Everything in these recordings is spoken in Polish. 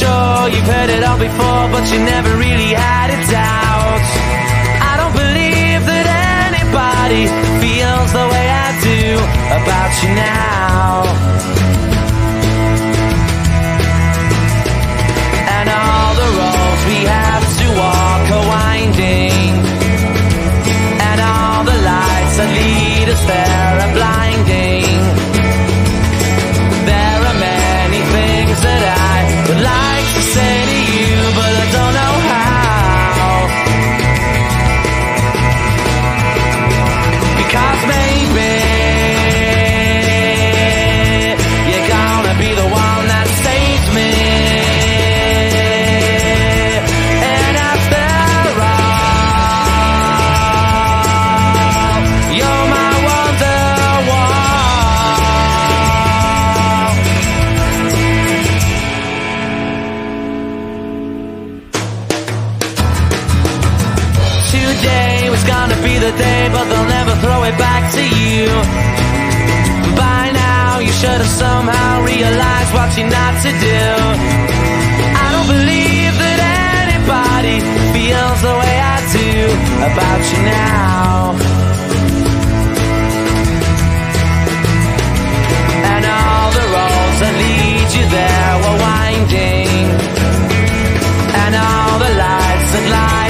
Sure you've heard it all before, but you never really had a doubt. I don't believe that anybody feels the way I do about you now. And all the roads we have to walk are winding. And all the lights that lead us there By now, you should have somehow realized what you're not to do. I don't believe that anybody feels the way I do about you now. And all the roads that lead you there were winding. And all the lights that light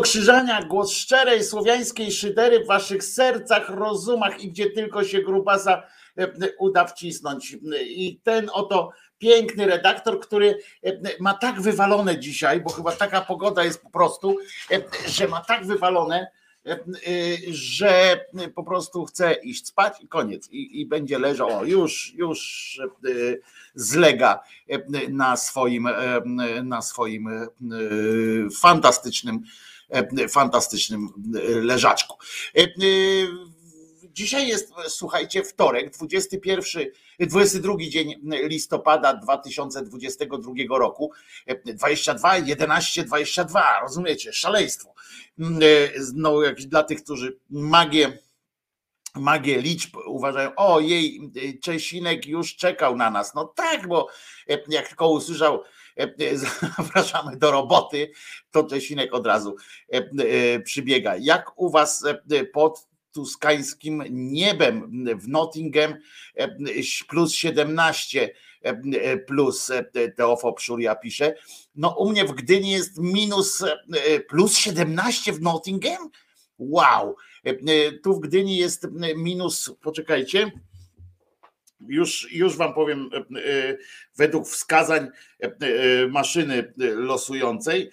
Krzyżania, głos szczerej słowiańskiej szydery w waszych sercach, rozumach i gdzie tylko się grubasa e, uda wcisnąć. I ten oto piękny redaktor, który e, ma tak wywalone dzisiaj, bo chyba taka pogoda jest po prostu, e, że ma tak wywalone, że po prostu chce iść spać i koniec. I, i będzie leżał, o, już, już zlega na swoim, na swoim fantastycznym, fantastycznym leżaczku. Dzisiaj jest, słuchajcie, wtorek, 21, 22 dzień listopada 2022 roku. 22, 11, 22, rozumiecie, szaleństwo. No, jak dla tych, którzy magię magię liczb uważają, o jej, Czesinek już czekał na nas. No tak, bo jak tylko usłyszał zapraszamy do roboty, to Czesinek od razu przybiega. Jak u was pod tuskańskim niebem w Nottingham plus 17 plus Teofop Szuria pisze. No u mnie w Gdyni jest minus plus 17 w Nottingham? Wow! Tu w Gdyni jest minus, poczekajcie, już, już wam powiem, według wskazań maszyny losującej,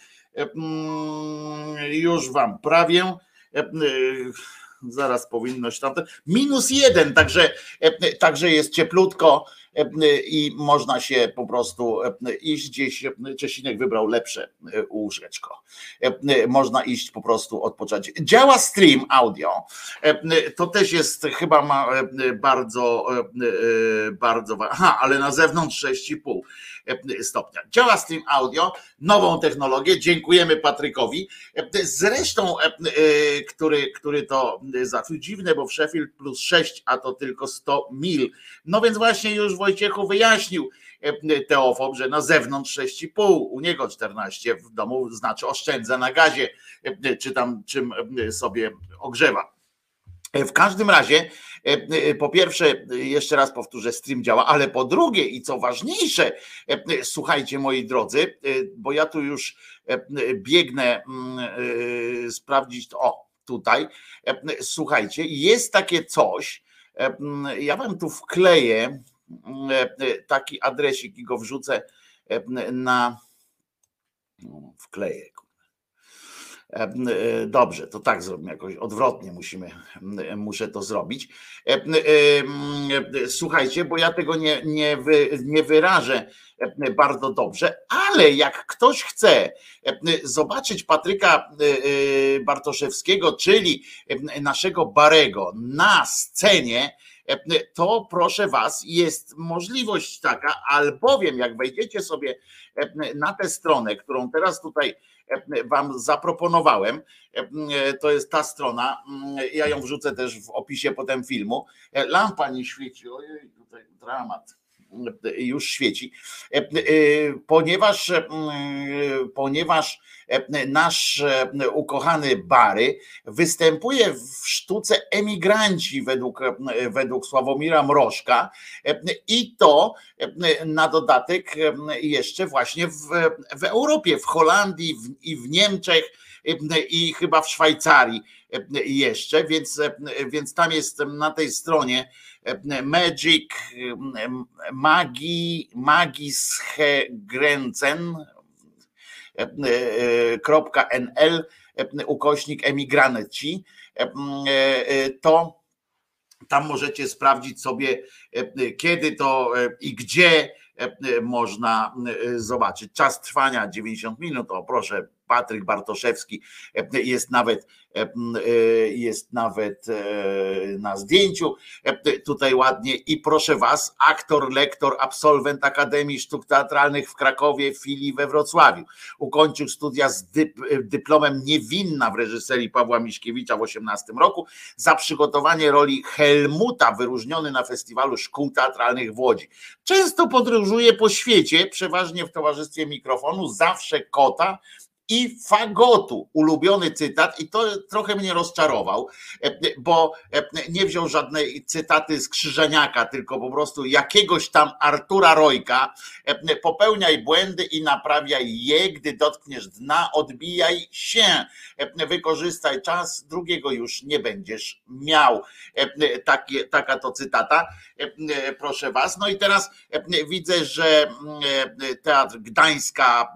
już wam prawię zaraz powinność tamte. Minus jeden, także, e, także jest cieplutko e, i można się po prostu e, iść gdzieś. Czesinek wybrał lepsze łóżeczko. Można iść po prostu odpocząć. Działa stream audio. To też jest chyba ma bardzo, bardzo. Aha, ale na zewnątrz 6,5 stopnia. Działa stream audio, nową technologię. Dziękujemy Patrykowi. Zresztą, który, który to zaczął dziwne, bo w Sheffield plus 6, a to tylko 100 mil. No więc właśnie już Wojciechu wyjaśnił Teofob, że na zewnątrz 6,5, u niego 14, w domu znaczy oszczędza na gazie, czy tam czym sobie ogrzewa. W każdym razie, po pierwsze, jeszcze raz powtórzę, stream działa, ale po drugie i co ważniejsze, słuchajcie moi drodzy, bo ja tu już biegnę sprawdzić to. O, tutaj. E, słuchajcie, jest takie coś, e, ja wam tu wkleję e, taki adresik i go wrzucę na. No, wkleję. Dobrze, to tak zrobimy jakoś odwrotnie musimy, muszę to zrobić. Słuchajcie, bo ja tego nie, nie, wy, nie wyrażę E, bardzo dobrze, ale jak ktoś chce e, zobaczyć Patryka e, Bartoszewskiego, czyli naszego Barego na scenie, to proszę Was, jest możliwość taka, albowiem jak wejdziecie sobie na tę stronę, którą teraz tutaj Wam zaproponowałem, to jest ta strona, ja ją wrzucę też w opisie potem filmu. Lampa nie świeci, ojej, tutaj dramat już świeci, e, e, ponieważ, e, ponieważ nasz ukochany Bary występuje w sztuce emigranci według, według Sławomira Mrożka i to na dodatek jeszcze właśnie w, w Europie, w Holandii i w Niemczech i chyba w Szwajcarii jeszcze, więc, więc tam jest na tej stronie Magic Magi Magisgrenzen .nl ukośnik emigranci to tam możecie sprawdzić sobie kiedy to i gdzie można zobaczyć. Czas trwania 90 minut, o proszę, Patryk Bartoszewski jest nawet E, e, jest nawet e, na zdjęciu tutaj ładnie i proszę was, aktor, lektor, absolwent Akademii Sztuk Teatralnych w Krakowie, filii we Wrocławiu. Ukończył studia z dyplomem niewinna w reżyserii Pawła Miśkiewicza w 18 roku za przygotowanie roli Helmuta, wyróżniony na festiwalu szkół teatralnych w Łodzi. Często podróżuje po świecie, przeważnie w towarzystwie mikrofonu, zawsze kota, i fagotu. Ulubiony cytat, i to trochę mnie rozczarował, e, bo e, nie wziął żadnej cytaty z Krzyżeniaka, tylko po prostu jakiegoś tam Artura Rojka. E, popełniaj błędy i naprawiaj je, gdy dotkniesz dna, odbijaj się. Wykorzystaj czas, drugiego już nie będziesz miał. Taka to cytata, proszę was. No i teraz widzę, że Teatr Gdańska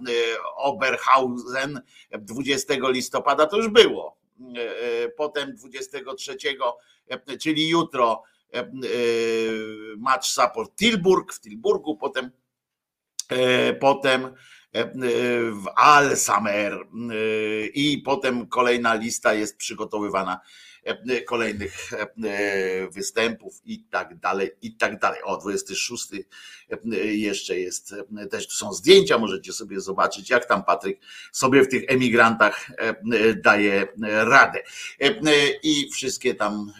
Oberhausen 20 listopada to już było. E, e, potem 23, e, czyli jutro match support Tilburg w Tilburgu, potem potem w Alsamer i potem kolejna lista jest przygotowywana kolejnych e, występów i tak dalej, i tak dalej. O, 26 e, jeszcze jest, też tu są zdjęcia, możecie sobie zobaczyć, jak tam Patryk sobie w tych emigrantach daje radę. I wszystkie tam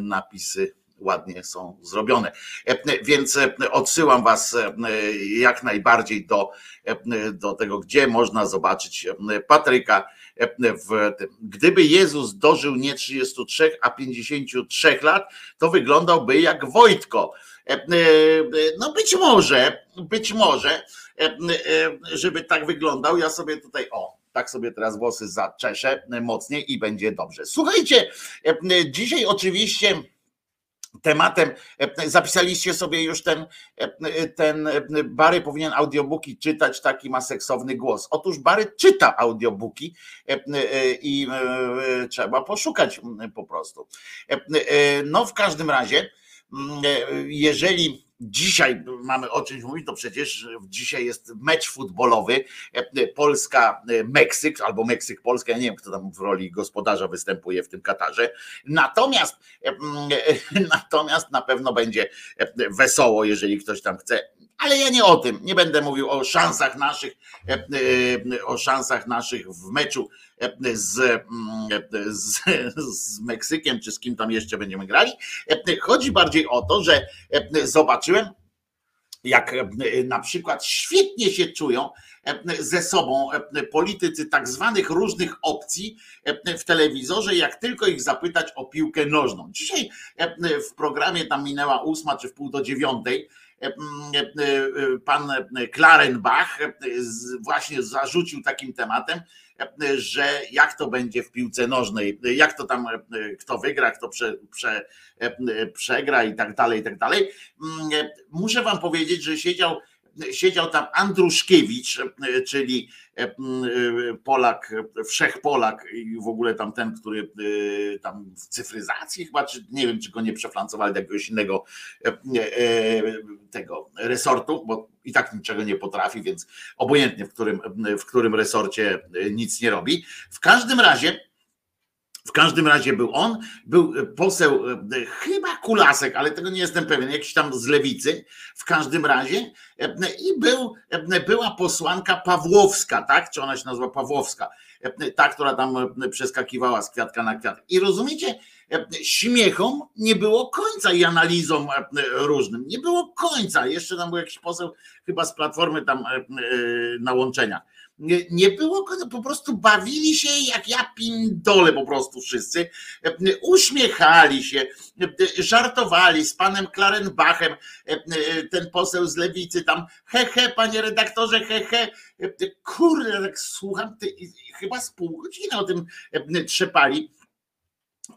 napisy ładnie są zrobione. Więc odsyłam Was jak najbardziej do, do tego, gdzie można zobaczyć Patryka w tym. Gdyby Jezus dożył nie 33, a 53 lat, to wyglądał jak Wojtko. E, e, no być może, być może, e, żeby tak wyglądał, ja sobie tutaj, o, tak sobie teraz włosy zaczeszę mocniej i będzie dobrze. Słuchajcie, dzisiaj oczywiście tematem, zapisaliście sobie już ten, ten Bary powinien audiobooki czytać, taki ma seksowny głos. Otóż Bary czyta audiobooki i trzeba poszukać po prostu. No w każdym razie, jeżeli dzisiaj mamy o czymś mówić, to przecież dzisiaj jest mecz futbolowy Polska-Meksyk albo Meksyk-Polska, ja nie wiem kto tam w roli gospodarza występuje w tym Katarze. Natomiast natomiast na pewno będzie wesoło, jeżeli ktoś tam chce ale ja nie o tym, nie będę mówił o szansach naszych, o szansach naszych w meczu z, z, z Meksykiem, czy z kim tam jeszcze będziemy grali. Chodzi bardziej o to, że zobaczyłem, jak na przykład świetnie się czują ze sobą politycy tak zwanych różnych opcji w telewizorze, jak tylko ich zapytać o piłkę nożną. Dzisiaj w programie tam minęła ósma czy w pół do dziewiątej pan Klarenbach właśnie zarzucił takim tematem, że jak to będzie w piłce nożnej, jak to tam kto wygra, kto prze, prze, przegra i tak dalej, i tak dalej. Muszę wam powiedzieć, że siedział siedział tam Andruszkiewicz, czyli Polak, wszechpolak i w ogóle tam ten, który tam w cyfryzacji chyba, czy nie wiem, czy go nie przeflancowali do jakiegoś innego tego resortu, bo i tak niczego nie potrafi, więc obojętnie w którym, w którym resorcie nic nie robi. W każdym razie w każdym razie był on, był poseł e, chyba Kulasek, ale tego nie jestem pewien, jakiś tam z lewicy, w każdym razie e, i był, e, była posłanka Pawłowska, tak? Czy ona się nazywa Pawłowska? Ta, która tam przeskakiwała z kwiatka na kwiatek. I rozumiecie, śmiechom nie było końca i analizom różnym. Nie było końca. Jeszcze tam był jakiś poseł chyba z Platformy tam na łączeniach nie, było, po prostu bawili się jak ja pindole po prostu wszyscy, uśmiechali się, żartowali z panem Klarenbachem, ten poseł z lewicy tam, he he, panie redaktorze, he he, kurde, tak słucham, ty, chyba z pół godziny o tym trzepali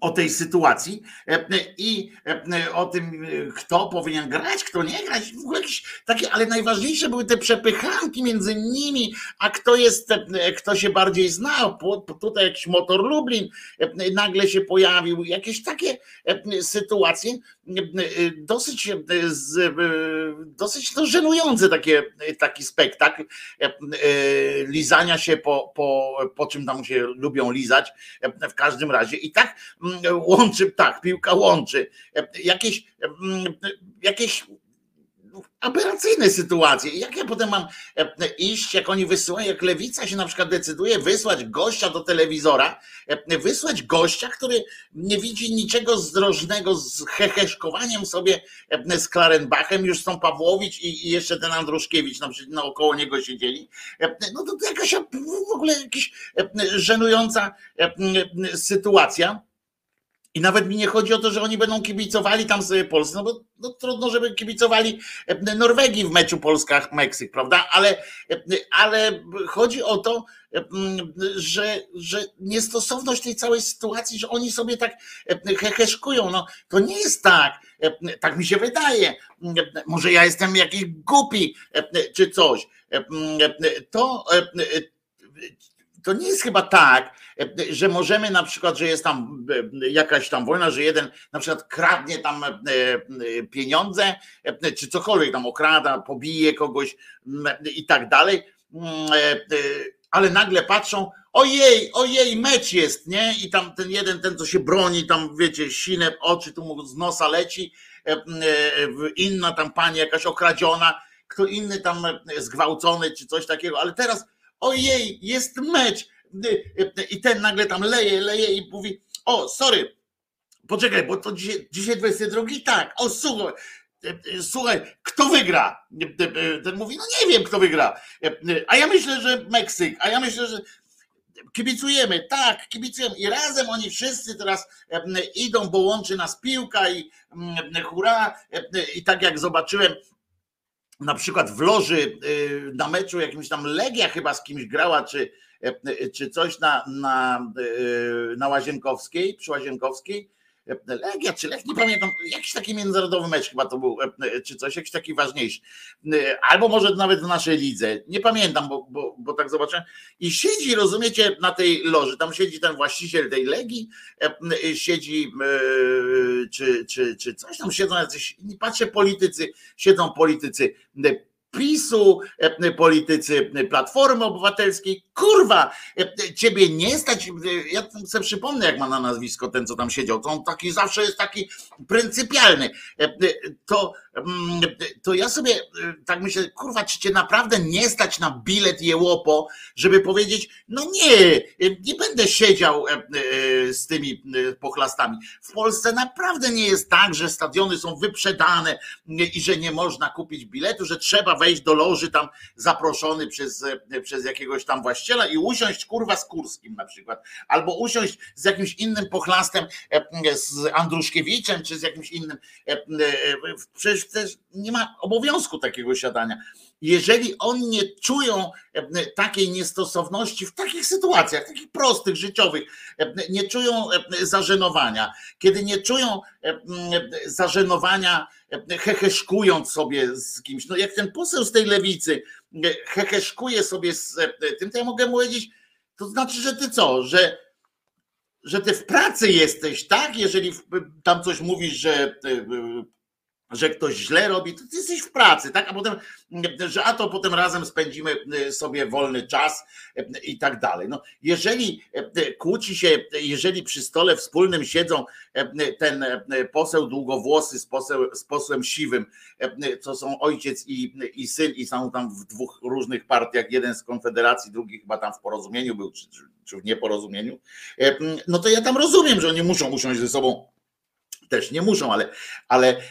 o tej sytuacji e, i e, o tym, kto powinien grać, kto nie grać, w ogóle jakieś takie, ale najważniejsze były te przepychanki między nimi, a kto jest, e, kto się bardziej znał. Tutaj jakiś motor Lublin nagle się pojawił, jakieś takie sytuacje dosyć, dosyć to żenujące takie, taki spektakl lizania się po, po, po czym tam się lubią lizać w każdym razie i tak łączy, tak, piłka łączy. Jakieś, jakieś aberracyjne sytuacje. Jak ja potem mam iść, jak oni wysyłają, jak lewica się na przykład decyduje wysłać gościa do telewizora, wysłać gościa, który nie widzi niczego zdrożnego z heheszkowaniem sobie z Klarenbachem, już są Pawłowicz i, jeszcze ten Andruszkiewicz na przykład około niego siedzieli. No to jakaś w ogóle jakaś żenująca sytuacja. I nawet mi nie chodzi o to, że oni będą kibicowali tam sobie Polsce, no bo no, trudno, żeby kibicowali e, Norwegii w meczu Polska-Meksyk, prawda? Ale, e, ale chodzi o to, e, że, że niestosowność tej całej sytuacji, że oni sobie tak heheszkują. No, to nie jest tak, tak mi się wydaje. Może ja jestem jakiś głupi czy coś. To to nie jest chyba tak, że możemy na przykład, że jest tam e, jakaś tam wojna, że jeden na przykład kradnie tam e, e, pieniądze, czy cokolwiek tam okrada, pobije kogoś i tak dalej, ale nagle patrzą, ojej, ojej, mecz jest, nie? I tam ten jeden, ten co się broni, tam wiecie, sinę oczy tu mu z nosa leci, inna tam pani jakaś okradziona, kto inny tam zgwałcony czy coś takiego, ale teraz ojej, jest mecz. I ten nagle tam leje, leje i mówi, o, sorry, Poczekaj, bo to dzisiaj, dzisiaj 22, tak. O, słuchaj, słuchaj, kto wygra? Ten mówi, no nie wiem, kto wygra. A ja myślę, że Meksyk, a ja myślę, że kibicujemy, tak, kibicujemy i razem oni wszyscy teraz idą, bo łączy nas piłka i hura i tak jak zobaczyłem na przykład w loży na meczu jakimś tam Legia chyba z kimś grała, czy, czy coś na, na, y, na Łazienkowskiej, przy Łazienkowskiej, Legia czy Lech, nie pamiętam, jakiś taki międzynarodowy mecz chyba to był, czy coś, jakiś taki ważniejszy. Albo może nawet w naszej lidze, nie pamiętam, bo, bo, bo tak zobaczyłem. I siedzi, rozumiecie, na tej loży, tam siedzi ten właściciel tej Legii, siedzi, czy, czy, czy coś tam siedzą jacyś, patrzę, politycy, siedzą politycy PiSu, e, politycy Platformy Obywatelskiej. Kurwa, e, ciebie nie stać. Ja sobie przypomnę, jak ma na nazwisko ten, co tam siedział. To on taki zawsze jest taki pryncypialny. E, to, mm, to ja sobie tak myślę, kurwa, czy cię naprawdę nie stać na bilet jełopo, żeby powiedzieć, no nie, nie będę siedział z tymi pochlastami. W Polsce naprawdę nie jest tak, że stadiony są wyprzedane i że nie można kupić biletu, że trzeba wejść do loży tam zaproszony przez, przez jakiegoś tam właściciela i usiąść kurwa z Kurskim na przykład, albo usiąść z jakimś innym pochlastem, e, z Andruszkiewiczem, czy z jakimś innym. E, e, przecież nie ma obowiązku takiego siadania jeżeli oni nie czują e, takiej niestosowności w takich sytuacjach, takich prostych, życiowych, e, nie czują e, zażenowania, kiedy nie czują zażenowania heheszkując sobie z kimś, no jak ten poseł z tej lewicy heheszkuje sobie z tym, to ja mogę mu powiedzieć, to znaczy, że ty co, że że ty w pracy jesteś, tak? Jeżeli tam coś mówisz, że że ktoś źle robi, to ty jesteś w pracy, tak? A potem, że a to potem razem spędzimy e, sobie wolny czas e, i tak dalej. No, jeżeli kłóci się, jeżeli przy stole wspólnym siedzą ten poseł długowłosy z, poseł, z posłem siwym, co są ojciec i, i syn i są tam w dwóch różnych partiach, jeden z Konfederacji, drugi chyba tam w porozumieniu był, czy, czy w nieporozumieniu, no to ja tam rozumiem, że oni muszą usiąść ze sobą też nie muszą, ale, ale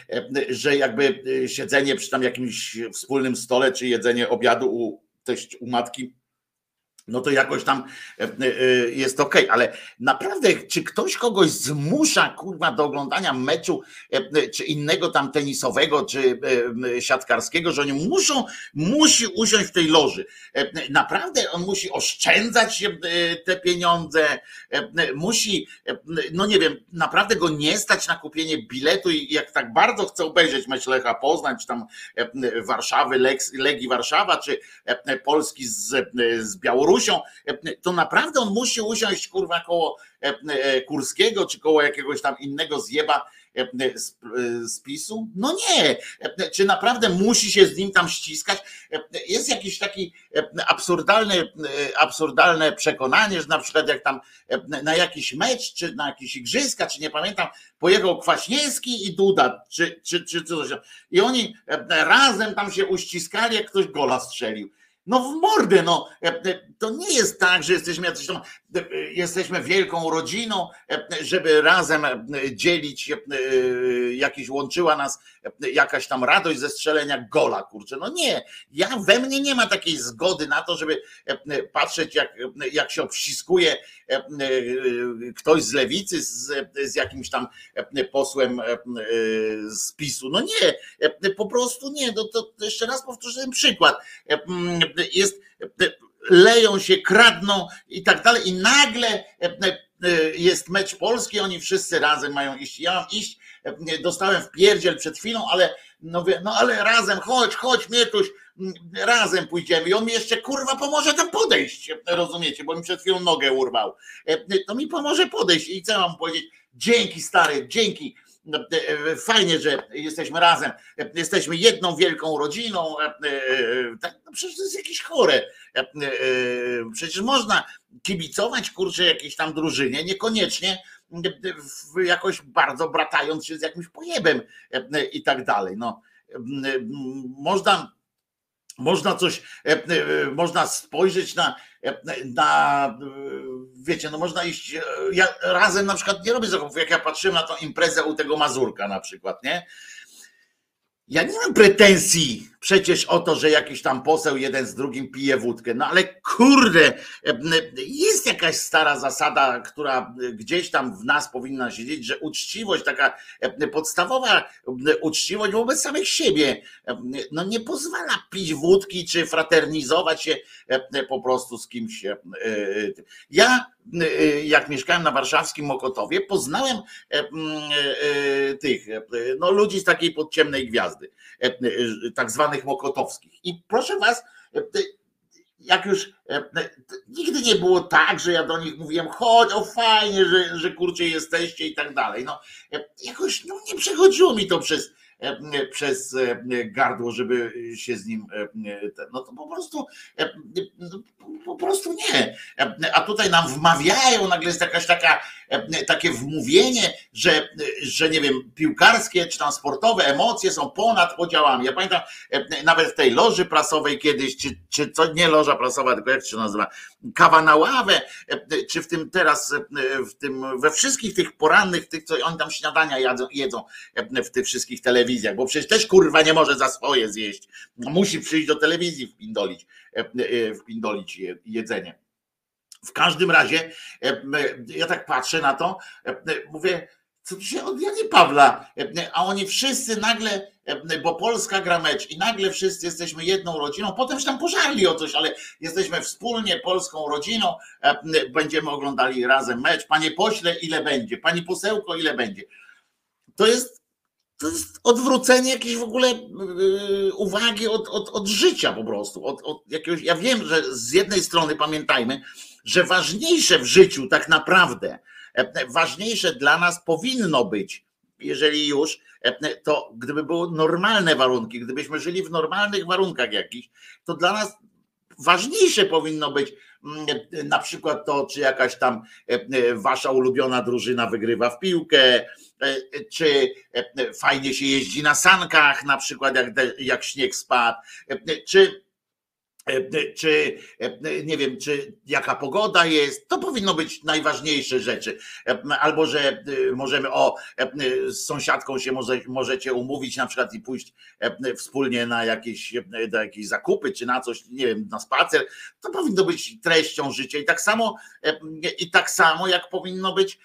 że jakby siedzenie przy tam jakimś wspólnym stole, czy jedzenie obiadu u, teść, u matki no to jakoś tam e, e, jest ok, ale naprawdę, czy ktoś kogoś zmusza kurwa do oglądania meczu, e, czy innego tam tenisowego, czy siatkarskiego, że oni muszą, musi usiąść w tej loży. Naprawdę on musi oszczędzać te pieniądze, musi, no nie wiem, naprawdę go nie stać na kupienie biletu i jak tak bardzo chce obejrzeć mecz Lecha Poznań, czy tam Warszawy, Legii Warszawa, czy Polski z, z Białorusi, E, to naprawdę on musi usiąść kurwa koło e, e, Kurskiego czy koło jakiegoś tam innego zjeba z PiSu? No nie. Czy naprawdę musi się z nim tam ściskać? Jest jakiś taki absurdalny, absurdalne przekonanie, że na przykład jak tam na jakiś mecz, czy na jakieś igrzyska, czy nie pamiętam, pojechał Kwaśniewski i Duda, czy, czy, czy coś. I oni razem tam się uściskali, jak ktoś gola strzelił. No w mordę, no. E, e, to nie jest tak, że jesteśmy jacyś tam, e, jesteśmy wielką rodziną, żeby razem dzielić, jakieś łączyła nas jakaś tam radość ze strzelenia gola, kurczę. No nie, ja we mnie nie ma takiej zgody na to, żeby patrzeć, jak, jak się obściskuje ktoś z lewicy z, z jakimś tam posłem z PiSu. No nie, po prostu nie. No to jeszcze raz powtórzę ten przykład jest, leją się, kradną i tak dalej. I nagle e, e, jest mecz polski, oni wszyscy razem mają iść. Ja mam iść, e, dostałem w pierdziel przed chwilą, ale no, no ale razem, chodź, chodź Mietuś, razem pójdziemy i on mi jeszcze kurwa pomoże tam podejść, rozumiecie, bo mi przed chwilą nogę urwał. To mi pomoże podejść i co mam powiedzieć? Dzięki stary, dzięki no, fajnie, że jesteśmy razem, jesteśmy jedną wielką rodziną. E, tak, no przecież to jest jakieś chore. Przecież można kibicować kurczę jakiejś tam drużynie, niekoniecznie jakoś bardzo bratając się z jakimś pojebem i tak dalej. No, można, można coś, można spojrzeć na, na wiecie, no można iść, ja razem na przykład nie robię zakupów, jak ja patrzyłem na tą imprezę u tego Mazurka na przykład, nie? Ja nie mam pretensji przecież o to, że jakiś tam poseł jeden z drugim pije wódkę. No ale kurde, jest jakaś stara zasada, która gdzieś tam w nas powinna siedzieć, że uczciwość, taka podstawowa uczciwość wobec samych siebie, no nie pozwala pić wódki czy fraternizować się po prostu z kimś. Ja, jak mieszkałem na warszawskim Mokotowie, poznałem tych no, ludzi z takiej podciemnej gwiazdy, tak zwanych zwanych mokotowskich. I proszę was, e, jak już e, nigdy nie było tak, że ja do nich mówiłem, chodź, o fajnie, że, że kurczę jesteście i tak dalej. No, e, jakoś no, nie przechodziło mi to przez, przez gardło, żeby się z nim, no to po prostu, no, po prostu nie. A tutaj nam wmawiają, nagle jest jakaś taka E, takie wmówienie, że, że nie wiem, piłkarskie czy tam sportowe emocje są ponad podziałami. Ja pamiętam e, nawet w tej loży prasowej kiedyś, czy, czy co nie loża prasowa, tylko jak się nazywa, kawa na ławę, e, czy w tym teraz, w tym, we wszystkich tych porannych, tych, co oni tam śniadania jedzą, jedzą w tych wszystkich telewizjach, bo przecież też kurwa nie może za swoje zjeść. Musi przyjść do telewizji wpindolić, wpindolić jedzenie. W każdym razie, e, ja tak patrzę na to, e, mówię, co tu się od Janie Pawła, e, a oni wszyscy nagle, bo Polska gra mecz i nagle wszyscy jesteśmy jedną rodziną, potem się tam pożarli o coś, ale jesteśmy wspólnie polską rodziną, będziemy oglądali razem mecz. Panie pośle, ile będzie? Pani posełko, ile będzie? To jest, to jest odwrócenie jakiejś w ogóle uwagi od, od, od życia po prostu. Od, od jakiegoś, ja wiem, że z jednej strony pamiętajmy, że ważniejsze w życiu tak naprawdę, e, ważniejsze dla nas powinno być, jeżeli już, e, to gdyby były normalne warunki, gdybyśmy żyli w normalnych warunkach jakichś, to dla nas ważniejsze powinno być mm, na przykład to, czy jakaś tam e, wasza ulubiona drużyna wygrywa w piłkę, czy fajnie się jeździ na sankach, na przykład jak, jak śnieg spadł, czy E, czy e, nie wiem, czy jaka pogoda jest, to powinno być najważniejsze rzeczy. E, albo że możemy, o, z sąsiadką się może, możecie umówić na przykład i pójść wspólnie na jakieś, na jakieś zakupy, czy na coś, nie wiem, na spacer. To powinno być treścią życia. I tak samo, i tak samo jak powinno być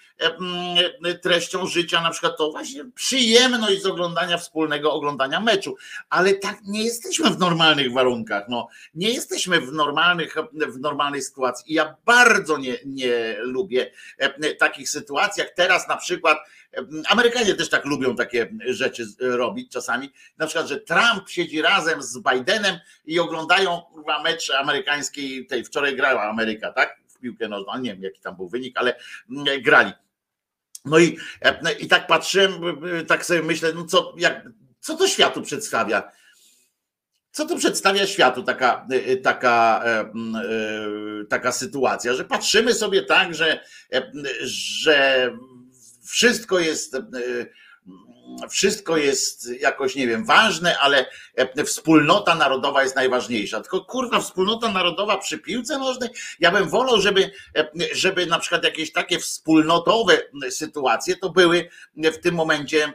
treścią życia, na przykład to właśnie przyjemność z oglądania wspólnego oglądania meczu. Ale tak nie jesteśmy w normalnych warunkach. No, nie jesteśmy w normalnych, w normalnej sytuacji. I ja bardzo nie, nie lubię e, takich sytuacji, jak teraz na przykład. E, Amerykanie też tak lubią takie rzeczy robić czasami. Na przykład, że Trump siedzi razem z Bidenem i oglądają mecz amerykańskiej, tej wczoraj grała Ameryka, tak? W piłkę nożną, nie wiem jaki tam był wynik, ale mm, grali. No i, e, i tak patrzyłem, tak sobie myślę, no co, jak, co to światu przedstawia? Co to przedstawia światu taka, y, y, taka, e, y, taka sytuacja, że patrzymy sobie tak, że, e, że wszystko jest wszystko jest jakoś, nie wiem, ważne, ale e, wspólnota narodowa jest najważniejsza. Tylko kurwa, wspólnota narodowa przy piłce nożnej, ja bym wolał, żeby, e, żeby na przykład jakieś takie wspólnotowe sytuacje to były w tym momencie, e,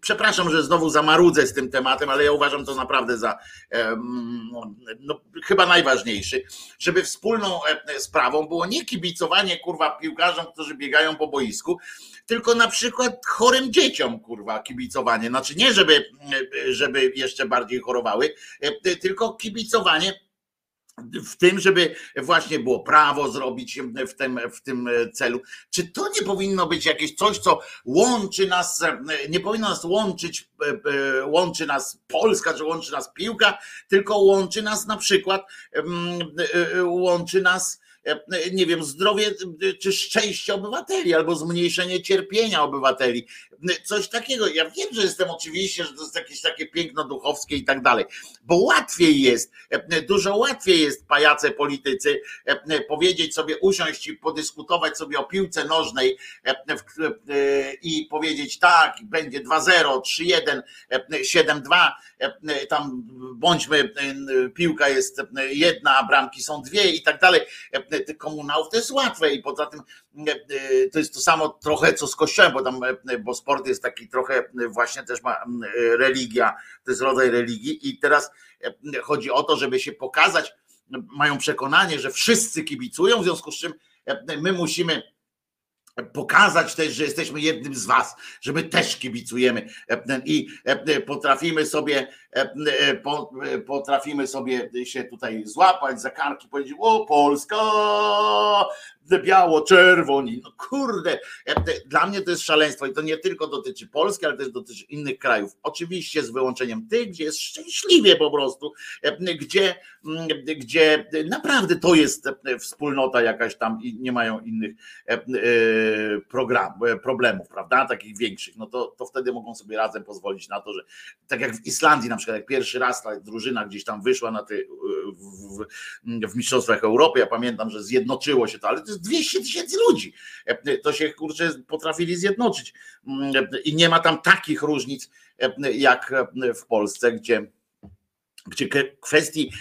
przepraszam, że znowu zamarudzę z tym tematem, ale ja uważam to naprawdę za no, chyba najważniejszy, żeby wspólną sprawą było nie kibicowanie kurwa piłkarzom, którzy biegają po boisku, tylko na przykład chorym dzieciom, kurwa, kibicowanie. Znaczy nie, żeby, żeby jeszcze bardziej chorowały, tylko kibicowanie w tym, żeby właśnie było prawo zrobić w tym, w tym celu. Czy to nie powinno być jakieś coś, co łączy nas, nie powinno nas łączyć, łączy nas Polska, czy łączy nas piłka, tylko łączy nas na przykład, łączy nas nie wiem, zdrowie czy szczęście obywateli albo zmniejszenie cierpienia obywateli. Coś takiego. Ja wiem, że jestem oczywiście, że to jest jakieś takie piękno duchowskie i tak dalej, bo łatwiej jest, dużo łatwiej jest pajace politycy powiedzieć sobie, usiąść i podyskutować sobie o piłce nożnej i powiedzieć tak, będzie 2-0, 3-1, 7-2, tam bądźmy, piłka jest jedna, a bramki są dwie i tak dalej. Komunałów to jest łatwe i poza tym to jest to samo trochę co z kościołem, bo tam, bo sport jest taki trochę właśnie też ma religia, to jest rodzaj religii. I teraz chodzi o to, żeby się pokazać, mają przekonanie, że wszyscy kibicują, w związku z czym my musimy pokazać też, że jesteśmy jednym z was, że my też kibicujemy. I potrafimy sobie potrafimy sobie się tutaj złapać za karki, powiedzieć o Polska, biało-czerwoni. No kurde, e, dla mnie to jest szaleństwo i to nie tylko dotyczy Polski, ale też dotyczy innych krajów. Oczywiście z wyłączeniem tych, gdzie jest szczęśliwie po prostu, e, gdzie, mm, gdzie naprawdę to jest e, wspólnota jakaś tam i nie mają innych program, problemów, prawda, takich większych, no to, to wtedy mogą sobie razem pozwolić na to, że tak jak w Islandii na przykład, jak pierwszy raz ta drużyna gdzieś tam wyszła na ty, w, w, w Mistrzostwach Europy, ja pamiętam, że zjednoczyło się to, ale to jest 200 tysięcy ludzi. To się kurczę potrafili zjednoczyć. I nie ma tam takich różnic jak w Polsce, gdzie gdzie kwestii,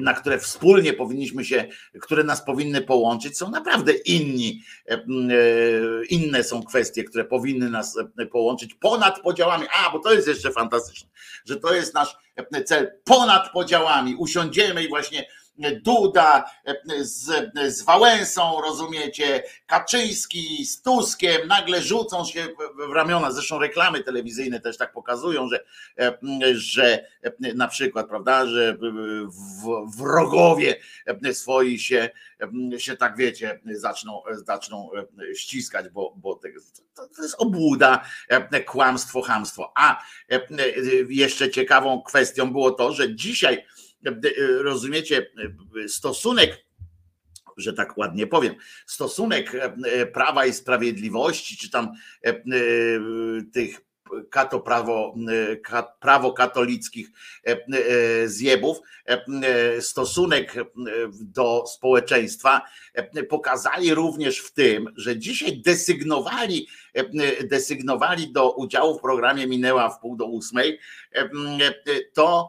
na które wspólnie powinniśmy się, które nas powinny połączyć, są naprawdę inni. Inne są kwestie, które powinny nas połączyć ponad podziałami. A, bo to jest jeszcze fantastyczne, że to jest nasz cel ponad podziałami. Usiądziemy i właśnie Duda z, z Wałęsą, rozumiecie, Kaczyński z Tuskiem, nagle rzucą się w ramiona. Zresztą reklamy telewizyjne też tak pokazują, że, że na przykład, prawda, że wrogowie swoi się, się tak wiecie, zaczną, zaczną ściskać, bo, bo to jest obłuda, kłamstwo, hamstwo. A jeszcze ciekawą kwestią było to, że dzisiaj rozumiecie, stosunek że tak ładnie powiem, stosunek Prawa i Sprawiedliwości, czy tam tych kato prawo, prawo katolickich zjebów, stosunek do społeczeństwa pokazali również w tym, że dzisiaj desygnowali, desygnowali do udziału w programie Minęła w pół do ósmej, to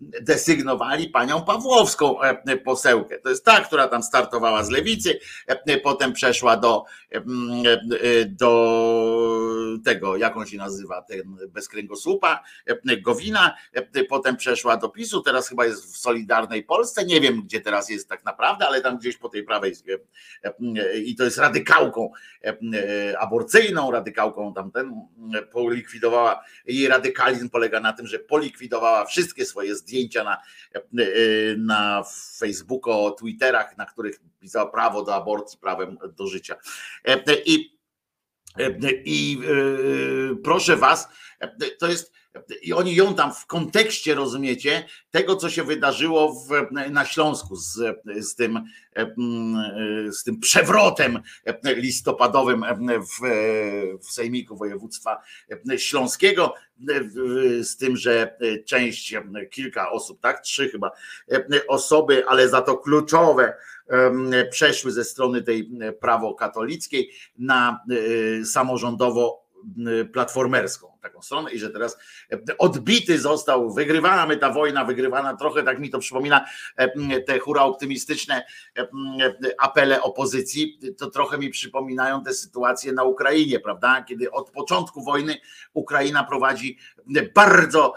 desygnowali panią Pawłowską e, posełkę. To jest ta, która tam startowała z lewicy, e, potem przeszła do, e, do tego, jak on się nazywa, ten bez Gowina, potem przeszła do PiSu, teraz chyba jest w Solidarnej Polsce, nie wiem gdzie teraz jest tak naprawdę, ale tam gdzieś po tej prawej i to jest radykałką aborcyjną, radykałką tamten polikwidowała, jej radykalizm polega na tym, że polikwidowała wszystkie swoje zdjęcia na, na Facebooku, Twitterach, na których pisała prawo do aborcji, prawem do życia. I, i proszę was, to jest i oni ją tam w kontekście, rozumiecie, tego, co się wydarzyło w, na Śląsku z, z, tym, z tym przewrotem listopadowym w, w Sejmiku Województwa Śląskiego, z tym, że część, kilka osób, tak, trzy chyba osoby, ale za to kluczowe, przeszły ze strony tej prawo katolickiej na samorządowo platformerską taką stronę i że teraz odbity został, wygrywamy ta wojna, wygrywana, trochę tak mi to przypomina te hura optymistyczne apele opozycji, to trochę mi przypominają te sytuacje na Ukrainie, prawda, kiedy od początku wojny Ukraina prowadzi bardzo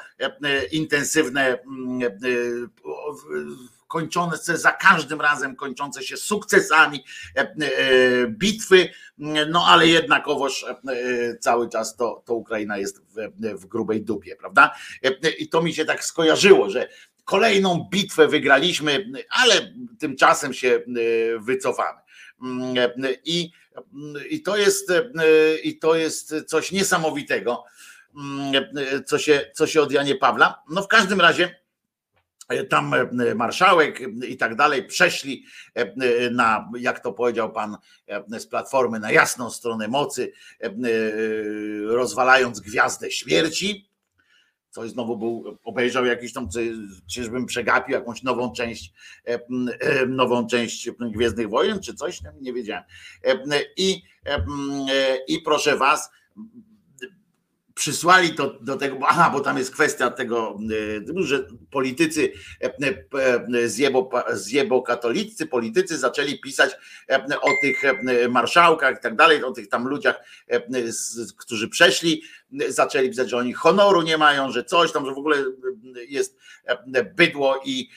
intensywne kończące za każdym razem kończące się sukcesami e, e, bitwy, no ale jednakowoż e, cały czas to, to Ukraina jest w, w grubej dupie, prawda? I to mi się tak skojarzyło, że kolejną bitwę wygraliśmy, ale tymczasem się wycofamy. I, i, to, jest, i to jest coś niesamowitego, co się, co się od Janie Pawla. No w każdym razie tam marszałek i tak dalej przeszli na, jak to powiedział pan z Platformy, na jasną stronę mocy, rozwalając gwiazdę śmierci coś znowu był, obejrzał jakiś tam, czyżbym przegapił jakąś nową część, e, e, nową część Gwiezdnych Wojen, czy coś, nie wiedziałem. E, I, i proszę was, przysłali to do tego, bo, aha, bo tam jest kwestia tego, że politycy zjebo, zjebo katolicy, politycy zaczęli pisać o tych marszałkach i tak dalej, o tych tam ludziach, którzy przeszli zaczęli pisać, że oni honoru nie mają, że coś tam, że w ogóle jest bydło i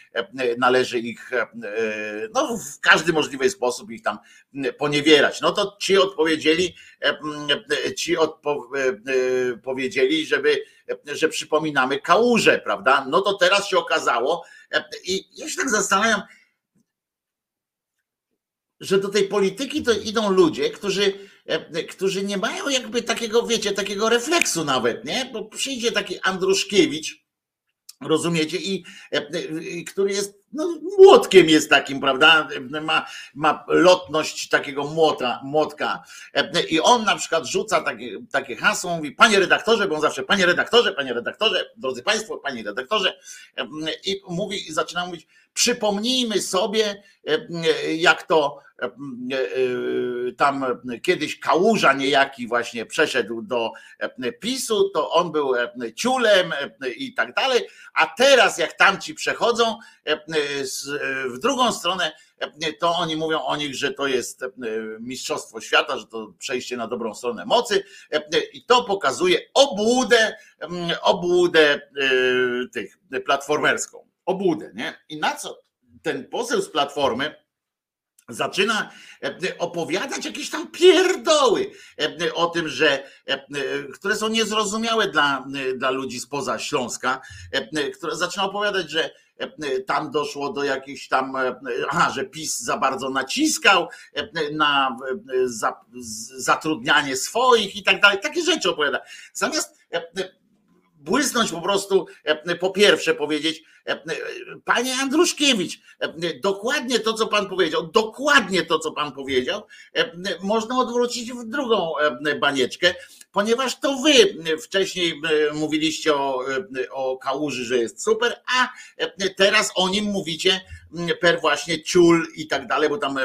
należy ich no, w każdy możliwy sposób ich tam poniewierać. No to ci odpowiedzieli, ci odpo powiedzieli, żeby, że przypominamy kałuże, prawda? No to teraz się okazało i ja się tak zastanawiam, że do tej polityki to idą ludzie, którzy E, którzy nie mają jakby takiego, wiecie, takiego refleksu nawet, nie? Bo przyjdzie taki Andruszkiewicz, rozumiecie, i, e, i który jest no, młotkiem jest takim, prawda? Ma, ma lotność takiego młota, młotka. E, I on na przykład rzuca takie, takie hasło, mówi, panie redaktorze, bo on zawsze, panie redaktorze, panie redaktorze, drodzy państwo, panie redaktorze, i mówi, i zaczyna mówić, przypomnijmy sobie, jak to E, e, tam kiedyś kałuża niejaki właśnie przeszedł do e, PiSu, to on był ciulem i tak dalej, a teraz jak tamci przechodzą w drugą stronę, to oni mówią o nich, że to jest mistrzostwo świata, że to przejście na dobrą stronę mocy i to pokazuje obłudę, obłudę tych platformerską. Obłudę, nie? I na co ten poseł z platformy zaczyna e, opowiadać jakieś tam pierdoły e, o tym, że e, które są niezrozumiałe dla, dla ludzi spoza Śląska, które zaczyna opowiadać, że tam doszło do jakichś tam, aha, że PiS za bardzo naciskał na zatrudnianie swoich i tak dalej. Takie rzeczy opowiada. Zamiast błysnąć po prostu, po pierwsze powiedzieć, Panie Andruszkiewicz, dokładnie to, co pan powiedział, dokładnie to, co pan powiedział, można odwrócić w drugą banieczkę, ponieważ to wy wcześniej mówiliście o, o kałuży, że jest super, a teraz o nim mówicie per właśnie ciul i tak dalej, bo tam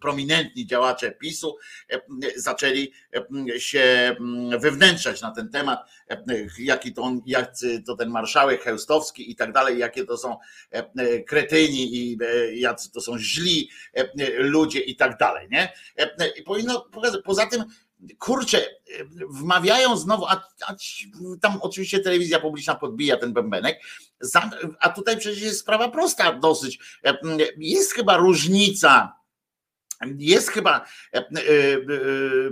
prominentni działacze PiSu zaczęli się wewnętrzać na ten temat, jaki to on, jak to ten marszałek Heustowski i tak dalej, jakie to są e, e, kretyni i e, jacy to są źli ludzie i tak dalej, nie? I powinno poza tym kurczę, wmawiają znowu, a, a, tam oczywiście telewizja publiczna podbija ten bębenek, a tutaj przecież jest sprawa prosta dosyć. Jest chyba różnica. Jest chyba,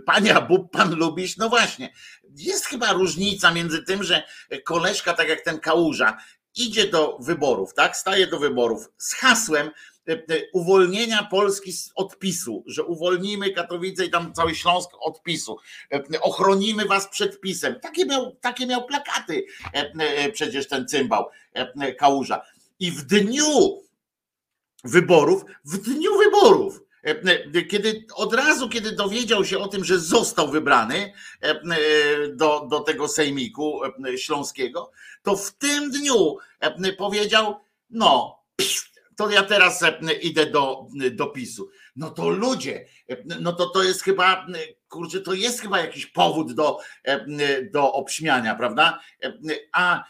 pania Bób, pan lubisz, no właśnie, jest chyba różnica między tym, że koleżka, tak jak ten kałuża, idzie do wyborów, tak? Staje do wyborów z hasłem e, e, uwolnienia Polski z odpisu, że uwolnimy Katowice i tam cały Śląsk od PiSu, e, ochronimy was przed pisem. Takie miał, takie miał plakaty przecież ten cymbał Kałuża. I w dniu wyborów, w dniu wyborów E, e, kiedy od razu, kiedy dowiedział się o tym, że został wybrany e, do, do tego sejmiku śląskiego, to w tym dniu powiedział: No, to ja teraz idę do, do PiSu. No to ludzie, no to to jest chyba, kurczę, to jest chyba jakiś powód do, do obśmiania, prawda? A,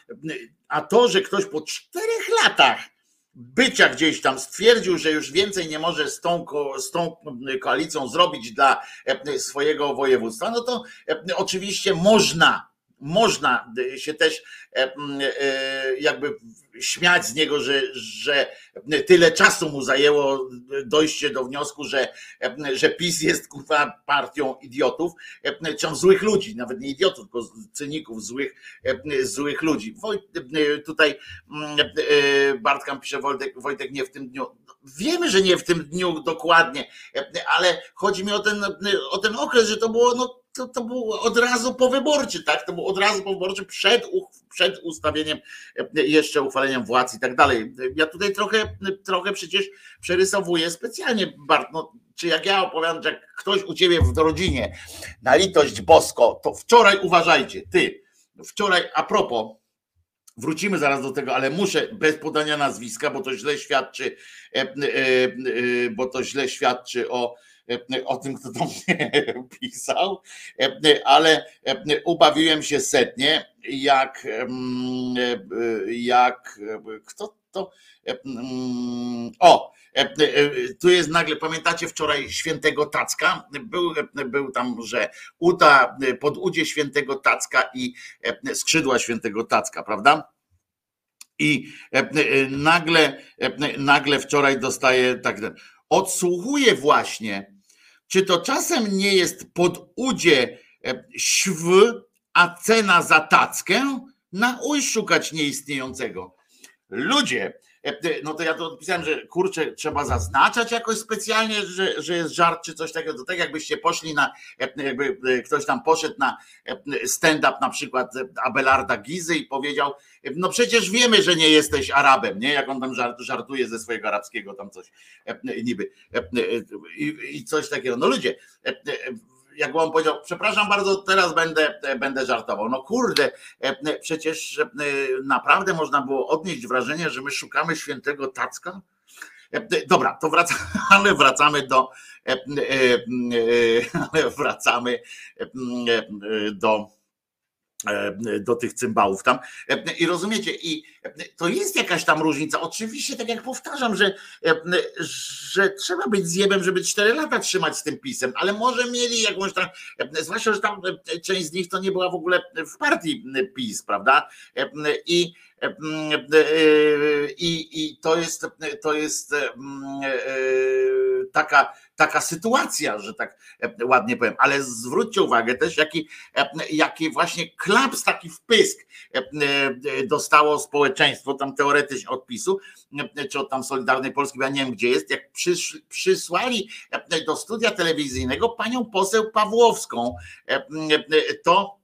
a to, że ktoś po czterech latach bycia gdzieś tam stwierdził, że już więcej nie może z tą, z tą koalicją zrobić dla e, swojego województwa, no to e, oczywiście można, można się też e, jakby śmiać z niego, że, że tyle czasu mu zajęło dojście do wniosku, że, że PiS jest kurwa partią idiotów, czy złych ludzi, nawet nie idiotów, tylko cyników, złych, złych ludzi. Tutaj Bartkam pisze Wojtek, Wojtek nie w tym dniu. Wiemy, że nie w tym dniu dokładnie, ale chodzi mi o ten, o ten okres, że to było no, to, to był od razu powyborczy, tak? To był od razu powyborczy przed, przed ustawieniem, jeszcze uchwaleniem władz i tak dalej. Ja tutaj trochę, trochę przecież przerysowuję specjalnie, Bart, no, czy jak ja opowiadam, że ktoś u ciebie w rodzinie na litość bosko, to wczoraj uważajcie, ty, wczoraj a propos, Wrócimy zaraz do tego, ale muszę bez podania nazwiska, bo to źle świadczy, e, e, e, bo to źle świadczy o, o tym, kto do mnie pisał, ale ubawiłem się setnie, jak, jak kto to. O, tu jest nagle, pamiętacie wczoraj świętego Tacka? Był, był tam, że uda pod udzie świętego Tacka i skrzydła świętego Tacka, prawda? I nagle, nagle wczoraj dostaję tak, odsłuchuję właśnie, czy to czasem nie jest pod udzie św, a cena za tackę? Na uj szukać nieistniejącego. Ludzie, E, no to ja to odpisałem, że kurczę, trzeba zaznaczać jakoś specjalnie, że, że jest żart czy coś takiego. To tak jakbyście poszli na, e, jakby e, ktoś tam poszedł na stand-up na przykład Abelarda Gizy i powiedział, no przecież wiemy, że nie jesteś Arabem, nie? Jak on tam żartuje ze swojego arabskiego tam coś niby i coś takiego. No ludzie, jak on powiedział, przepraszam bardzo, teraz będę, będę żartował. No kurde, e, przecież e, naprawdę można było odnieść wrażenie, że my szukamy świętego Tacka. E, dobra, to wracamy, ale wracamy do ale wracamy do E, do tych cymbałów tam. E, I rozumiecie, i to jest jakaś tam różnica. Oczywiście, tak jak powtarzam, że, e, że trzeba być zjebem, żeby 4 lata trzymać z tym pisem, ale może mieli jakąś tam, zwłaszcza, że tam część z nich to nie była w ogóle w partii PiS, prawda? I i, i to jest, to jest taka, taka sytuacja, że tak ładnie powiem, ale zwróćcie uwagę też, jaki, jaki właśnie klaps, taki wpysk dostało społeczeństwo, tam teoretycznie odpisu, czy od tam Solidarnej Polski, ja nie wiem gdzie jest, jak przysz, przysłali do studia telewizyjnego panią poseł Pawłowską, to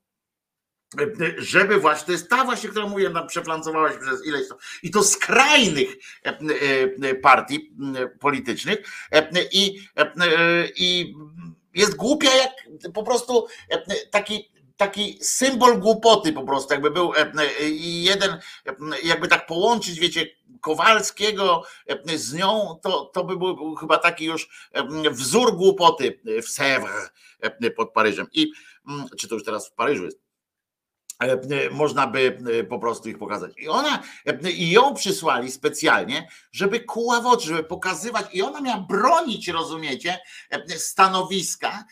żeby właśnie, to jest ta właśnie, którą mówię, tam przeflancowałaś przez ileś to, i to skrajnych e, e, partii politycznych i, i jest głupia jak po prostu taki taki symbol głupoty po prostu, jakby był jeden, jakby tak połączyć, wiecie, Kowalskiego z nią, to, to by był chyba taki już wzór głupoty w Sèvres pod Paryżem. I czy to już teraz w Paryżu jest? E, e, można by e, po prostu ich pokazać. I ona, i ją przysłali specjalnie, żeby kuła w oczy, żeby pokazywać, i ona miała bronić, rozumiecie, stanowiska.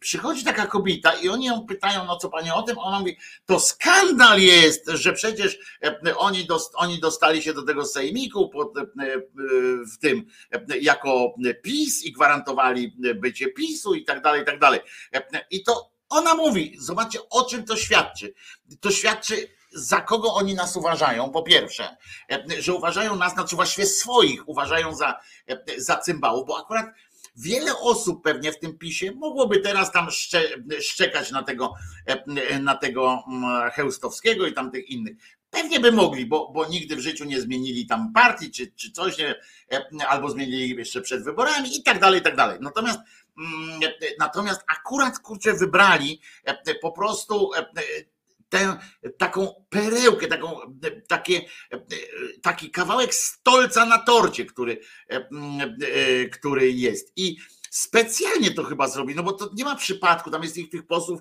Przychodzi taka kobieta i oni ją pytają, no co pani o tym? Ona mówi, to skandal jest, że przecież oni, oni dostali się do tego sejmiku pod, w tym jako PiS i gwarantowali bycie PiSu i tak dalej, i tak dalej. I to ona mówi, zobaczcie, o czym to świadczy. To świadczy, za kogo oni nas uważają, po pierwsze, że uważają nas, znaczy właściwie swoich uważają za, za cymbałów, bo akurat wiele osób pewnie w tym pisie mogłoby teraz tam szcze, szczekać na tego, na tego mm, Heustowskiego i tamtych innych. Pewnie by mogli, bo, bo nigdy w życiu nie zmienili tam partii czy, czy coś, albo zmienili jeszcze przed wyborami i tak dalej, i tak dalej. Natomiast natomiast akurat kurczę wybrali e, po prostu e, tę taką perełkę, taką, takie, taki kawałek stolca na torcie, który, e, który jest. I specjalnie to chyba zrobi, no bo to nie ma przypadku, tam jest ich tych posłów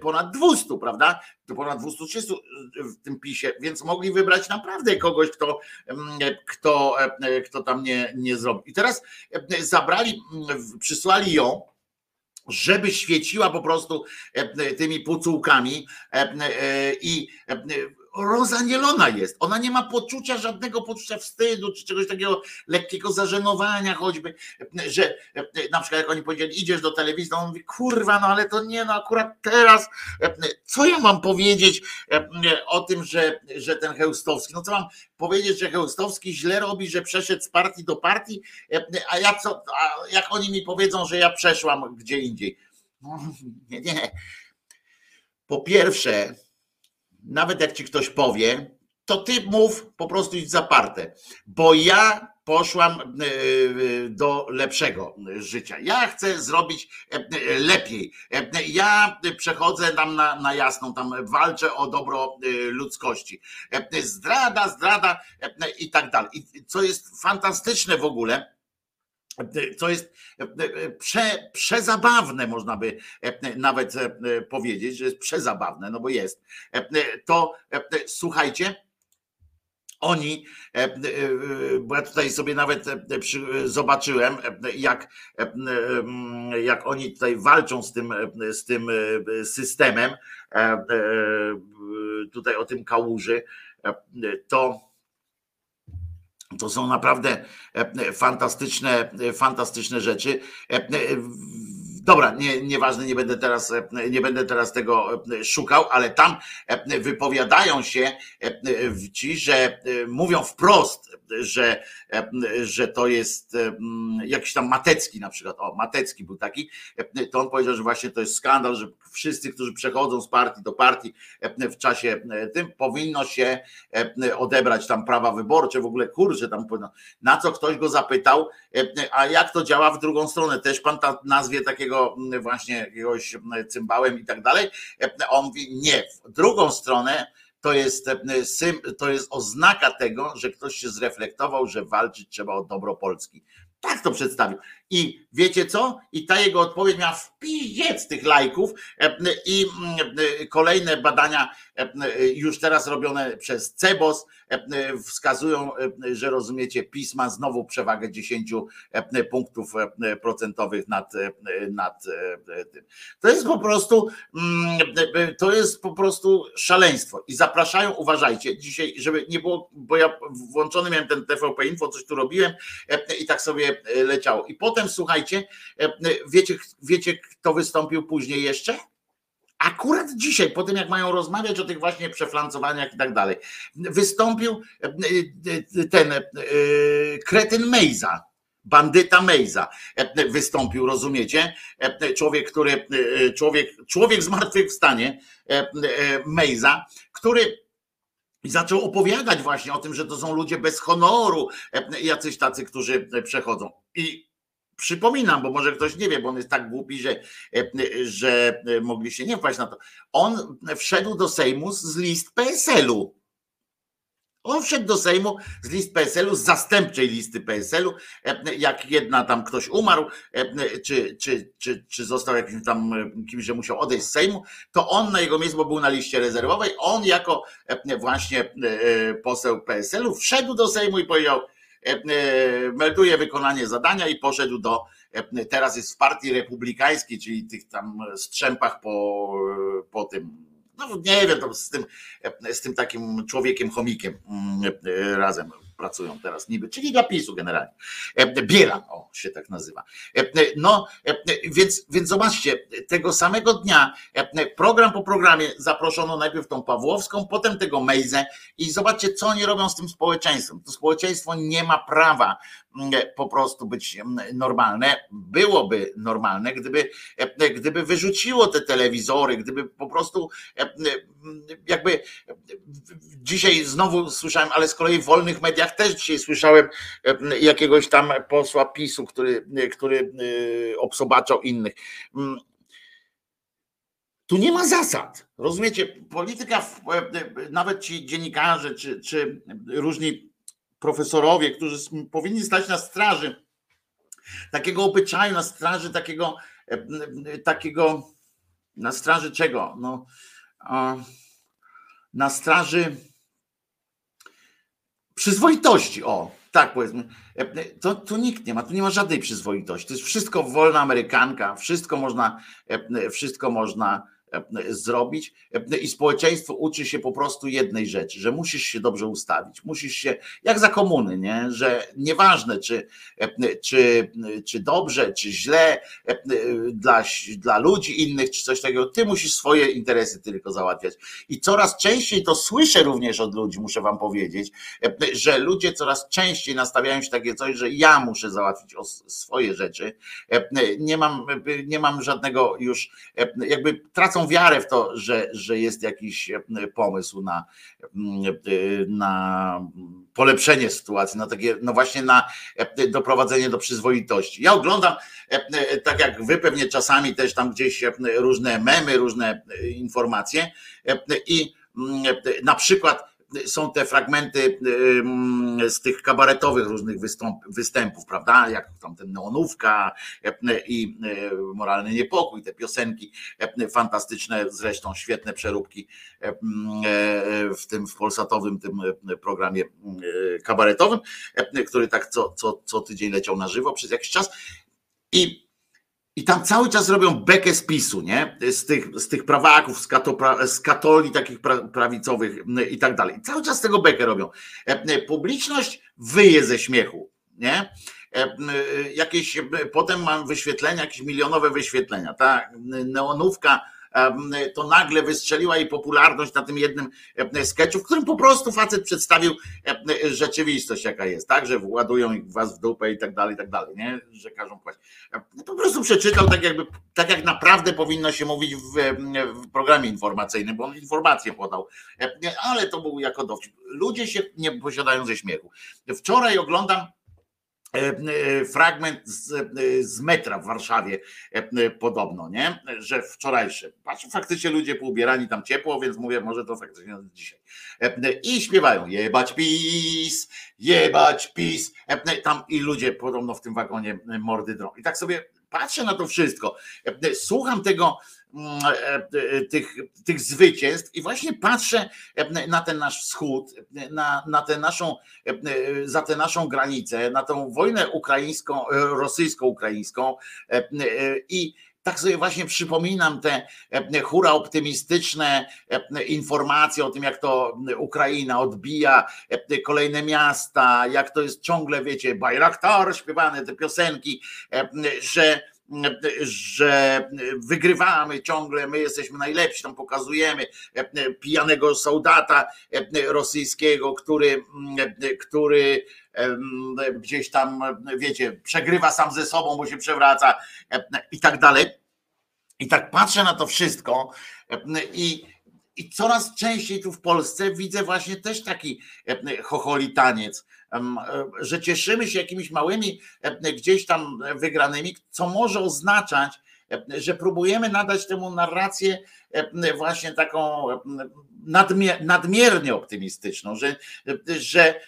ponad 200, prawda? To ponad 230 w tym pisie, więc mogli wybrać naprawdę kogoś, kto, kto, kto tam nie, nie zrobił. I teraz zabrali, przysłali ją, żeby świeciła po prostu tymi pucułkami i rozanielona jest. Ona nie ma poczucia, żadnego poczucia wstydu, czy czegoś takiego lekkiego zażenowania choćby, że na przykład jak oni powiedzieli, idziesz do telewizji, to on mówi, kurwa, no ale to nie, no akurat teraz, co ja mam powiedzieć o tym, że, że ten Heustowski, no co mam powiedzieć, że Heustowski źle robi, że przeszedł z partii do partii, a ja co, a jak oni mi powiedzą, że ja przeszłam gdzie indziej. Nie, nie. Po pierwsze, nawet jak ci ktoś powie, to ty mów po prostu idź zaparte, bo ja poszłam e, e, do lepszego życia. Ja chcę zrobić e, lepiej. Ja przechodzę tam na, na jasną, tam walczę o dobro ludzkości. Zdrada, zdrada i tak dalej. I co jest fantastyczne w ogóle, co jest prze, przezabawne, można by nawet powiedzieć, że jest przezabawne, no bo jest. To słuchajcie, oni, e, e, bo ja tutaj sobie nawet e, zobaczyłem, jak, jak oni tutaj walczą z tym, z tym systemem, tutaj o tym kałuży, to to są naprawdę fantastyczne, fantastyczne rzeczy. Dobra, nie, nieważne, nie będę teraz, nie będę teraz tego szukał, ale tam wypowiadają się ci, że mówią wprost, że, że to jest jakiś tam Matecki na przykład, o Matecki był taki, to on powiedział, że właśnie to jest skandal, że wszyscy, którzy przechodzą z partii do partii w czasie tym, powinno się odebrać tam prawa wyborcze, w ogóle kurczę, tam na co ktoś go zapytał, a jak to działa w drugą stronę, też pan ta nazwie takiego właśnie jakiegoś cymbałem i tak dalej, on mówi nie, w drugą stronę to jest, to jest oznaka tego, że ktoś się zreflektował, że walczyć trzeba o dobro Polski. Tak to przedstawił. I wiecie co? I ta jego odpowiedź miała wpiździec tych lajków i kolejne badania już teraz robione przez CEBOS wskazują, że rozumiecie, pisma znowu przewagę 10 punktów procentowych nad, nad tym. To jest po prostu to jest po prostu szaleństwo. I zapraszają, uważajcie, dzisiaj, żeby nie było, bo ja włączony miałem ten TVP Info, coś tu robiłem i tak sobie leciało. I potem słuchajcie, wiecie, wiecie kto wystąpił później jeszcze? akurat dzisiaj, po tym jak mają rozmawiać o tych właśnie przeflancowaniach i tak dalej, wystąpił e, e, ten e, kretyn Mejza, bandyta Mejza wystąpił, rozumiecie? Człowiek, który, człowiek, człowiek zmartwychwstanie, Mejza, który zaczął opowiadać właśnie o tym, że to są ludzie bez honoru, jacyś tacy, którzy przechodzą. I Przypominam, bo może ktoś nie wie, bo on jest tak głupi, że, e, że mogli się nie wpaść na to. On wszedł do Sejmu z list PSL-u. On wszedł do Sejmu z list PSL-u, z zastępczej listy PSL-u, e, jak jedna tam ktoś umarł, e, czy, czy, czy, czy został jakimś tam kimś, że musiał odejść z Sejmu, to on na jego miejscu, bo był na liście rezerwowej, on jako właśnie poseł PSL-u wszedł do Sejmu i powiedział, E, e, melduje wykonanie zadania i poszedł do, e, teraz jest w partii republikańskiej, czyli tych tam strzępach po, po tym, no nie wiem, z tym, z tym takim człowiekiem chomikiem mm, razem pracują teraz niby, czyli dla PiSu generalnie. Bielan, o się tak nazywa. No, więc, więc zobaczcie, tego samego dnia, program po programie zaproszono najpierw tą Pawłowską, potem tego Mejzę i zobaczcie, co oni robią z tym społeczeństwem. To społeczeństwo nie ma prawa po prostu być normalne. Byłoby normalne, gdyby, gdyby wyrzuciło te telewizory, gdyby po prostu jakby dzisiaj znowu słyszałem, ale z kolei w wolnych mediach też dzisiaj słyszałem jakiegoś tam posła PiSu, który, który e, obsobaczał innych. Mm. Tu nie ma zasad. Rozumiecie? Polityka, e, nawet ci dziennikarze, czy, czy różni profesorowie, którzy powinni stać na straży takiego obyczaju, na straży takiego, e, takiego na straży czego? No, na straży przyzwoitości. O, tak powiedzmy. To, tu nikt nie ma, tu nie ma żadnej przyzwoitości. To jest wszystko wolna amerykanka, wszystko można, wszystko można zrobić i społeczeństwo uczy się po prostu jednej rzeczy, że musisz się dobrze ustawić, musisz się, jak za komuny, nie? że nieważne czy, czy, czy dobrze, czy źle dla, dla ludzi innych, czy coś takiego, ty musisz swoje interesy tylko załatwiać. I coraz częściej to słyszę również od ludzi, muszę wam powiedzieć, że ludzie coraz częściej nastawiają się takie coś, że ja muszę załatwić swoje rzeczy. Nie mam, nie mam żadnego już, jakby tracą wiarę w to, że, że jest jakiś pomysł na, na polepszenie sytuacji, na takie, no właśnie na doprowadzenie do przyzwoitości. Ja oglądam, tak jak wy pewnie czasami też tam gdzieś różne memy, różne informacje i na przykład są te fragmenty z tych kabaretowych różnych wystąp, występów, prawda? Jak tam ten neonówka i e, moralny niepokój, te piosenki fantastyczne, zresztą świetne przeróbki e, w tym w polsatowym tym programie kabaretowym, który tak co, co, co tydzień leciał na żywo przez jakiś czas. I i tam cały czas robią bekę z PiSu, nie? Z tych, z tych prawaków, z, kato, z katoli takich prawicowych i tak dalej. Cały czas tego bekę robią. E, publiczność wyje ze śmiechu, nie? E, jakieś, potem mam wyświetlenia, jakieś milionowe wyświetlenia. Ta neonówka to nagle wystrzeliła jej popularność na tym jednym sketchu, w którym po prostu facet przedstawił rzeczywistość, jaka jest, tak, że ładują was w dupę i tak dalej, i tak dalej, nie, że każą płacić. Po prostu przeczytał tak jakby, tak jak naprawdę powinno się mówić w, w programie informacyjnym, bo on informację podał, ale to był jako dowcip. Ludzie się nie posiadają ze śmiechu. Wczoraj oglądam fragment z, e, z, metra w Warszawie podobno, nie? Że wczorajszy. Patrzę, faktycznie ludzie poubierani tam ciepło, więc mówię, może to faktycznie dzisiaj. I śpiewają jebać pis, jebać pis. Tam i ludzie podobno w tym wagonie mordy drą. I tak sobie patrzę na to wszystko. Słucham tego, e, e, tych, tych zwycięstw. I właśnie patrzę e, na ten nasz wschód, na, na tę naszą, za tę naszą granicę, na tą wojnę ukraińską, rosyjsko-ukraińską. I tak sobie właśnie przypominam te hura optymistyczne informacje o tym, jak to Ukraina odbija kolejne miasta, jak to jest ciągle, wiecie, Bajraktar śpiewane, te piosenki, że że wygrywamy ciągle, my jesteśmy najlepsi, tam pokazujemy pijanego soldata rosyjskiego, który, który gdzieś tam, wiecie, przegrywa sam ze sobą, bo się przewraca i tak dalej. I tak patrzę na to wszystko i, i coraz częściej tu w Polsce widzę właśnie też taki chocholi taniec E, że cieszymy się jakimiś małymi e, gdzieś tam wygranymi, co może oznaczać, e, że próbujemy nadać temu narrację właśnie taką nadmiernie optymistyczną, że, że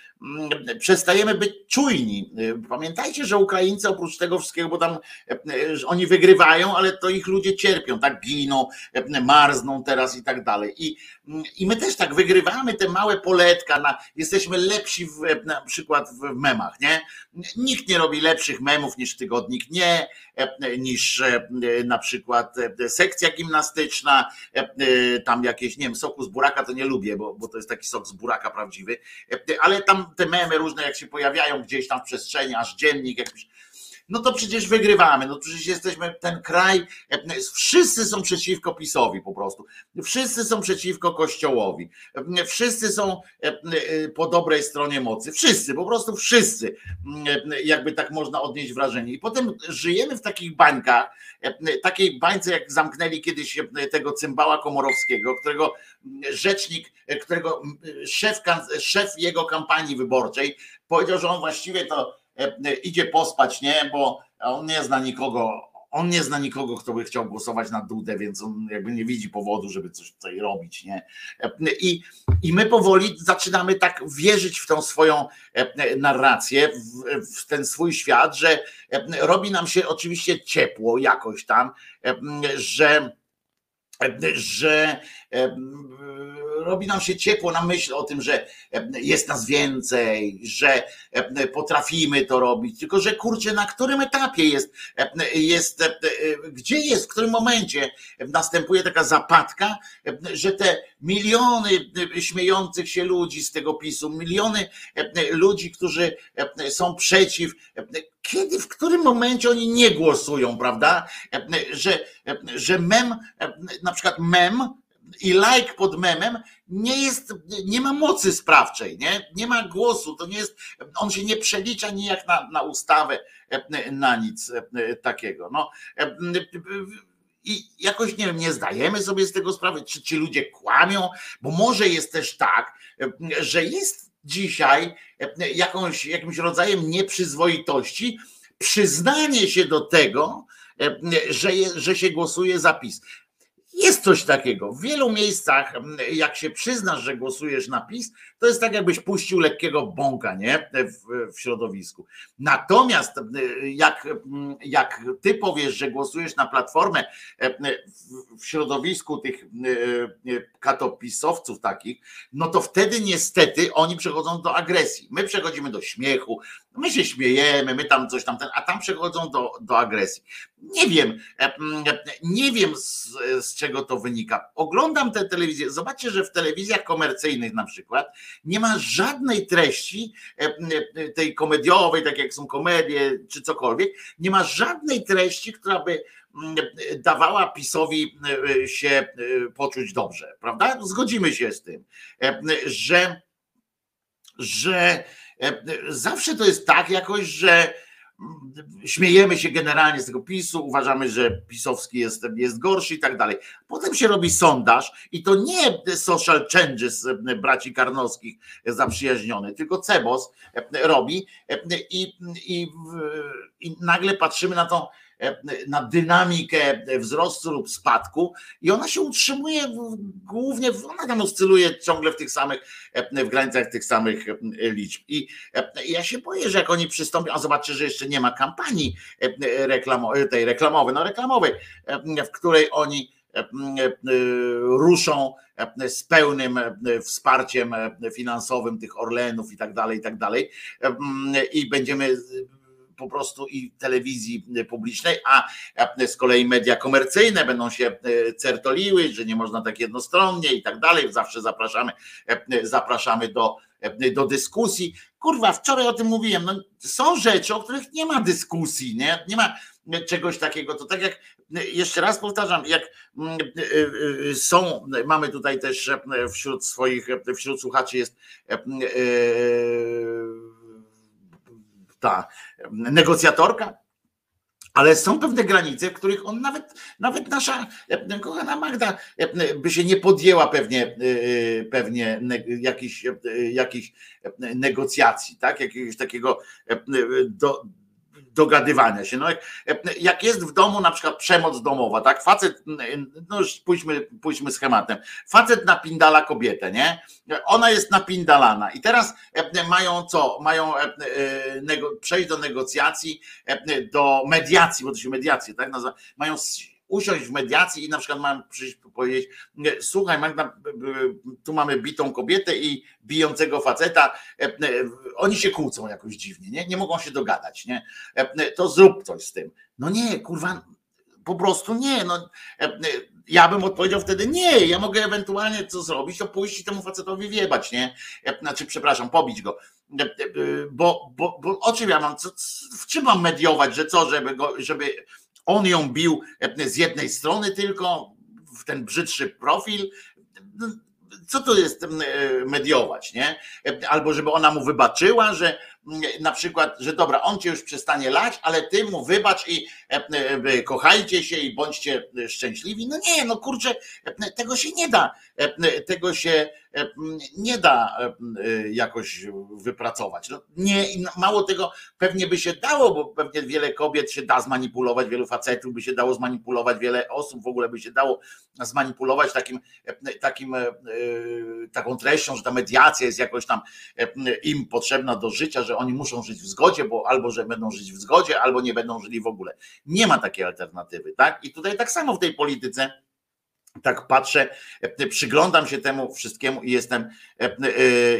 przestajemy być czujni. Pamiętajcie, że Ukraińcy oprócz tego wszystkiego, bo tam e, oni wygrywają, ale to ich ludzie cierpią, tak giną, e, marzną teraz i tak dalej. I, mm, i my też tak wygrywamy te małe poletka, na, jesteśmy lepsi w, e, na przykład w memach, nie? Nikt nie robi lepszych memów niż tygodnik, nie, niż na przykład sekcja gimnastyczna, tam jakieś, nie wiem, soku z buraka to nie lubię, bo, bo to jest taki sok z buraka prawdziwy, ale tam te memy różne, jak się pojawiają gdzieś tam w przestrzeni, aż dziennik jakiś, no to przecież wygrywamy, no przecież jesteśmy ten kraj, wszyscy są przeciwko PiSowi po prostu, wszyscy są przeciwko Kościołowi, wszyscy są po dobrej stronie mocy, wszyscy, po prostu wszyscy, jakby tak można odnieść wrażenie. I potem żyjemy w takich bańkach, takiej bańce jak zamknęli kiedyś tego cymbała Komorowskiego, którego rzecznik, którego szef, szef jego kampanii wyborczej powiedział, że on właściwie to idzie pospać, nie, bo on nie zna nikogo, on nie zna nikogo, kto by chciał głosować na Dudę, więc on jakby nie widzi powodu, żeby coś tutaj robić, nie? E, I, i my powoli zaczynamy tak wierzyć w tą swoją e, narrację, w, w ten swój świat, że robi nam się oczywiście ciepło jakoś tam, że że robi nam się ciepło na myśl o tym, że jest nas więcej, że potrafimy to robić, tylko że kurczę, na którym etapie jest, jest gdzie jest, w którym momencie następuje taka zapadka, że te miliony śmiejących się ludzi z tego PiSu, miliony ludzi, którzy są przeciw, kiedy, w którym momencie oni nie głosują, prawda? Że, że mem, na przykład mem i like pod memem nie jest, nie ma mocy sprawczej, nie? Nie ma głosu, to nie jest, on się nie przelicza nijak na, na ustawę, na nic takiego. No, i jakoś nie nie zdajemy sobie z tego sprawy, czy ci ludzie kłamią, bo może jest też tak, że jest dzisiaj jakąś, jakimś rodzajem nieprzyzwoitości przyznanie się do tego, że, że się głosuje za PiS. Jest coś takiego. W wielu miejscach, jak się przyznasz, że głosujesz na PiS, to jest tak, jakbyś puścił lekkiego bąka nie? W, w środowisku. Natomiast jak, jak ty powiesz, że głosujesz na platformę w, w środowisku tych katopisowców takich, no to wtedy niestety oni przechodzą do agresji. My przechodzimy do śmiechu, my się śmiejemy, my tam coś tam, ten, a tam przechodzą do, do agresji. Nie wiem, nie wiem z, z czego to wynika. Oglądam tę telewizję. Zobaczcie, że w telewizjach komercyjnych na przykład nie ma żadnej treści tej komediowej, tak jak są komedie czy cokolwiek, nie ma żadnej treści, która by dawała PiSowi się poczuć dobrze, prawda? Zgodzimy się z tym, że, że zawsze to jest tak jakoś, że śmiejemy się generalnie z tego PiSu, uważamy, że pisowski jest, jest gorszy i tak dalej. Potem się robi sondaż i to nie social changes braci Karnowskich zaprzyjaźniony, tylko Cebos robi i, i, i nagle patrzymy na tą na dynamikę wzrostu lub spadku i ona się utrzymuje głównie, ona tam oscyluje ciągle w tych samych, w granicach tych samych liczb. I ja się boję, że jak oni przystąpią, a zobaczcie, że jeszcze nie ma kampanii tej reklamowej, no reklamowej, w której oni ruszą z pełnym wsparciem finansowym tych Orlenów i tak dalej, i tak dalej. I będziemy po prostu i telewizji publicznej, a z kolei media komercyjne będą się e, certoliły, że nie można tak jednostronnie i tak dalej. Zawsze zapraszamy, e, zapraszamy do, e, do dyskusji. Kurwa, wczoraj o tym mówiłem. No, są rzeczy, o których nie ma dyskusji, nie? Nie ma czegoś takiego. To tak jak jeszcze raz powtarzam, jak mm, są, mamy tutaj też wśród swoich, wśród słuchaczy jest ta negocjatorka, ale są pewne granice, w których on nawet, nawet nasza kochana Magda by się nie podjęła pewnie, pewnie jakichś, jakichś negocjacji, tak? jakiegoś takiego do, dogadywania się. No jak, jak jest w domu na przykład przemoc domowa, tak? Facet, no już pójdźmy, pójdźmy schematem. Facet napindala kobietę, nie? Ona jest napindalana i teraz mają co? Mają przejść do negocjacji, do mediacji, bo to się mediacje, tak? Mają usiąść w mediacji i na przykład mam przyjść powiedzieć, słuchaj Magda, tu mamy bitą kobietę i bijącego faceta, oni się kłócą jakoś dziwnie, nie, nie mogą się dogadać, nie? To zrób coś z tym. No nie, kurwa, po prostu nie, no ja bym odpowiedział wtedy nie, ja mogę ewentualnie co zrobić, to pójść i temu facetowi wiebać, nie? Znaczy, przepraszam, pobić go. Bo, bo, bo o czym ja mam, co, w czym mam mediować, że co, żeby go, żeby on ją bił z jednej strony tylko, w ten brzydszy profil. Co to jest mediować, nie? Albo żeby ona mu wybaczyła, że na przykład, że dobra, on cię już przestanie lać, ale ty mu wybacz i kochajcie się i bądźcie szczęśliwi. No nie, no kurczę, tego się nie da. Tego się nie da jakoś wypracować. No nie, mało tego pewnie by się dało, bo pewnie wiele kobiet się da zmanipulować, wielu facetów by się dało zmanipulować, wiele osób w ogóle by się dało zmanipulować takim, takim taką treścią, że ta mediacja jest jakoś tam im potrzebna do życia, że oni muszą żyć w zgodzie, bo albo że będą żyć w zgodzie, albo nie będą żyli w ogóle. Nie ma takiej alternatywy, tak? I tutaj tak samo w tej polityce tak patrzę, przyglądam się temu wszystkiemu i jestem,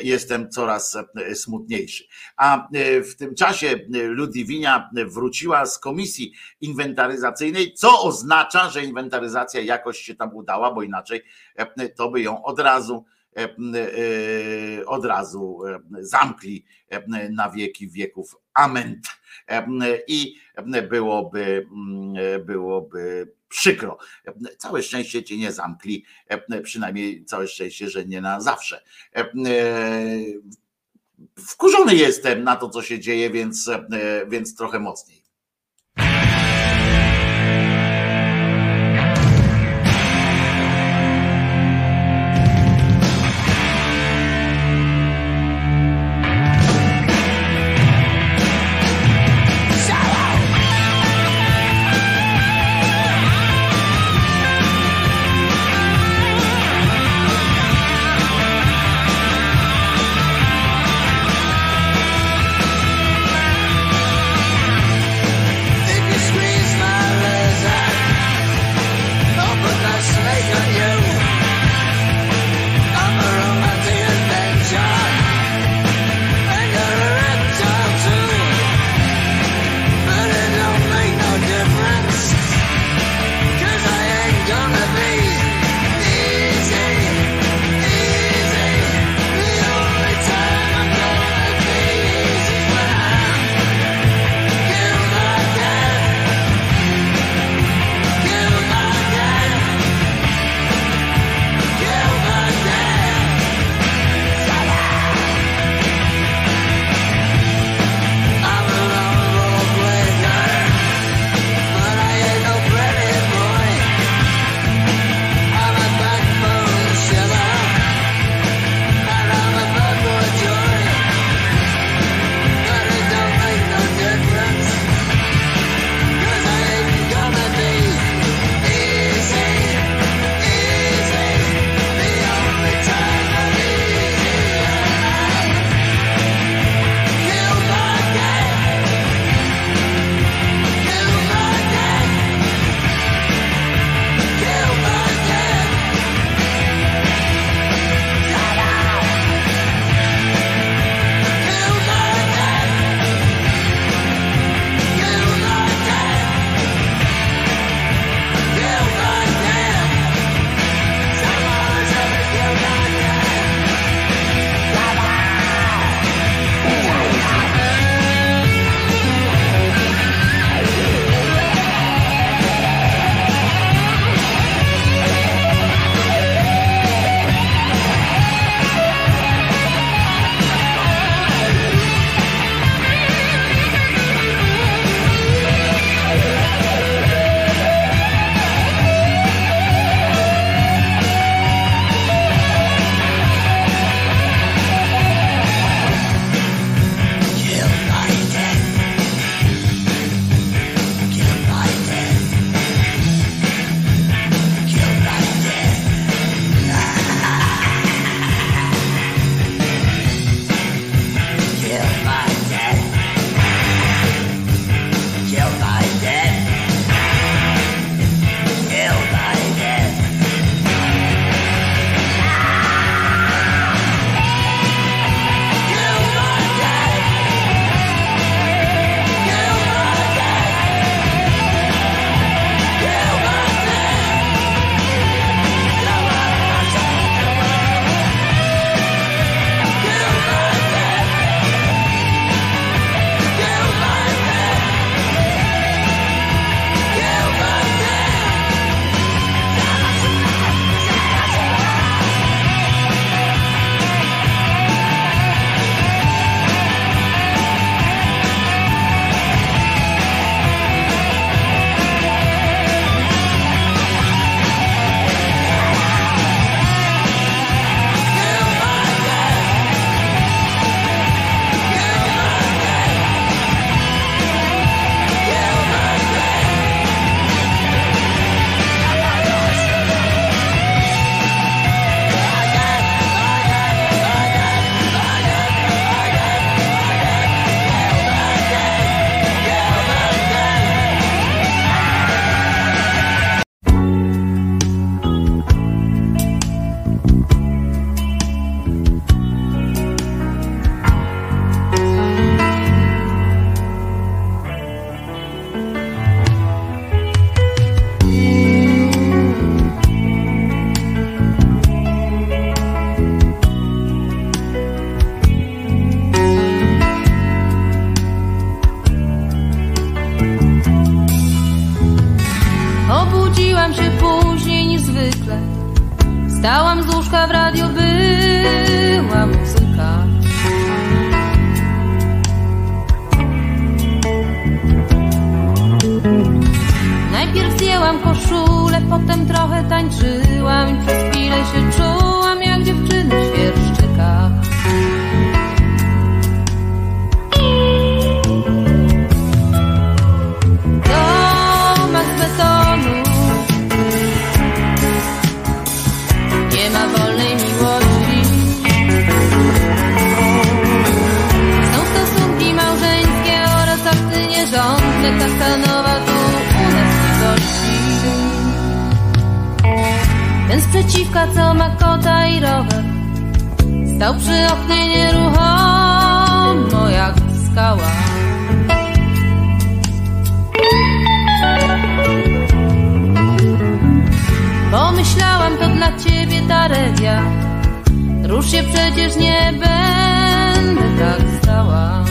jestem coraz smutniejszy. A w tym czasie Ludwinia wróciła z komisji inwentaryzacyjnej, co oznacza, że inwentaryzacja jakoś się tam udała, bo inaczej to by ją od razu od razu zamkli na wieki wieków. Amen. I byłoby, byłoby przykro. Całe szczęście cię nie zamkli, przynajmniej całe szczęście, że nie na zawsze. Wkurzony jestem na to, co się dzieje, więc, więc trochę mocniej. Obudziłam się później niż zwykle. Stałam z łóżka w radio, była muzyka. Najpierw zdjęłam koszulę, potem trochę tańczyłam i przez chwilę się czułam jak dziewczyny Ten sprzeciwka co ma kota i rower Stał przy oknie nieruchomo jak skała Pomyślałam, to dla ciebie taredia. Rusz się przecież nie będę tak stała.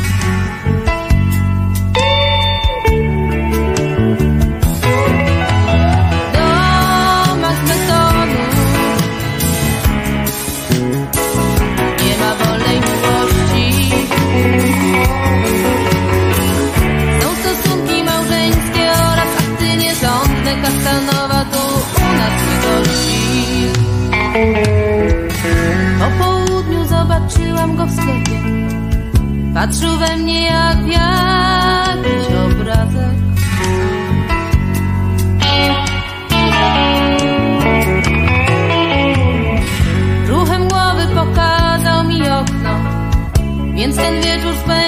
Zobaczyłam go w sklepie. Patrzył we mnie jak w jakiś obrazek. Ruchem głowy pokazał mi okno Więc ten wieczór spędzimy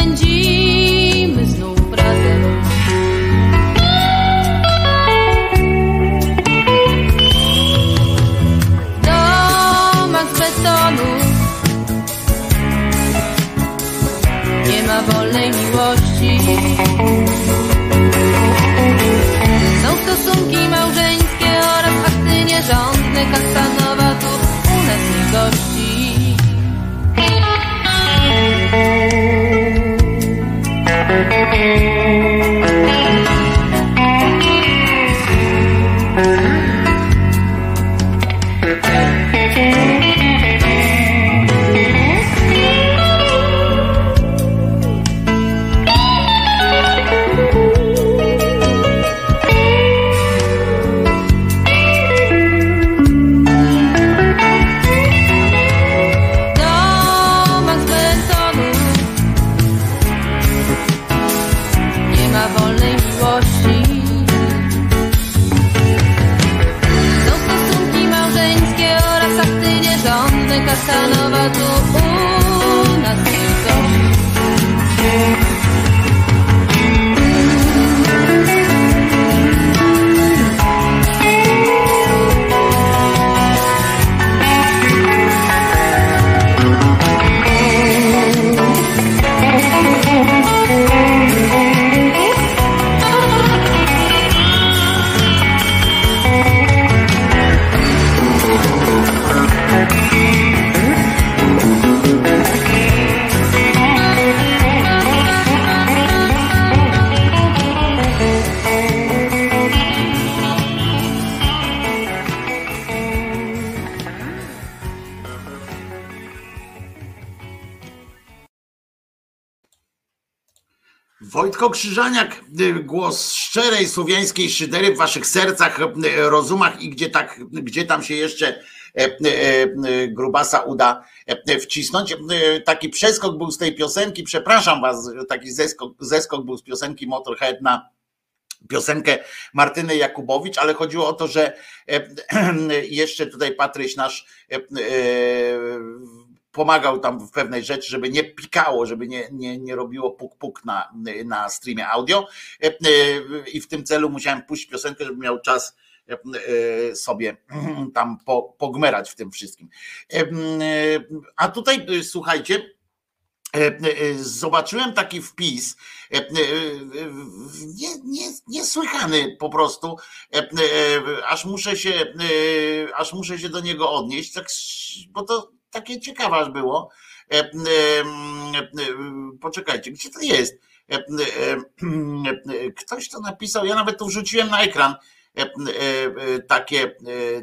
Krzyżaniak, y, głos szczerej słowiańskiej szydery w waszych sercach, y, rozumach i gdzie, tak, gdzie tam się jeszcze e, e, e, grubasa uda wcisnąć. E, Taki przeskok był z tej piosenki, przepraszam was, taki zeskok, zeskok był z piosenki Motorhead na piosenkę Martyny Jakubowicz, ale chodziło o to, że jeszcze tutaj Patryś nasz pomagał tam w pewnej rzeczy, żeby nie pikało, żeby nie, nie, nie robiło puk-puk na, na streamie audio E, e, i w tym celu musiałem puścić piosenkę, żeby miał czas e, sobie tam po, pogmerać w tym wszystkim. A tutaj słuchajcie, Zobaczyłem taki wpis, nie, nie, niesłychany po prostu, aż muszę się, aż muszę się do niego odnieść, tak, bo to takie ciekawe aż było. E, e, e, Poczekajcie, gdzie to jest? Ktoś to napisał, ja nawet to wrzuciłem na ekran. takie,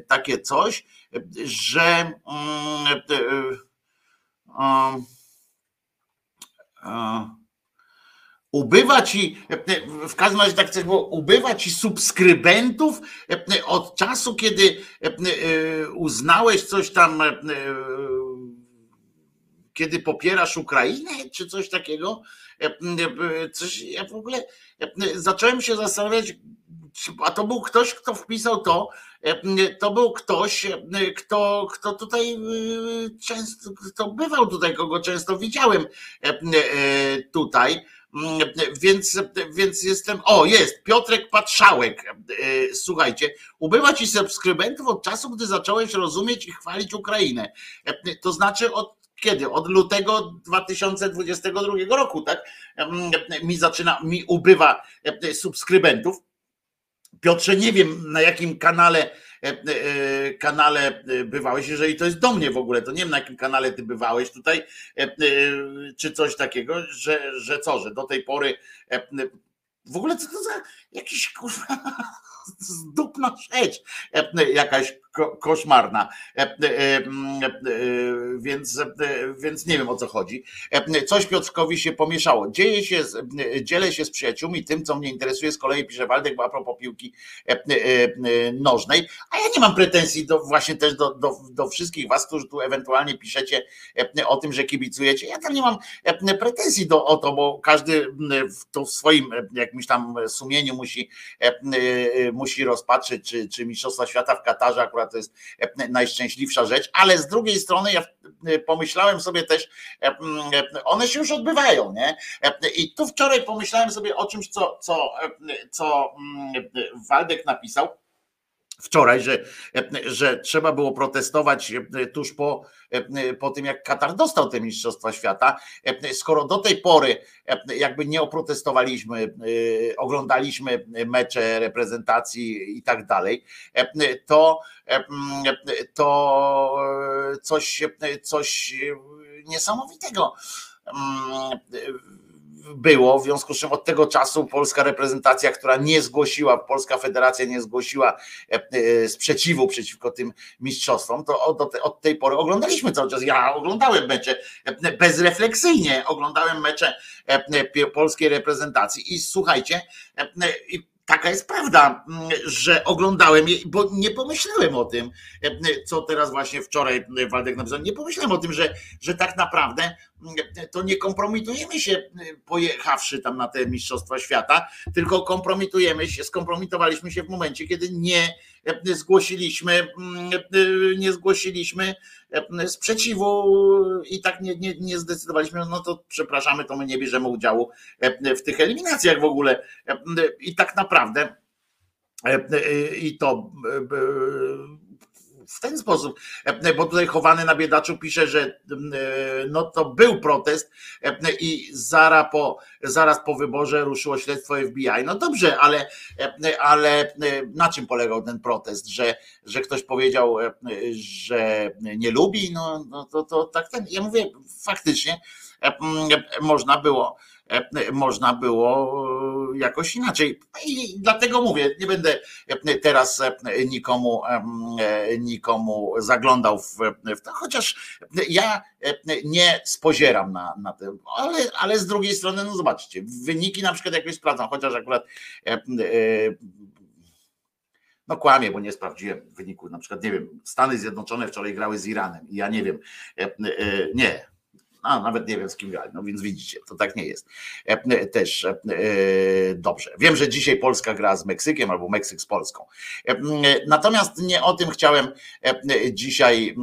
takie coś, że ubywa ci, w każdym razie tak chcesz było, ubywa ci subskrybentów od czasu, kiedy uznałeś coś tam kiedy popierasz Ukrainę, czy coś takiego. E, e, coś, ja w ogóle e, zacząłem się zastanawiać, a to był ktoś, kto wpisał to, to był ktoś, kto, kto tutaj często, kto bywał tutaj, kogo często widziałem tutaj. Więc, więc jestem. O, jest Piotrek Patrzałek. Słuchajcie, ubywa ci subskrybentów od czasu, gdy zacząłeś rozumieć i chwalić Ukrainę. To znaczy od kiedy? Od lutego 2022 roku, tak? Mi zaczyna, mi ubywa e, subskrybentów. Piotrze, nie wiem na jakim kanale e, e, kanale bywałeś, jeżeli to jest do mnie w ogóle, to nie wiem na jakim kanale ty bywałeś tutaj, czy coś takiego, że, że co, że do tej pory w ogóle co to za jakiś kurwa zdupna rzecz, jakaś koszmarna. Więc, więc nie wiem o co chodzi. Coś Piotrkowi się pomieszało. Dzieje się, dzielę się z przyjaciółmi tym, co mnie interesuje. Z kolei pisze Waldek, bo a propos piłki nożnej. A ja nie mam pretensji do, właśnie też do, do, do wszystkich was, którzy tu ewentualnie piszecie o tym, że kibicujecie. Ja tam nie mam pretensji do, o to, bo każdy w, to w swoim jakimś tam sumieniu musi, musi rozpatrzeć, czy, czy Mistrzostwa Świata w Katarze akurat to jest e, najszczęśliwsza rzecz, ale z drugiej strony ja e, pomyślałem sobie też, e, one się już odbywają, nie? I tu wczoraj pomyślałem sobie o czymś, co, co, co Waldek napisał wczoraj, że, że trzeba było protestować tuż po, po tym, jak Katar dostał te Mistrzostwa Świata. Skoro do tej pory jakby nie oprotestowaliśmy, oglądaliśmy mecze reprezentacji i tak dalej, to, to coś, coś niesamowitego było, w związku z czym od tego czasu polska reprezentacja, która nie zgłosiła, polska federacja nie zgłosiła e, e, sprzeciwu przeciwko tym mistrzostwom, to od, od tej pory oglądaliśmy cały czas. Ja oglądałem mecze e, bezrefleksyjnie, oglądałem mecze polskiej reprezentacji i słuchajcie, taka jest prawda, że oglądałem je, bo nie pomyślałem o tym, co teraz właśnie wczoraj Waldek napisał, nie pomyślałem o tym, że, że tak naprawdę to nie kompromitujemy się y, pojechawszy tam na te Mistrzostwa Świata, tylko kompromitujemy się, skompromitowaliśmy się w momencie, kiedy nie y, zgłosiliśmy, y, nie zgłosiliśmy sprzeciwu i tak nie, nie, nie zdecydowaliśmy, no to przepraszamy, to my nie bierzemy udziału w tych eliminacjach w ogóle. I tak naprawdę i to w ten sposób, e, bo tutaj chowany na biedaczu pisze, że e, no to był protest e, i zaraz po, zaraz po wyborze ruszyło śledztwo FBI. No dobrze, ale, ale na czym polegał ten protest? Że, że ktoś powiedział, że nie lubi, no, no to, to tak ten. Ja mówię, faktycznie można było można było e, jakoś inaczej. I dlatego mówię, nie będę e, teraz nikomu, nikomu zaglądał w, w to, chociaż ja nie spozieram na, na ale, ale z drugiej strony, no zobaczcie, wyniki na przykład jakoś sprawdzam, chociaż akurat no kłamie, bo nie sprawdziłem wyniku. Na przykład, nie wiem, Stany Zjednoczone wczoraj grały z Iranem i ja nie wiem, nie, a nawet nie wiem z kim grali, no więc widzicie, to tak nie jest. E, e, też e, dobrze. Wiem, że dzisiaj Polska gra z Meksykiem albo Meksyk z Polską. Natomiast nie o tym chciałem dzisiaj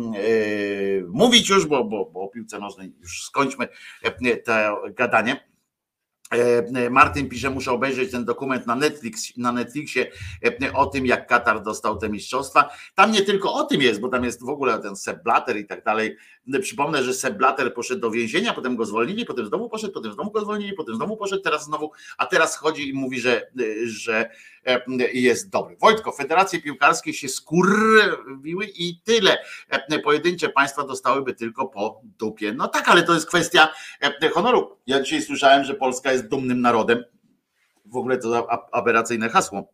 mówić już, bo, bo, bo o piłce nożnej już skończmy to gadanie. Martin pisze, muszę obejrzeć ten dokument na, Netflix, na Netflixie o tym, jak Katar dostał te mistrzostwa. Tam nie tylko o tym jest, bo tam jest w ogóle ten Sepp Blatter i tak dalej. Przypomnę, że Sepp Blatter poszedł do więzienia, potem go zwolnili, potem znowu poszedł, potem znowu go zwolnili, potem znowu poszedł, teraz znowu, a teraz chodzi i mówi, że, że jest dobry. Wojtko, federacje piłkarskie się skurwiły i tyle. Pojedyncze państwa dostałyby tylko po dupie. No tak, ale to jest kwestia honoru. Ja dzisiaj słyszałem, że Polska jest dumnym narodem. W ogóle to aberracyjne hasło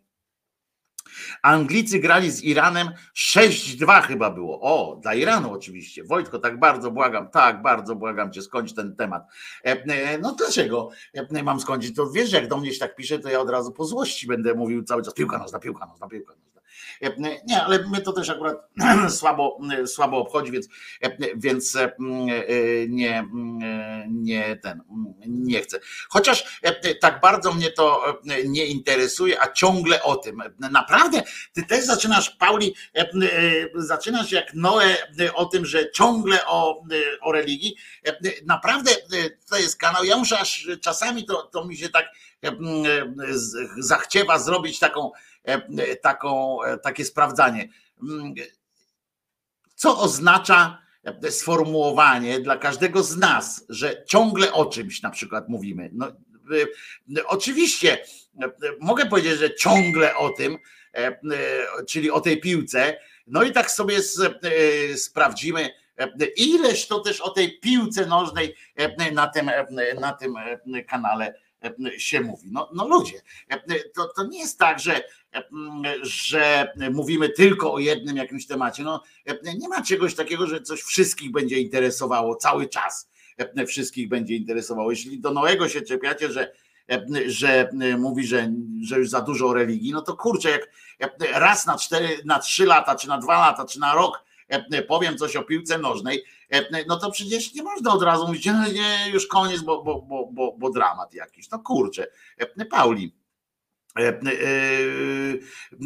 Anglicy grali z Iranem 6-2 chyba było. O, dla Iranu oczywiście. Wojtko, tak bardzo błagam, tak, bardzo błagam cię, skończ ten temat. No dlaczego mam skończyć? To wiesz, jak do mnie się tak pisze, to ja od razu po złości będę mówił cały czas piłka nożna, piłka nożna, piłka nożna. Nie, ale my to też akurat słabo, słabo obchodzi, więc, więc nie, nie ten, nie chcę. Chociaż tak bardzo mnie to nie interesuje, a ciągle o tym. Naprawdę, ty też zaczynasz, Pauli, zaczynasz jak Noe o tym, że ciągle o, o religii. Naprawdę to jest kanał. Ja muszę aż czasami to, to mi się tak zachciewa zrobić taką E, e, taką, e, takie sprawdzanie. Mm, co oznacza sformułowanie dla każdego z nas, że ciągle o czymś na przykład mówimy? No, oczywiście mogę powiedzieć, że ciągle o tym, czyli o tej piłce, no i tak sobie sprawdzimy, ileż to też o tej piłce nożnej na tym, na tym kanale się mówi. No, no ludzie, to, to nie jest tak, że że mówimy tylko o jednym jakimś temacie. No, nie ma czegoś takiego, że coś wszystkich będzie interesowało cały czas. Wszystkich będzie interesowało. Jeśli do Noego się czepiacie, że, że mówi, że, że już za dużo o religii, no to kurczę, jak raz na cztery, na trzy lata, czy na dwa lata, czy na rok powiem coś o piłce nożnej, no to przecież nie można od razu mówić, nie, już koniec, bo, bo, bo, bo, bo dramat jakiś. No kurczę. Pauli. E, e,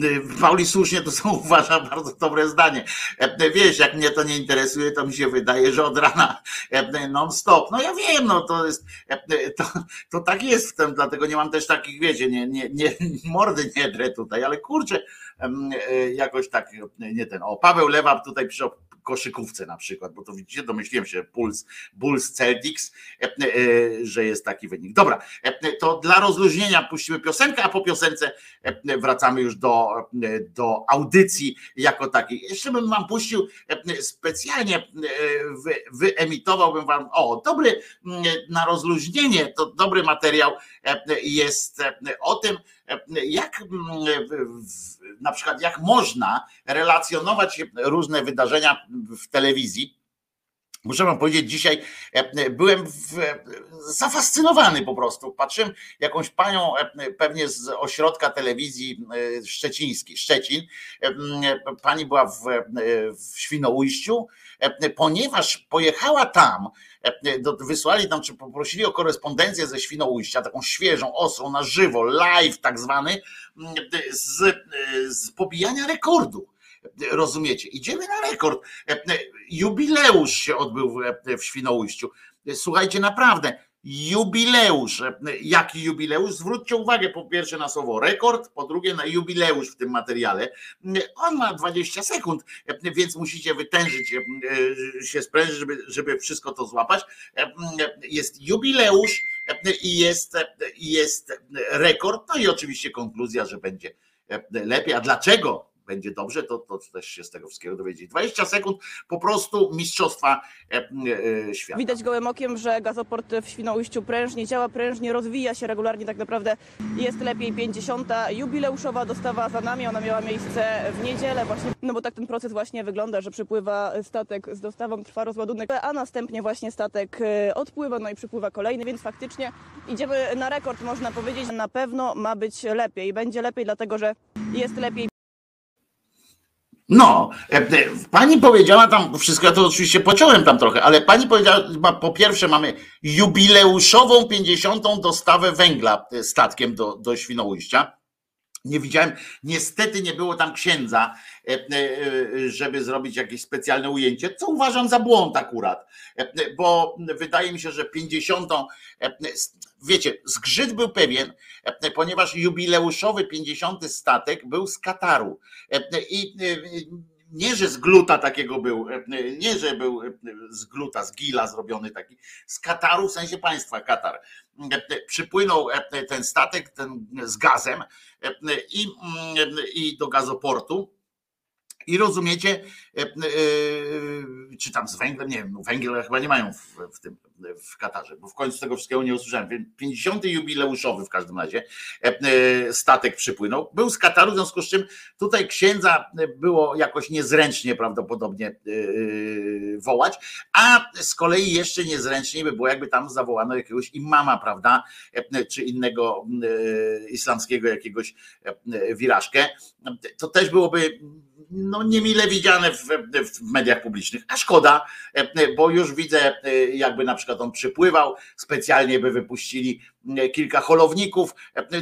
e, Pauli słusznie to są uważa bardzo dobre zdanie. Wiesz, jak mnie to nie interesuje, to mi się wydaje, że od rana non-stop. No ja wiem, no to jest, to, to tak jest dlatego nie mam też takich, wiecie, nie, nie, nie, mordy nie drę tutaj, ale kurczę, jakoś tak, nie ten, o, Paweł Lewap tutaj pisze koszykówce na przykład, bo to widzicie, domyśliłem się, Puls, Bulls Celtics, e, e, że jest taki wynik. Dobra, e, to dla rozluźnienia puścimy piosenkę, a po piosence wracamy już do, do audycji jako takiej. Jeszcze bym wam puścił specjalnie, wy, wyemitowałbym wam, o, dobry na rozluźnienie, to dobry materiał jest o tym, jak na przykład jak można relacjonować różne wydarzenia w telewizji. Muszę wam powiedzieć, dzisiaj byłem w, zafascynowany po prostu. Patrzyłem jakąś panią pewnie z ośrodka telewizji szczecińskiej, Szczecin. Pani była w, w Świnoujściu, ponieważ pojechała tam wysłali tam, czy poprosili o korespondencję ze Świnoujścia, taką świeżą, ostrą, na żywo, live tak zwany, z, z pobijania rekordu. Rozumiecie? Idziemy na rekord. Jubileusz się odbył w Świnoujściu. Słuchajcie, naprawdę, jubileusz. Jaki jubileusz? Zwróćcie uwagę po pierwsze na słowo rekord, po drugie na jubileusz w tym materiale. On ma 20 sekund, więc musicie wytężyć się sprężyć, żeby, żeby wszystko to złapać. Jest jubileusz i jest, jest rekord, no i oczywiście konkluzja, że będzie lepiej. A dlaczego będzie dobrze, to, to też się z tego wszystkiego dowiedzieć. 20 sekund po prostu mistrzostwa e, e, świata. Widać gołym okiem, że gazoport w Świnoujściu prężnie działa, prężnie rozwija się regularnie, tak naprawdę jest lepiej 50. jubileuszowa dostawa za nami, ona miała miejsce w niedzielę właśnie, no bo tak ten proces właśnie wygląda, że przypływa statek z dostawą, trwa rozładunek, a następnie właśnie statek e, odpływa, no i przypływa kolejny, więc faktycznie idziemy na rekord, można powiedzieć, na pewno ma być lepiej, będzie lepiej, dlatego że jest lepiej no, e, e, pani powiedziała tam wszystko, ja to oczywiście pociąłem tam trochę, ale pani powiedziała, po pierwsze mamy jubileuszową 50. dostawę węgla e, statkiem do, do Świnoujścia. Nie widziałem, niestety nie było tam księdza, żeby zrobić jakieś specjalne ujęcie, co uważam za błąd akurat, bo wydaje mi się, że 50 wiecie, zgrzyt był pewien, e, ponieważ jubileuszowy 50 statek był z Kataru. E, I e, nie, że z gluta takiego był, nie, że był z gluta, z gila zrobiony taki, z Kataru, w sensie państwa Katar. Przypłynął ten statek ten z gazem i, i do gazoportu I rozumiecie, e, e, czy tam z węglem, nie wiem, no węgiel chyba nie mają w, w, tym w Katarze, bo w końcu tego wszystkiego nie usłyszałem. 50. jubileuszowy w każdym razie e, statek przypłynął. Był z Kataru, w związku z czym tutaj księdza było jakoś niezręcznie prawdopodobnie wołać, a z kolei jeszcze niezręcznie by było, jakby tam zawołano jakiegoś imama, prawda, czy innego islamskiego jakiegoś wirażkę. To też byłoby no niemile widziane w, w, mediach publicznych. A szkoda, bo już widzę, jakby na przykład on przypływał, specjalnie by wypuścili kilka holowników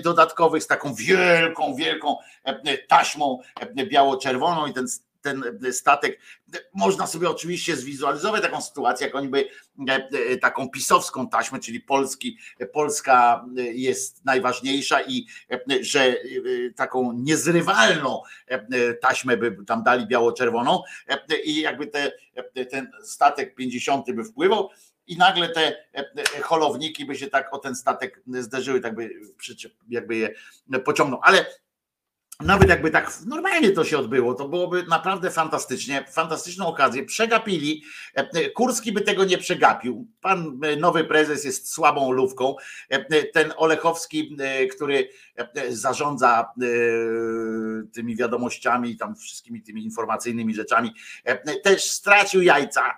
dodatkowych z taką wielką, wielką taśmą biało-czerwoną i ten ten statek. Można sobie oczywiście zwizualizować taką sytuację, jak oni by e, e, taką pisowską taśmę, czyli Polski, Polska jest najważniejsza i e, że taką niezrywalną taśmę by tam dali biało-czerwoną i jakby te, ten statek 50 by wpływał i nagle te holowniki by się tak o ten statek zderzyły, tak by jakby je pociągnął. Ale nawet jakby tak normalnie to się odbyło, to byłoby naprawdę fantastycznie, fantastyczną okazję. Przegapili, e, Kurski by tego nie przegapił. Pan e, nowy prezes jest słabą lówką. E, ten Olechowski, który zarządza tymi wiadomościami, tam wszystkimi tymi informacyjnymi rzeczami, też stracił jajca,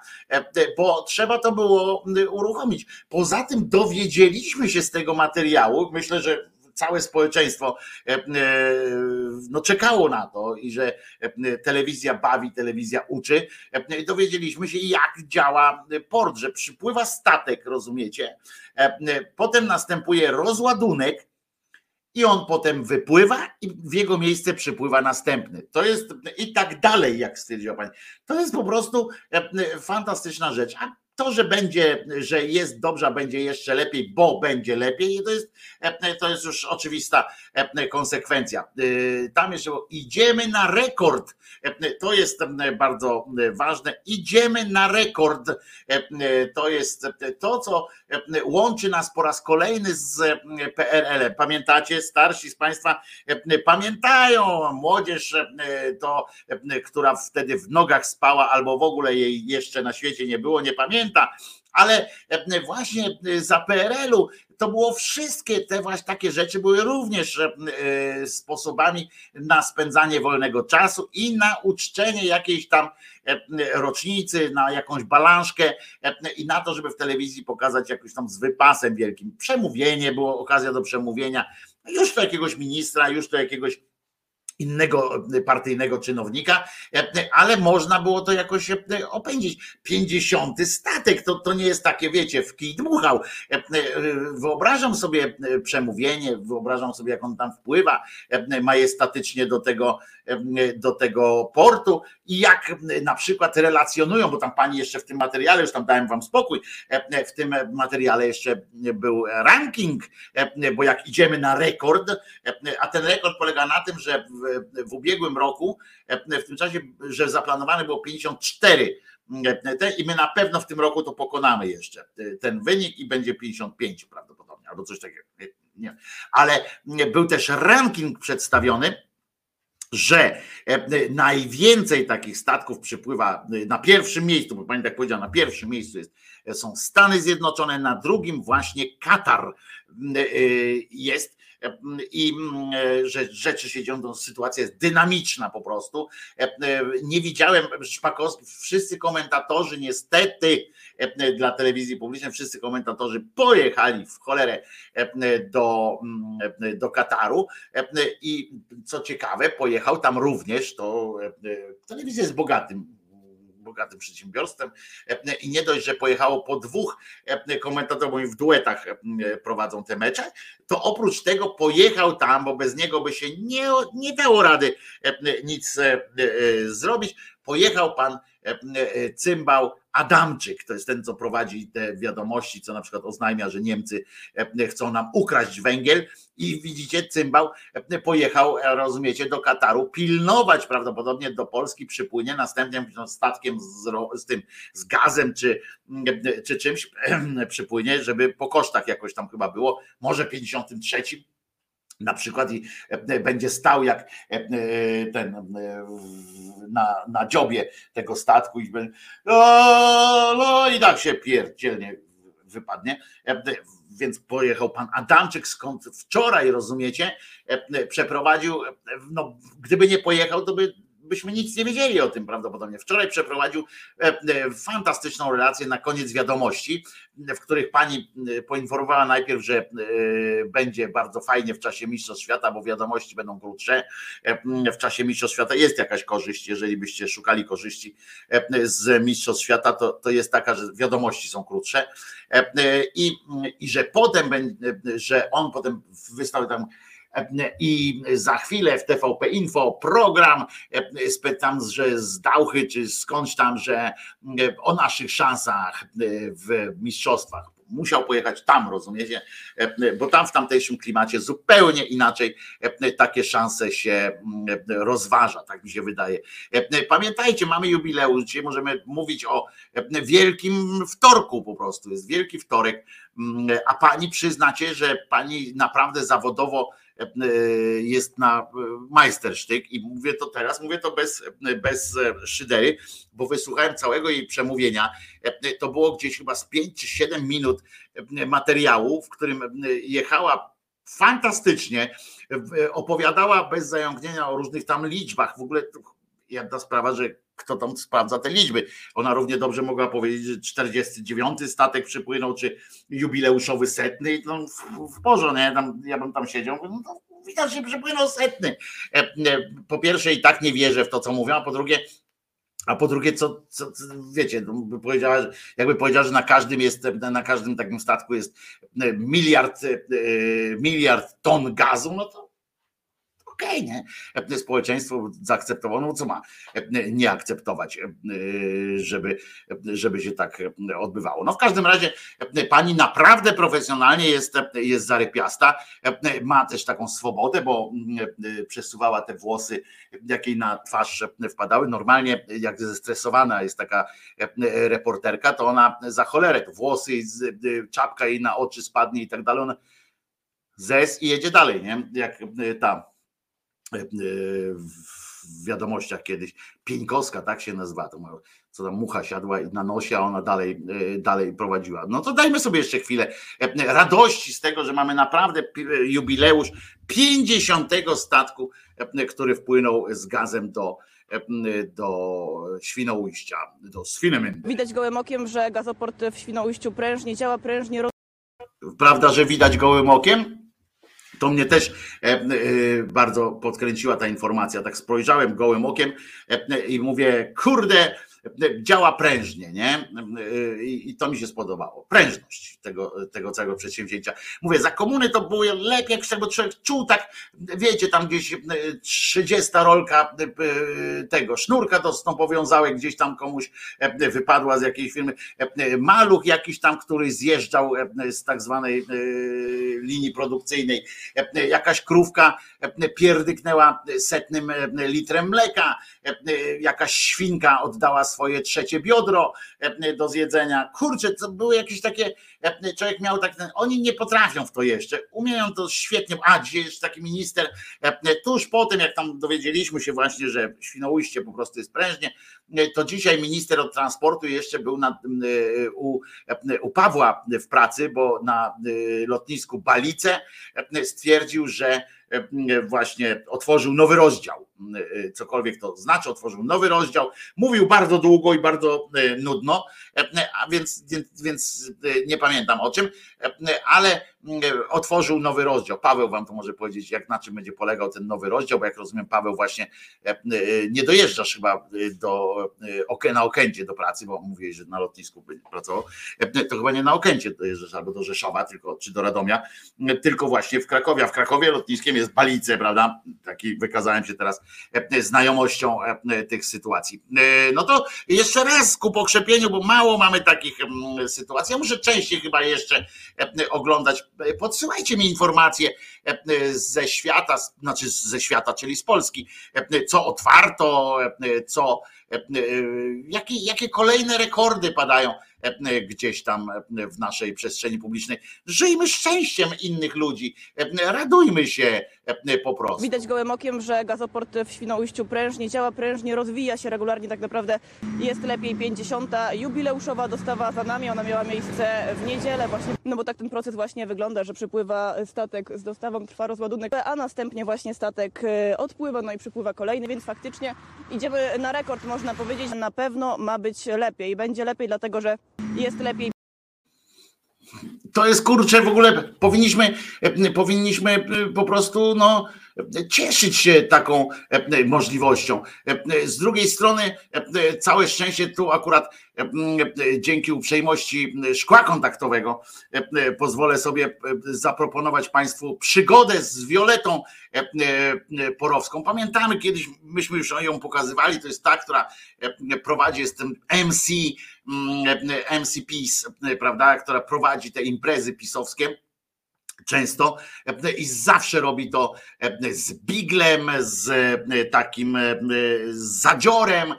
bo trzeba to było uruchomić. Poza tym dowiedzieliśmy się z tego materiału, myślę, że całe społeczeństwo e, e, no, czekało na to i że e, telewizja bawi, telewizja uczy. Dowiedzieliśmy się, jak działa port, że przypływa statek, rozumiecie? Potem następuje rozładunek. I on potem wypływa i w jego miejsce przypływa następny. To jest i tak dalej, jak stwierdziła pani. To jest po prostu fantastyczna rzecz. A to, że będzie, że jest dobrze, będzie jeszcze lepiej, bo będzie lepiej, to jest, to jest już oczywista konsekwencja. Tam jeszcze idziemy na rekord. To jest bardzo ważne. Idziemy na rekord. To jest to, co łączy nas po raz kolejny z PRL-em. Pamiętacie, starsi z Państwa pamiętają, młodzież to, która wtedy w nogach spała albo w ogóle jej jeszcze na świecie nie było, nie pamięta pamięta, ale e, właśnie e, za PRL-u to było wszystkie te właśnie takie rzeczy były również e, sposobami na spędzanie wolnego czasu i na uczczenie jakiejś tam rocznicy, na jakąś balanszkę i na to, żeby w telewizji pokazać jakoś tam z wypasem wielkim. Przemówienie było okazja do przemówienia, już to jakiegoś ministra, już to jakiegoś innego partyjnego czynownika, ale można było to jakoś opędzić. 50 statek, to, to nie jest takie, wiecie, w kij dmuchał. Wyobrażam sobie przemówienie, wyobrażam sobie, jak on tam wpływa majestatycznie do tego, do tego portu i jak na przykład relacjonują, bo tam pani jeszcze w tym materiale, już tam dałem wam spokój, w tym materiale jeszcze był ranking, bo jak idziemy na rekord, a ten rekord polega na tym, że w, ubiegłym roku, w tym czasie, że zaplanowane było 54 i my na pewno w tym roku to pokonamy jeszcze ten wynik i będzie 55 prawdopodobnie, albo coś takiego. Nie. Ale był też ranking przedstawiony, że najwięcej takich statków przypływa na pierwszym miejscu, bo pani tak powiedziała, na pierwszym miejscu jest, są Stany Zjednoczone, na drugim właśnie Katar jest i mm, że rzeczy się dzieją, sytuacja jest dynamiczna po prostu. E, e, nie widziałem Szpakowski, wszyscy komentatorzy niestety e, dla telewizji publicznej, wszyscy komentatorzy pojechali w cholerę do, mm, do Kataru i co ciekawe, pojechał tam również, to telewizja jest bogatym bogatym przedsiębiorstwem e, i nie dość, że pojechało po dwóch e, komentatorów, bo w duetach e, prowadzą te mecze, to oprócz tego pojechał tam, bo bez niego by się nie, nie dało rady nic zrobić. Pojechał pan cymbał Adamczyk, to jest ten, co prowadzi te wiadomości, co na przykład oznajmia, że Niemcy chcą nam ukraść węgiel. I widzicie, cymbał pojechał, rozumiecie, do Kataru pilnować prawdopodobnie do Polski przypłynie następnym statkiem z, z tym, z gazem czy, czy czymś przypłynie, żeby po kosztach jakoś tam chyba było, może 53 na przykład i będzie stał jak ten na, na dziobie tego statku i będzie no i tak się pierdzielnie wypadnie. Więc pojechał pan Adamczyk, skąd wczoraj, rozumiecie, przeprowadził, no gdyby nie pojechał, to by byśmy nic nie wiedzieli o tym prawdopodobnie. Wczoraj przeprowadził e, e, fantastyczną relację na koniec wiadomości, w których pani e, poinformowała najpierw, że będzie bardzo fajnie w czasie Mistrzostw Świata, bo wiadomości będą krótsze. W czasie Mistrzostw Świata jest jakaś korzyść, jeżeli byście szukali korzyści z Mistrzostw Świata, to, to jest taka, że wiadomości są krótsze i, i że potem, że on potem wystał tam i za chwilę w TVP Info program spytam, że z Dauchy czy skądś tam, że o naszych szansach w mistrzostwach musiał pojechać tam, rozumiecie? Bo tam w tamtejszym klimacie zupełnie inaczej takie szanse się rozważa, tak mi się wydaje. Pamiętajcie, mamy jubileusz, dzisiaj możemy mówić o wielkim wtorku po prostu. Jest wielki wtorek, a pani przyznacie, że pani naprawdę zawodowo E, jest na e, majstersztyk i mówię to teraz, mówię to bez, bez e, szydery, bo wysłuchałem całego jej przemówienia. To było gdzieś chyba z 5 czy 7 minut materiału, w którym jechała fantastycznie, opowiadała bez zająknienia o różnych tam liczbach. W ogóle jedna sprawa, że kto tam sprawdza te liczby. Ona równie dobrze mogła powiedzieć, że 49 statek przypłynął, czy jubileuszowy setny, no w, w porządku, nie? Tam, ja bym tam siedział, no to widać, że przypłynął setny. E, e, po pierwsze i tak nie wierzę w to, co mówią, a po drugie a po drugie, co, co wiecie, no, powiedziała, jakby powiedziała, że na każdym jest, na każdym takim statku jest e, miliard, miliard ton gazu, no to okej, okay, nie? Społeczeństwo zaakceptowało, no co ma nie akceptować, żeby, żeby się tak odbywało. No w każdym razie pani naprawdę profesjonalnie jest, jest zarypiasta, ma też taką swobodę, bo przesuwała te włosy, jakie na twarz wpadały. Normalnie jak zestresowana jest taka reporterka, to ona za cholerę, włosy, czapka jej na oczy spadnie i tak dalej, ona zes i jedzie dalej, nie? Jak ta w wiadomościach kiedyś, Pieńkowska, tak się nazywa, to co tam mucha siadła i na nosie, a ona dalej, e, dalej prowadziła. No to dajmy sobie jeszcze chwilę e, radości z tego, że mamy naprawdę jubileusz 50 statku, e, który wpłynął z gazem do, do Świnoujścia, do Swinemyndy. Widać gołym okiem, że gazoport w Świnoujściu prężnie działa, prężnie. Prawda, że widać gołym okiem? To mnie też e, e, bardzo podkręciła ta informacja. Tak spojrzałem gołym okiem e, i mówię, kurde, działa prężnie, nie? I to mi się spodobało. Prężność tego, tego całego przedsięwzięcia. Mówię, za komuny to było lepiej, jak tego człowiek czuł tak, wiecie, tam gdzieś 30 rolka tego sznurka to są powiązałek gdzieś tam komuś wypadła z jakiejś firmy. Maluch jakiś tam, który zjeżdżał z tak zwanej linii produkcyjnej. Jakaś krówka pierdyknęła setnym litrem mleka, jakaś świnka oddała swoje trzecie biodro do zjedzenia. Kurczę, to były jakieś takie, człowiek miał tak, oni nie potrafią w to jeszcze, umieją to świetnie, a dzisiaj jest taki minister, tuż po tym jak tam dowiedzieliśmy się właśnie, że Świnoujście po prostu jest prężnie, to dzisiaj minister od transportu jeszcze był na, u, u Pawła w pracy, bo na lotnisku Balice stwierdził, że właśnie otworzył nowy rozdział. E, cokolwiek to znaczy, otworzył nowy rozdział, mówił bardzo długo i bardzo e, nudno, e, a więc, więc nie pamiętam o czym, ale otworzył nowy rozdział. Paweł wam to może powiedzieć, jak na czym będzie polegał ten nowy rozdział, bo jak rozumiem, Paweł właśnie nie dojeżdżasz chyba do, na Okęcie do pracy, bo mówiłeś, że na lotnisku pracował, to chyba nie na Okęcie dojeżdżasz albo do Rzeszowa, tylko, czy do Radomia, tylko właśnie w Krakowie, a w Krakowie lotniskiem jest Balice, prawda? Taki wykazałem się teraz E, znajomością e, tych sytuacji. E, no to jeszcze raz ku pokrzepieniu, bo mało mamy takich mm, sytuacji. Ja muszę częściej chyba jeszcze oglądać. Podsyłajcie mi informacje ze świata, znaczy ze świata, czyli z Polski, co otwarto, co, jakie, jakie kolejne rekordy padają gdzieś tam w naszej przestrzeni publicznej. Żyjmy szczęściem innych ludzi, radujmy się po prostu. Widać gołym okiem, że gazoport w Świnoujściu prężnie działa, prężnie rozwija się regularnie, tak naprawdę jest lepiej 50. jubileuszowa dostawa za nami, ona miała miejsce w niedzielę właśnie, no bo tak ten proces właśnie wygląda, że przypływa statek z dostawą, trwa rozładunek, a następnie właśnie statek e, odpływa, no i przypływa kolejny, więc faktycznie idziemy na rekord, można powiedzieć, na pewno ma być lepiej, będzie lepiej, dlatego że jest lepiej to jest kurczę w ogóle powinniśmy powinniśmy po prostu no cieszyć się taką możliwością. Z drugiej strony całe szczęście tu akurat dzięki uprzejmości szkła kontaktowego pozwolę sobie zaproponować Państwu przygodę z Violetą Porowską. Pamiętamy kiedyś, myśmy już ją pokazywali, to jest ta, która prowadzi, jest MC, MC PiS, prawda, która prowadzi te imprezy pisowskie często i zawsze robi to z biglem, z takim zadziorem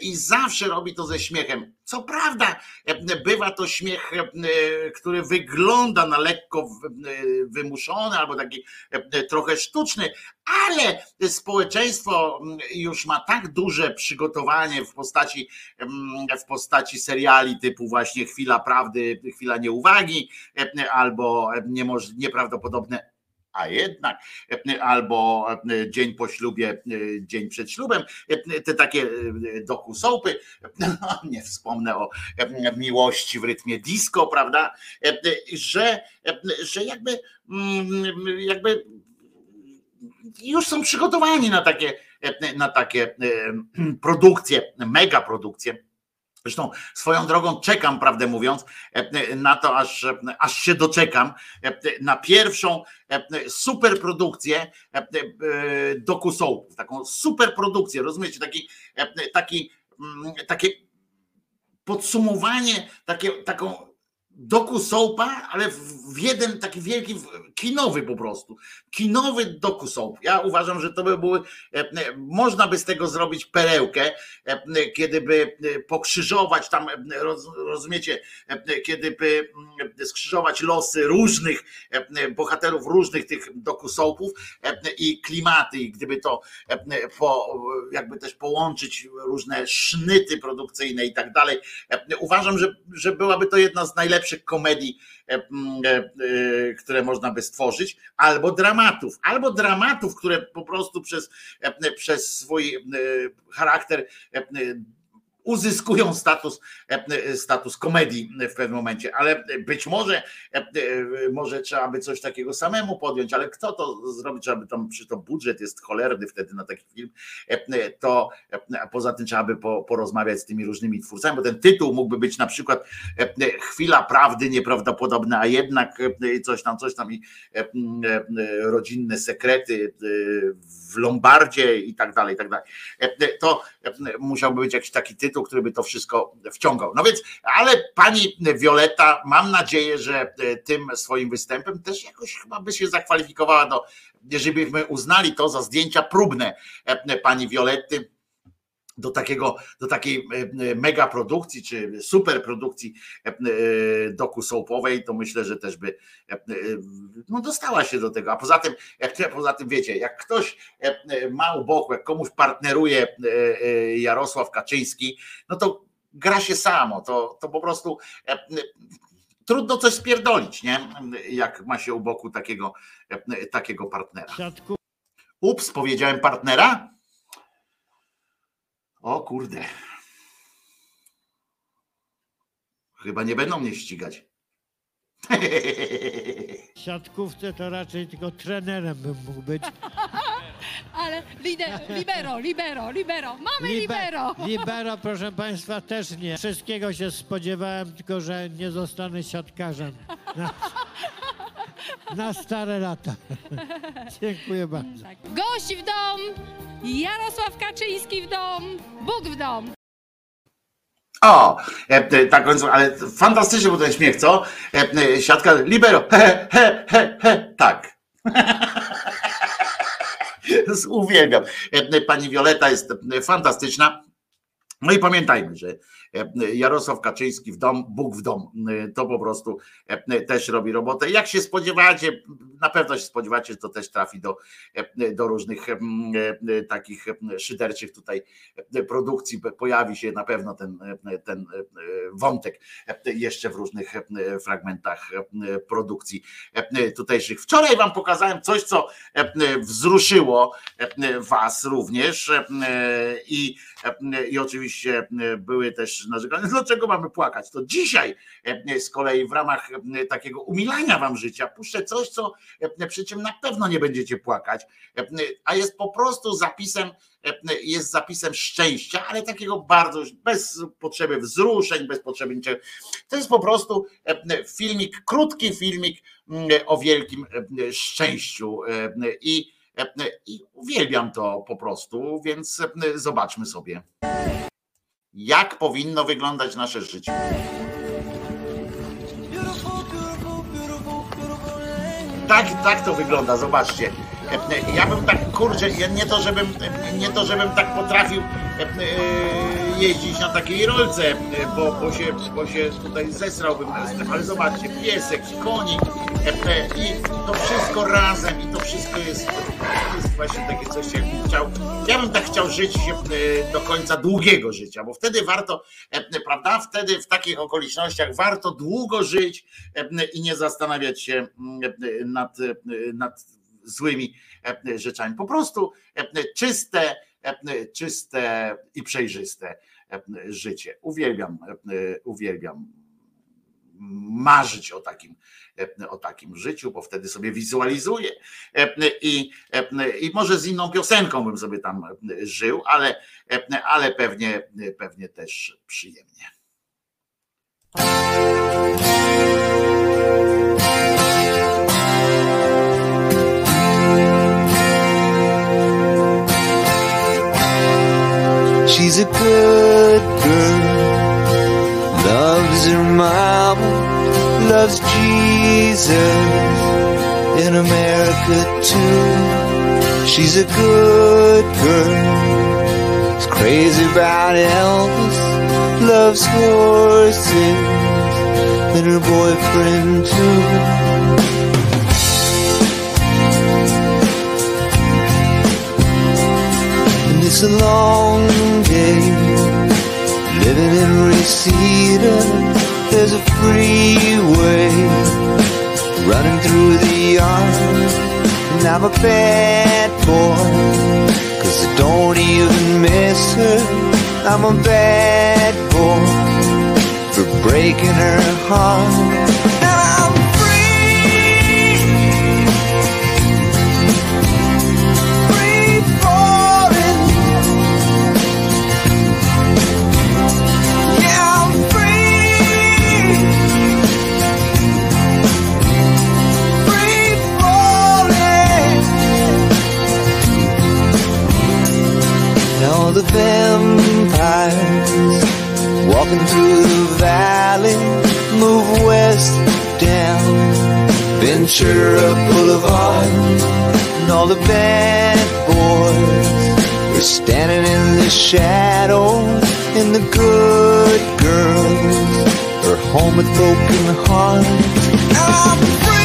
i zawsze robi to ze śmiechem. Co prawda, bywa to śmiech, który wygląda na lekko wymuszony albo taki trochę sztuczny, ale społeczeństwo już ma tak duże przygotowanie w postaci, w postaci seriali typu właśnie Chwila Prawdy, Chwila Nieuwagi albo nieprawdopodobne a jednak albo dzień po ślubie, dzień przed ślubem, te takie soapy, nie wspomnę o miłości w rytmie disco, prawda, że, że jakby, jakby już są przygotowani na takie, na takie produkcje, mega produkcje Zresztą swoją drogą czekam, prawdę mówiąc, na to, aż, aż się doczekam, na pierwszą superprodukcję dokusołów, taką superprodukcję, rozumiecie, taki, taki, takie podsumowanie, takie, taką doku soapa, ale w jeden taki wielki, kinowy po prostu. Kinowy doku soap. Ja uważam, że to by były, e, e, można by z tego zrobić perełkę, e, kiedy by pokrzyżować tam, rozumiecie, kiedy by mm, skrzyżować losy różnych bohaterów, różnych tych doku soapów i klimaty, i gdyby to jakby też połączyć różne sznyty produkcyjne i tak dalej. Uważam, że, że byłaby to jedna z najlepszych najlepszych komedii, e, e, e, które można by stworzyć, albo dramatów, albo dramatów, które po prostu przez, przez swój charakter uzyskują status, e, status komedii w pewnym momencie, ale być może, e, może trzeba by coś takiego samemu podjąć, ale kto to zrobi, trzeba by tam, przy to budżet jest cholerny wtedy na taki film, e, to poza tym trzeba by porozmawiać z tymi różnymi twórcami, bo ten tytuł mógłby być na przykład chwila prawdy nieprawdopodobne, a jednak coś tam, coś tam i rodzinne sekrety w Lombardzie i tak dalej, i tak dalej. To musiałby być jakiś taki tytuł, który by to wszystko wciągał. No więc, ale pani Wioleta, mam nadzieję, że e, tym swoim występem też jakoś chyba by się zakwalifikowała do, jeżeli byśmy uznali to za zdjęcia próbne e, pani Violetty do, takiego, do takiej e, mega produkcji czy super produkcji doku soapowej, to myślę, że też by no, dostała się do tego. A poza tym, jak, poza tym wiecie, jak ktoś ma u boku, jak komuś partneruje Jarosław Kaczyński, no to gra się samo, to, to po prostu trudno coś spierdolić, nie? Jak ma się u boku takiego, takiego partnera. Ups, powiedziałem partnera? O kurde. Chyba nie będą mnie ścigać. W siatkówce to raczej tylko trenerem bym mógł być. Ale lider, libero, libero, libero. Mamy libero. Libero, proszę Państwa, też nie. Wszystkiego się spodziewałem, tylko że nie zostanę siatkarzem. Na, stare lata. Dziękuję bardzo. Tak. Gość w dom, Jarosław Kaczyński w dom, Bóg w dom. O, e, tak końcu, ale fantastycznie był ten śmiech, co? E, siatka, libero, he, he, he, he, tak. Uwielbiam. E, pani Wioleta jest fantastyczna. No i pamiętajmy, że e, Jarosław Kaczyński w dom, Bóg w dom, e, to po prostu e, też robi robotę. Jak się spodziewacie, na pewno się spodziewacie, że to też trafi do, do różnych takich szyderczych tutaj produkcji, pojawi się na pewno ten, ten wątek jeszcze w różnych fragmentach produkcji tutejszych. Wczoraj wam pokazałem coś, co wzruszyło was również i, i oczywiście e, były też narzekania, dlaczego mamy płakać. To dzisiaj e, z kolei w ramach e, takiego umilania wam życia puszczę coś, co przy czym na pewno nie będziecie płakać, a jest po prostu zapisem, jest zapisem szczęścia, ale takiego bardzo, bez potrzeby wzruszeń, bez potrzeby niczego. To jest po prostu filmik, krótki filmik o wielkim szczęściu i, i uwielbiam to po prostu, więc zobaczmy sobie jak powinno wyglądać nasze życie. Tak, tak to wygląda, zobaczcie. Ja bym tak, kurczę, nie to, żebym, nie to, żebym tak potrafił jeździć na takiej rolce, bo, bo, się, bo się tutaj zesrałbym, ale zobaczcie, piesek, konik i to wszystko razem i to wszystko jest, jest właśnie takie coś, jak chciał, ja bym tak chciał żyć do końca długiego życia, bo wtedy warto, prawda, wtedy w takich okolicznościach warto długo żyć i nie zastanawiać się nad, nad złymi rzeczami. Po prostu czyste, czyste i przejrzyste życie. Uwielbiam, uwielbiam marzyć o takim, o takim życiu, bo wtedy sobie wizualizuję i, i może z inną piosenką bym sobie tam żył, ale, ale pewnie, pewnie też przyjemnie. She's a good girl, loves her mama, loves Jesus in America too. She's a good girl, is crazy about Elvis, loves horses. And her boyfriend too. It's a long day living in Reseda. There's a freeway running through the yard. And I'm a bad boy, cause I don't even miss her. I'm a bad boy for breaking her heart. The vampires walking through the valley move west down Ventura Boulevard and all the bad boys are standing in the shadow and the good girls are home with broken hearts. I'm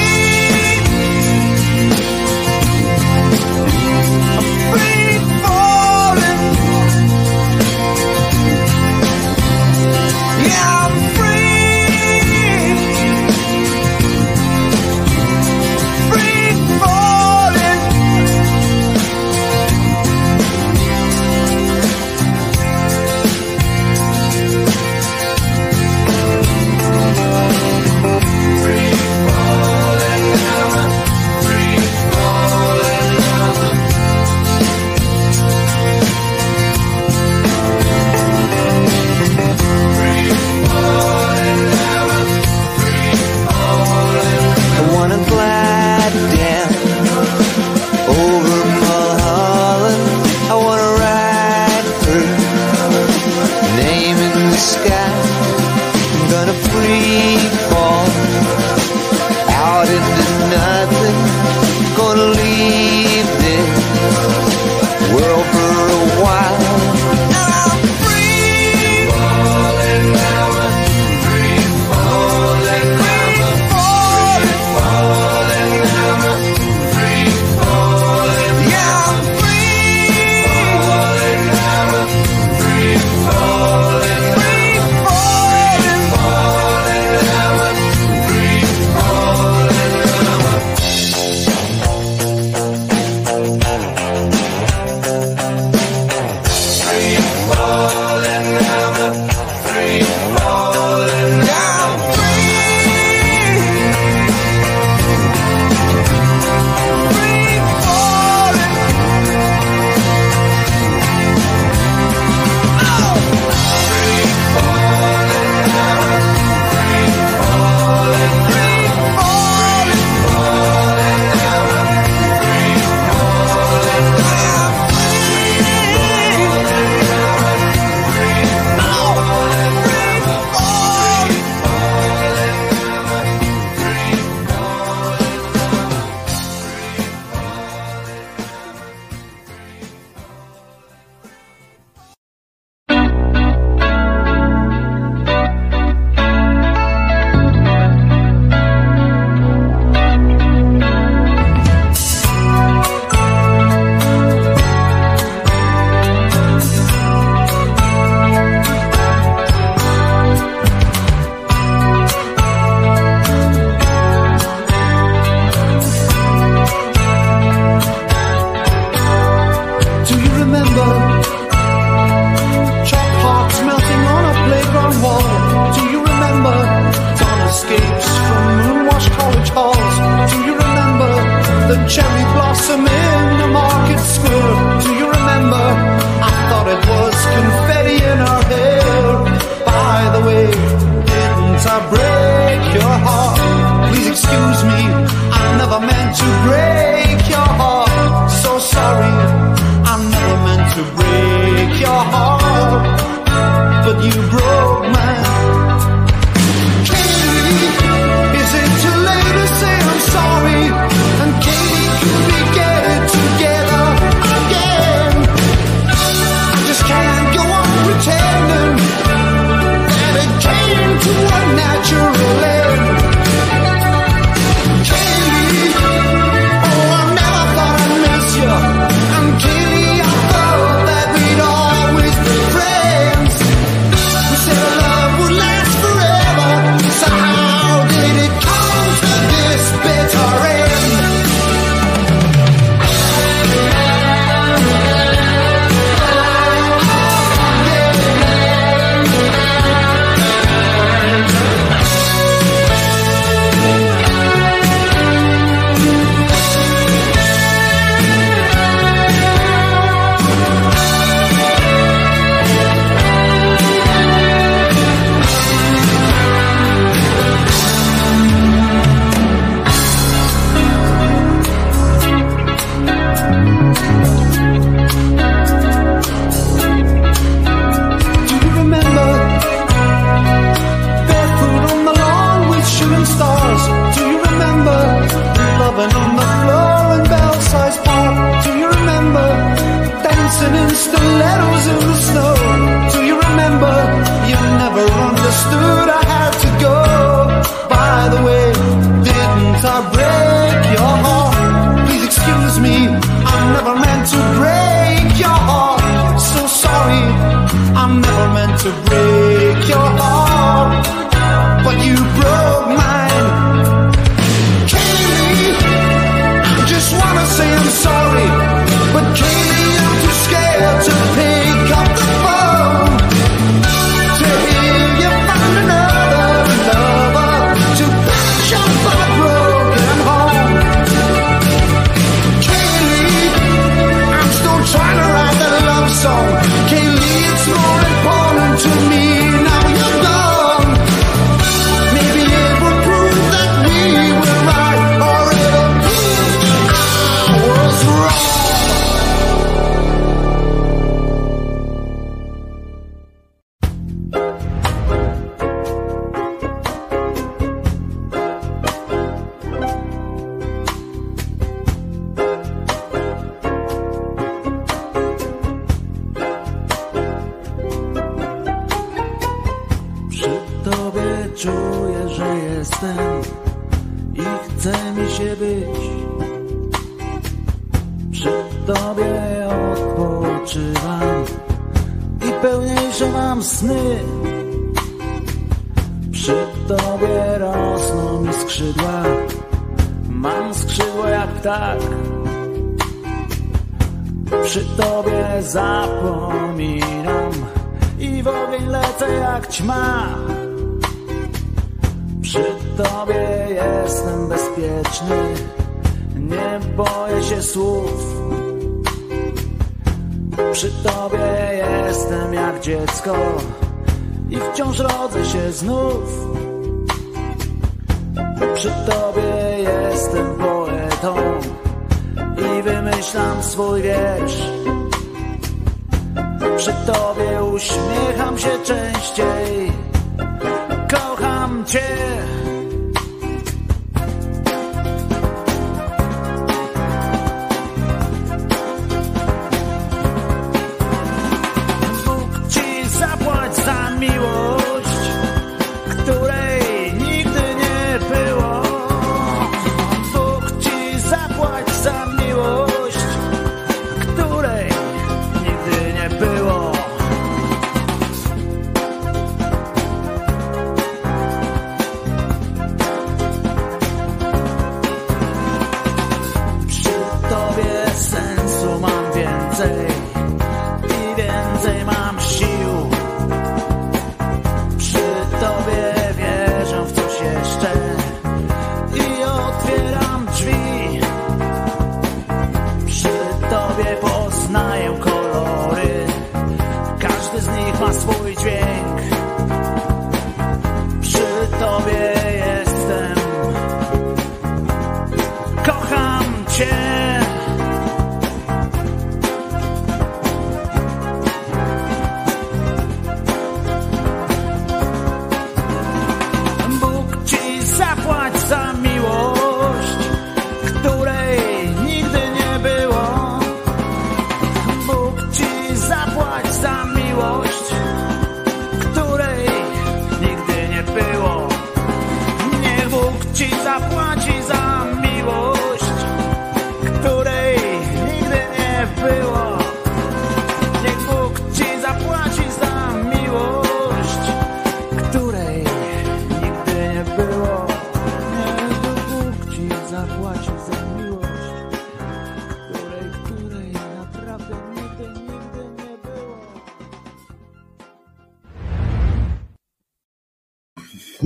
Stop.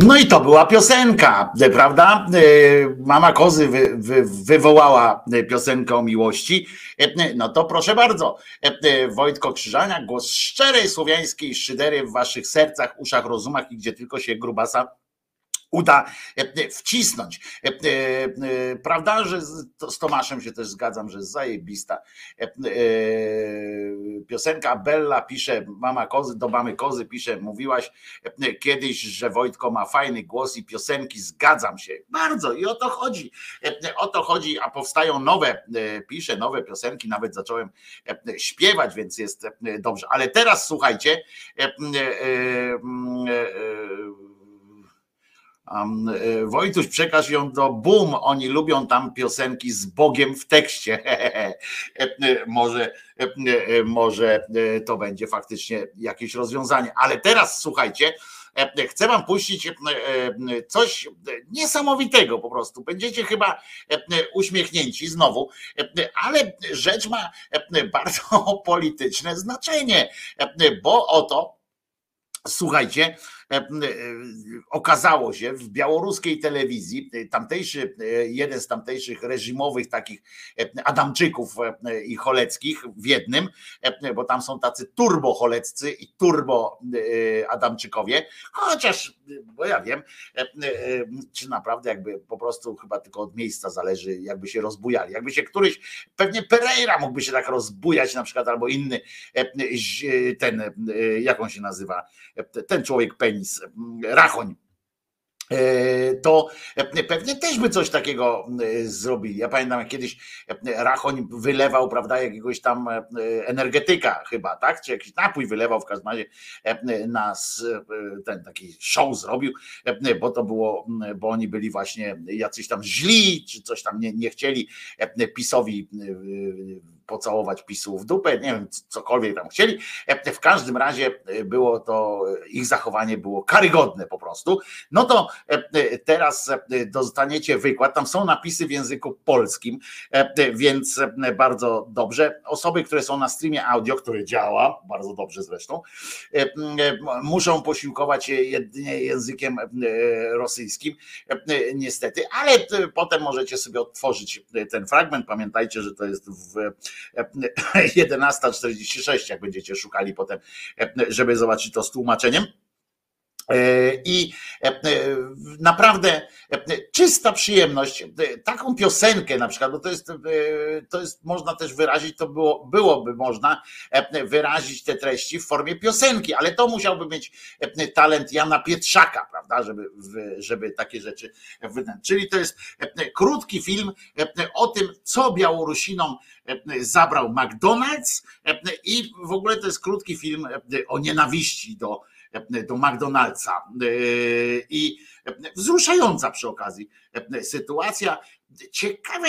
No i to była piosenka, e, prawda? E, mama Kozy wy, wy, wywołała e, piosenkę o miłości. No to proszę bardzo. Wojtko Krzyżania, głos szczerej słowiańskiej szydery w waszych sercach, uszach, rozumach i gdzie tylko się grubasa uda e, e, wcisnąć. E, prawda, że z Tomaszem się też zgadzam, że jest zajebista piosenka. Bella pisze, mama kozy, do mamy kozy pisze, mówiłaś kiedyś, że Wojtko ma fajny głos i piosenki, zgadzam się. Bardzo i o to chodzi. O to chodzi, a powstają nowe, piszę nowe piosenki, nawet zacząłem śpiewać, więc jest dobrze. Ale teraz słuchajcie, mm, Wojtuś, przekaż ją do Boom. Oni lubią tam piosenki z Bogiem w tekście. E, może, e, może to będzie faktycznie jakieś rozwiązanie. Ale teraz słuchajcie, chcę wam puścić coś niesamowitego po prostu. Będziecie chyba uśmiechnięci znowu, ale rzecz ma bardzo polityczne znaczenie, bo oto słuchajcie, E, e, okazało się w białoruskiej telewizji, e, tamtejszy, jeden z tamtejszych reżimowych takich Adamczyków i Choleckich w jednym, bo tam są tacy turbo Choleccy i turbo Adamczykowie, chociaż, bo ja wiem, czy naprawdę jakby po prostu chyba tylko od miejsca zależy, jakby się rozbujali. Jakby się któryś, pewnie Pereira mógłby się tak rozbujać na przykład, albo inny, ten, jak on się nazywa, ten człowiek Penny, penis, rachoń e, to pewnie też by coś takiego e, zrobili. Ja pamiętam, jak kiedyś Rachoń wylewał, prawda, jakiegoś tam e, energetyka chyba, tak? Czy jakiś napój wylewał w każdym razie nas, ten taki show zrobił, bo to było, bo oni byli właśnie jacyś tam źli, czy coś tam nie, nie chcieli PiSowi pocałować PiSu w dupę, nie wiem, cokolwiek tam chcieli. E, w każdym razie e, było to, ich zachowanie było karygodne po prostu. No to e, teraz dostaniecie wykład, tam są napisy w języku polskim, więc bardzo dobrze. Osoby, które są na streamie audio, który działa, bardzo dobrze zresztą, muszą posiłkować się jedynie językiem rosyjskim, niestety, ale potem możecie sobie odtworzyć ten fragment. Pamiętajcie, że to jest w 11.46, jak będziecie szukali potem, żeby zobaczyć to z tłumaczeniem. E, I e, naprawdę czysta przyjemność. Taką piosenkę na przykład, bo to jest, to jest można też wyrazić, to było, byłoby można wyrazić te treści w formie piosenki, ale to musiałby mieć talent Jana Pietrzaka, prawda, żeby, żeby takie rzeczy wydać. Czyli to jest krótki film o tym, co Białorusinom zabrał McDonald's i w ogóle to jest krótki film o nienawiści do do McDonald'sa. I wzruszająca przy okazji sytuacja. Ciekawe,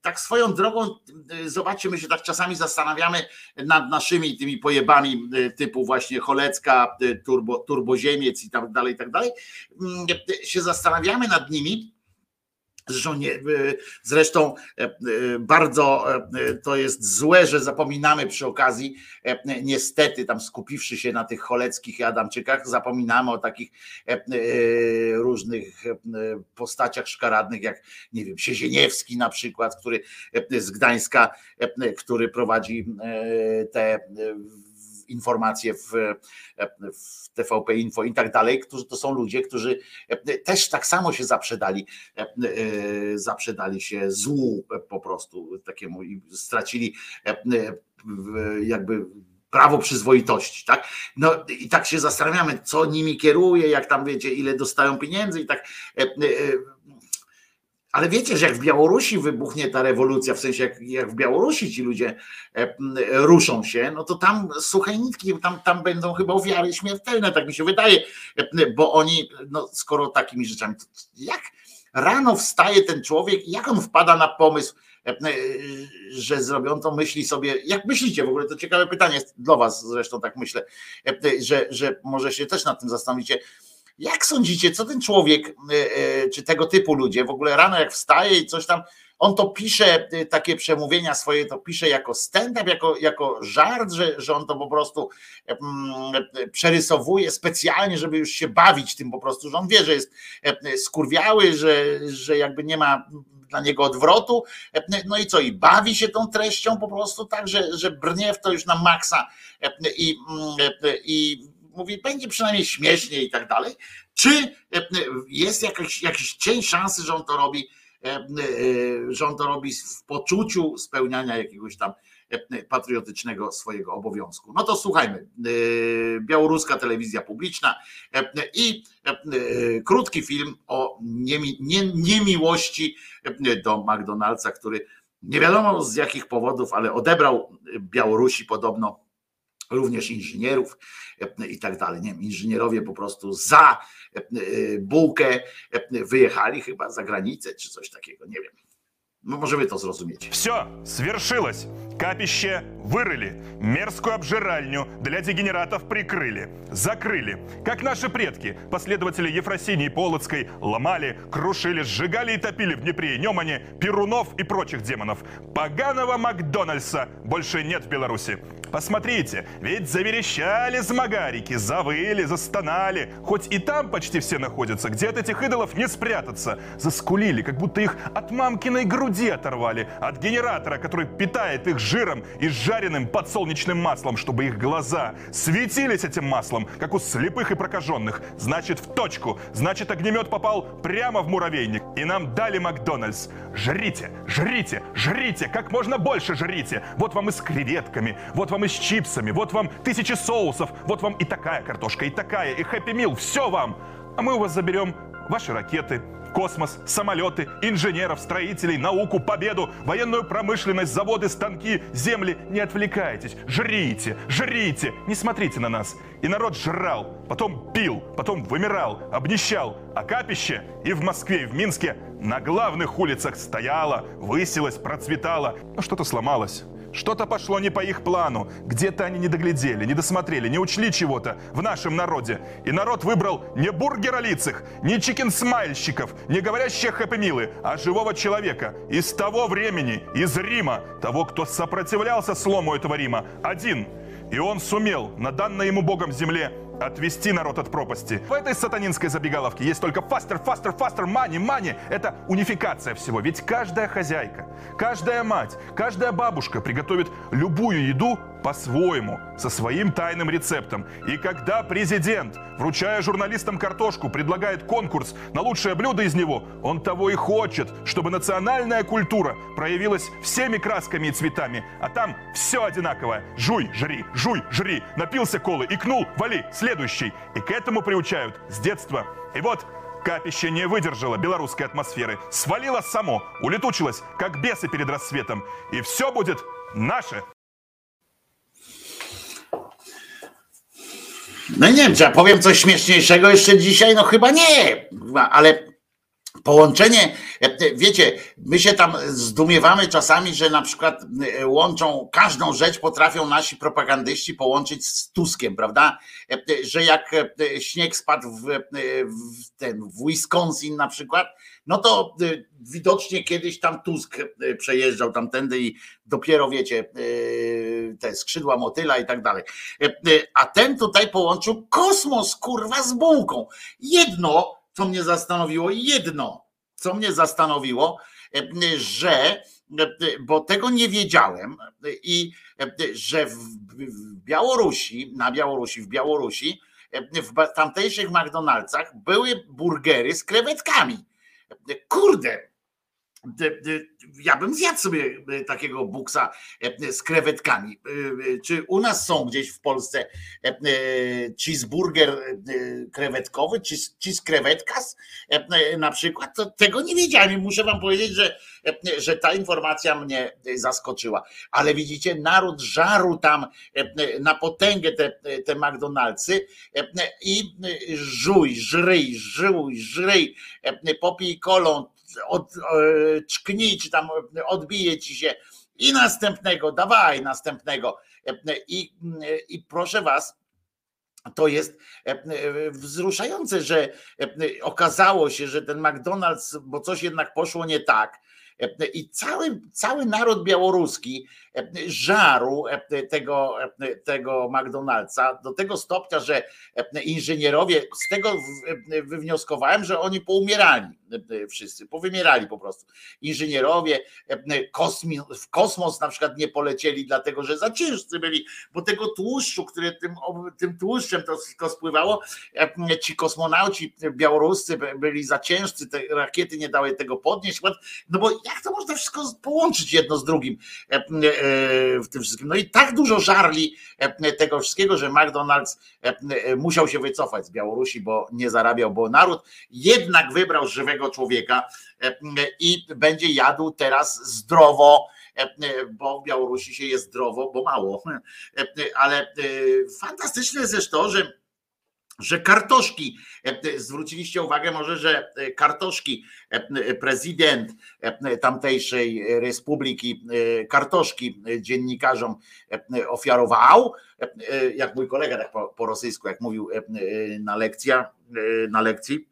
tak swoją drogą, zobaczcie, my się tak czasami zastanawiamy nad naszymi tymi pojebami typu właśnie Cholecka, turbo, turboziemiec i tak dalej, i tak dalej. Się zastanawiamy nad nimi Zresztą, nie, e, zresztą e, e, bardzo to jest złe, że zapominamy przy okazji, niestety tam skupiwszy się na tych choleckich Adamczykach, zapominamy o takich różnych postaciach szkaradnych, jak nie wiem, Siezieniewski na przykład, który z Gdańska, który prowadzi te informacje w, w TVP Info i tak dalej, którzy to są ludzie, którzy też tak samo się zaprzedali, zaprzedali się złu po prostu takiemu i stracili jakby prawo przyzwoitości, tak? No i tak się zastanawiamy, co nimi kieruje, jak tam wiecie, ile dostają pieniędzy i tak ale wiecie, że jak w Białorusi wybuchnie ta rewolucja, w sensie jak, jak w Białorusi ci ludzie e, ruszą się, no to tam suche nitki, tam, tam będą chyba ofiary śmiertelne, tak mi się wydaje, e, bo oni, no skoro takimi rzeczami, jak rano wstaje ten człowiek, jak on wpada na pomysł, e, że zrobią to, myśli sobie, jak myślicie? W ogóle, to ciekawe pytanie dla was zresztą tak myślę, że, że może się też nad tym zastanowicie, jak sądzicie, co ten człowiek, e, e, czy tego typu ludzie, w ogóle rano jak wstaje i coś tam, on to pisze, e, takie przemówienia swoje, to pisze jako stand-up, jako, jako żart, że, że on to po prostu mm, przerysowuje specjalnie, żeby już się bawić tym po prostu, że on wie, że jest skurwiały, że, że jakby nie ma dla niego odwrotu. No i co, i bawi się tą treścią po prostu tak, że, że brnie w to już na maksa i, mm, i mówi, będzie przynajmniej śmiesznie i tak dalej. Czy e, jest jakiś, jakiś cień szansy, że on to robi, e, e, że on to robi w poczuciu spełniania jakiegoś tam patriotycznego swojego obowiązku. No to słuchajmy. Białoruska telewizja publiczna i krótki film o niemiłości do McDonald'sa, który nie wiadomo z jakich powodów, ale odebrał Białorusi podobno również inżynierów i tak dalej. Nie wiem, inżynierowie po prostu za bułkę wyjechali chyba za granicę czy coś takiego, nie wiem. Ну, może wy to zrozumiecie. Все, свершилось. Капище вырыли. Мерзкую обжиральню для дегенератов прикрыли. Закрыли. Как наши предки, последователи Ефросинии Полоцкой, ломали, крушили, сжигали и топили в Днепре и Немане Перунов и прочих демонов. Поганого Макдональдса больше нет в Беларуси. Посмотрите, ведь заверещали змагарики, завыли, застонали. Хоть и там почти все находятся, где от этих идолов не спрятаться. Заскулили, как будто их от мамкиной груди оторвали, от генератора, который питает их жиром и жареным подсолнечным маслом, чтобы их глаза светились этим маслом, как у слепых и прокаженных. Значит, в точку. Значит, огнемет попал прямо в муравейник. И нам дали Макдональдс. Жрите, жрите, жрите, как можно больше жрите. Вот вам и с креветками, вот вам и с чипсами, вот вам тысячи соусов, вот вам и такая картошка, и такая, и хэппи мил, все вам. А мы у вас заберем ваши ракеты, космос, самолеты, инженеров, строителей, науку, победу, военную промышленность, заводы, станки, земли. Не отвлекайтесь, жрите, жрите, не смотрите на нас. И народ жрал, потом пил, потом вымирал, обнищал. А капище и в Москве, и в Минске на главных улицах стояло, высилось, процветало. Но что-то сломалось. Что-то пошло не по их плану. Где-то они не доглядели, не досмотрели, не учли чего-то в нашем народе. И народ выбрал не бургеролицых, не чикен-смайльщиков, не говорящих хэппи а живого человека. Из того времени, из Рима, того, кто сопротивлялся слому этого Рима. Один. И он сумел на данной ему Богом земле отвести народ от пропасти. В этой сатанинской забегаловке есть только фастер, фастер, фастер, мани, мани. Это унификация всего. Ведь каждая хозяйка, каждая мать, каждая бабушка приготовит любую еду по-своему, со своим тайным рецептом. И когда президент, вручая журналистам картошку, предлагает конкурс на лучшее блюдо из него, он того и хочет, чтобы национальная культура проявилась всеми красками и цветами. А там все одинаковое. Жуй, жри, жуй, жри. Напился колы, икнул, вали, следующий. И к этому приучают с детства. И вот Капище не выдержало белорусской атмосферы, свалило само, улетучилось, как бесы перед рассветом. И все будет наше. No nie wiem, czy ja powiem coś śmieszniejszego jeszcze dzisiaj, no chyba nie, ale połączenie, wiecie, my się tam zdumiewamy czasami, że na przykład łączą, każdą rzecz potrafią nasi propagandyści połączyć z Tuskiem, prawda? Że jak śnieg spadł w, w, ten, w Wisconsin na przykład, no to widocznie kiedyś tam Tusk przejeżdżał tamtędy i dopiero wiecie, te skrzydła motyla i tak dalej. A ten tutaj połączył kosmos, kurwa, z bułką. Jedno, co mnie zastanowiło, jedno, co mnie zastanowiło, że, bo tego nie wiedziałem i że w Białorusi, na Białorusi, w Białorusi, w tamtejszych McDonald'sach były burgery z krewetkami. Kurde, ja bym zjadł sobie takiego buksa z krewetkami. Czy u nas są gdzieś w Polsce cheeseburger krewetkowy, cheese krewetkas na przykład? To tego nie wiedziałem i muszę wam powiedzieć, że, że ta informacja mnie zaskoczyła. Ale widzicie, naród żaru tam na potęgę te, te McDonaldsy i żuj, żryj, żuj, żryj, popij kolą, od, czknij, czy tam odbije ci się i następnego, dawaj następnego. I, i proszę was, to jest wzruszające, że okazało się, że ten McDonald's, bo coś jednak poszło nie tak, i cały, cały naród białoruski żaru tego, tego McDonald'sa do tego stopnia, że inżynierowie, z tego wywnioskowałem, że oni poumierali wszyscy, powymierali po prostu. Inżynierowie kosmi, w kosmos na przykład nie polecieli, dlatego że za ciężcy byli, bo tego tłuszczu, który tym, tym tłuszczem to wszystko spływało, ci kosmonauci białoruscy byli za ciężcy, te rakiety nie dały tego podnieść, no bo jak to można wszystko połączyć jedno z drugim w tym wszystkim. No i tak dużo żarli tego wszystkiego, że McDonald's musiał się wycofać z Białorusi, bo nie zarabiał, bo naród jednak wybrał żywego człowieka i będzie jadł teraz zdrowo bo w Białorusi się jest zdrowo, bo mało. Ale fantastyczne jest też to, że że kartoszki, zwróciliście uwagę może, że kartoszki, prezydent tamtejszej republiki kartoszki dziennikarzom ofiarował, jak mój kolega tak po, po rosyjsku, jak mówił na lekcja, na lekcji,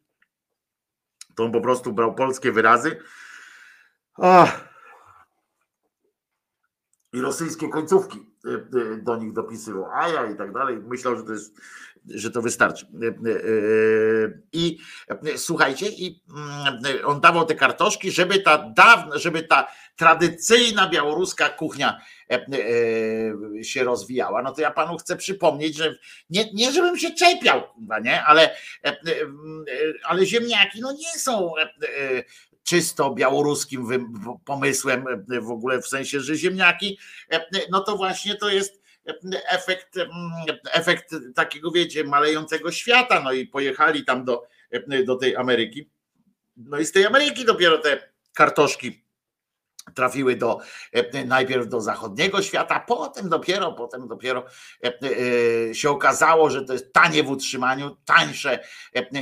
to on po prostu brał polskie wyrazy. I rosyjskie końcówki do nich dopisywał, aja i tak dalej. Myślał, że to jest że to wystarczy. E, I słuchajcie, i on dawał te kartoszki, żeby ta dawna, żeby ta tradycyjna białoruska kuchnia się rozwijała. No to ja panu chcę przypomnieć, że nie, nie żebym się czepiał, nie, ale, ale ziemniaki no nie są czysto białoruskim pomysłem w ogóle w sensie, że ziemniaki, no to właśnie to jest efekt, efekt takiego, wiecie, malejącego świata. No i pojechali tam do, do tej Ameryki. No i z tej Ameryki dopiero te kartoszki trafiły do najpierw do zachodniego świata, potem dopiero, potem dopiero e, się okazało, że to jest tanie w utrzymaniu, tańsze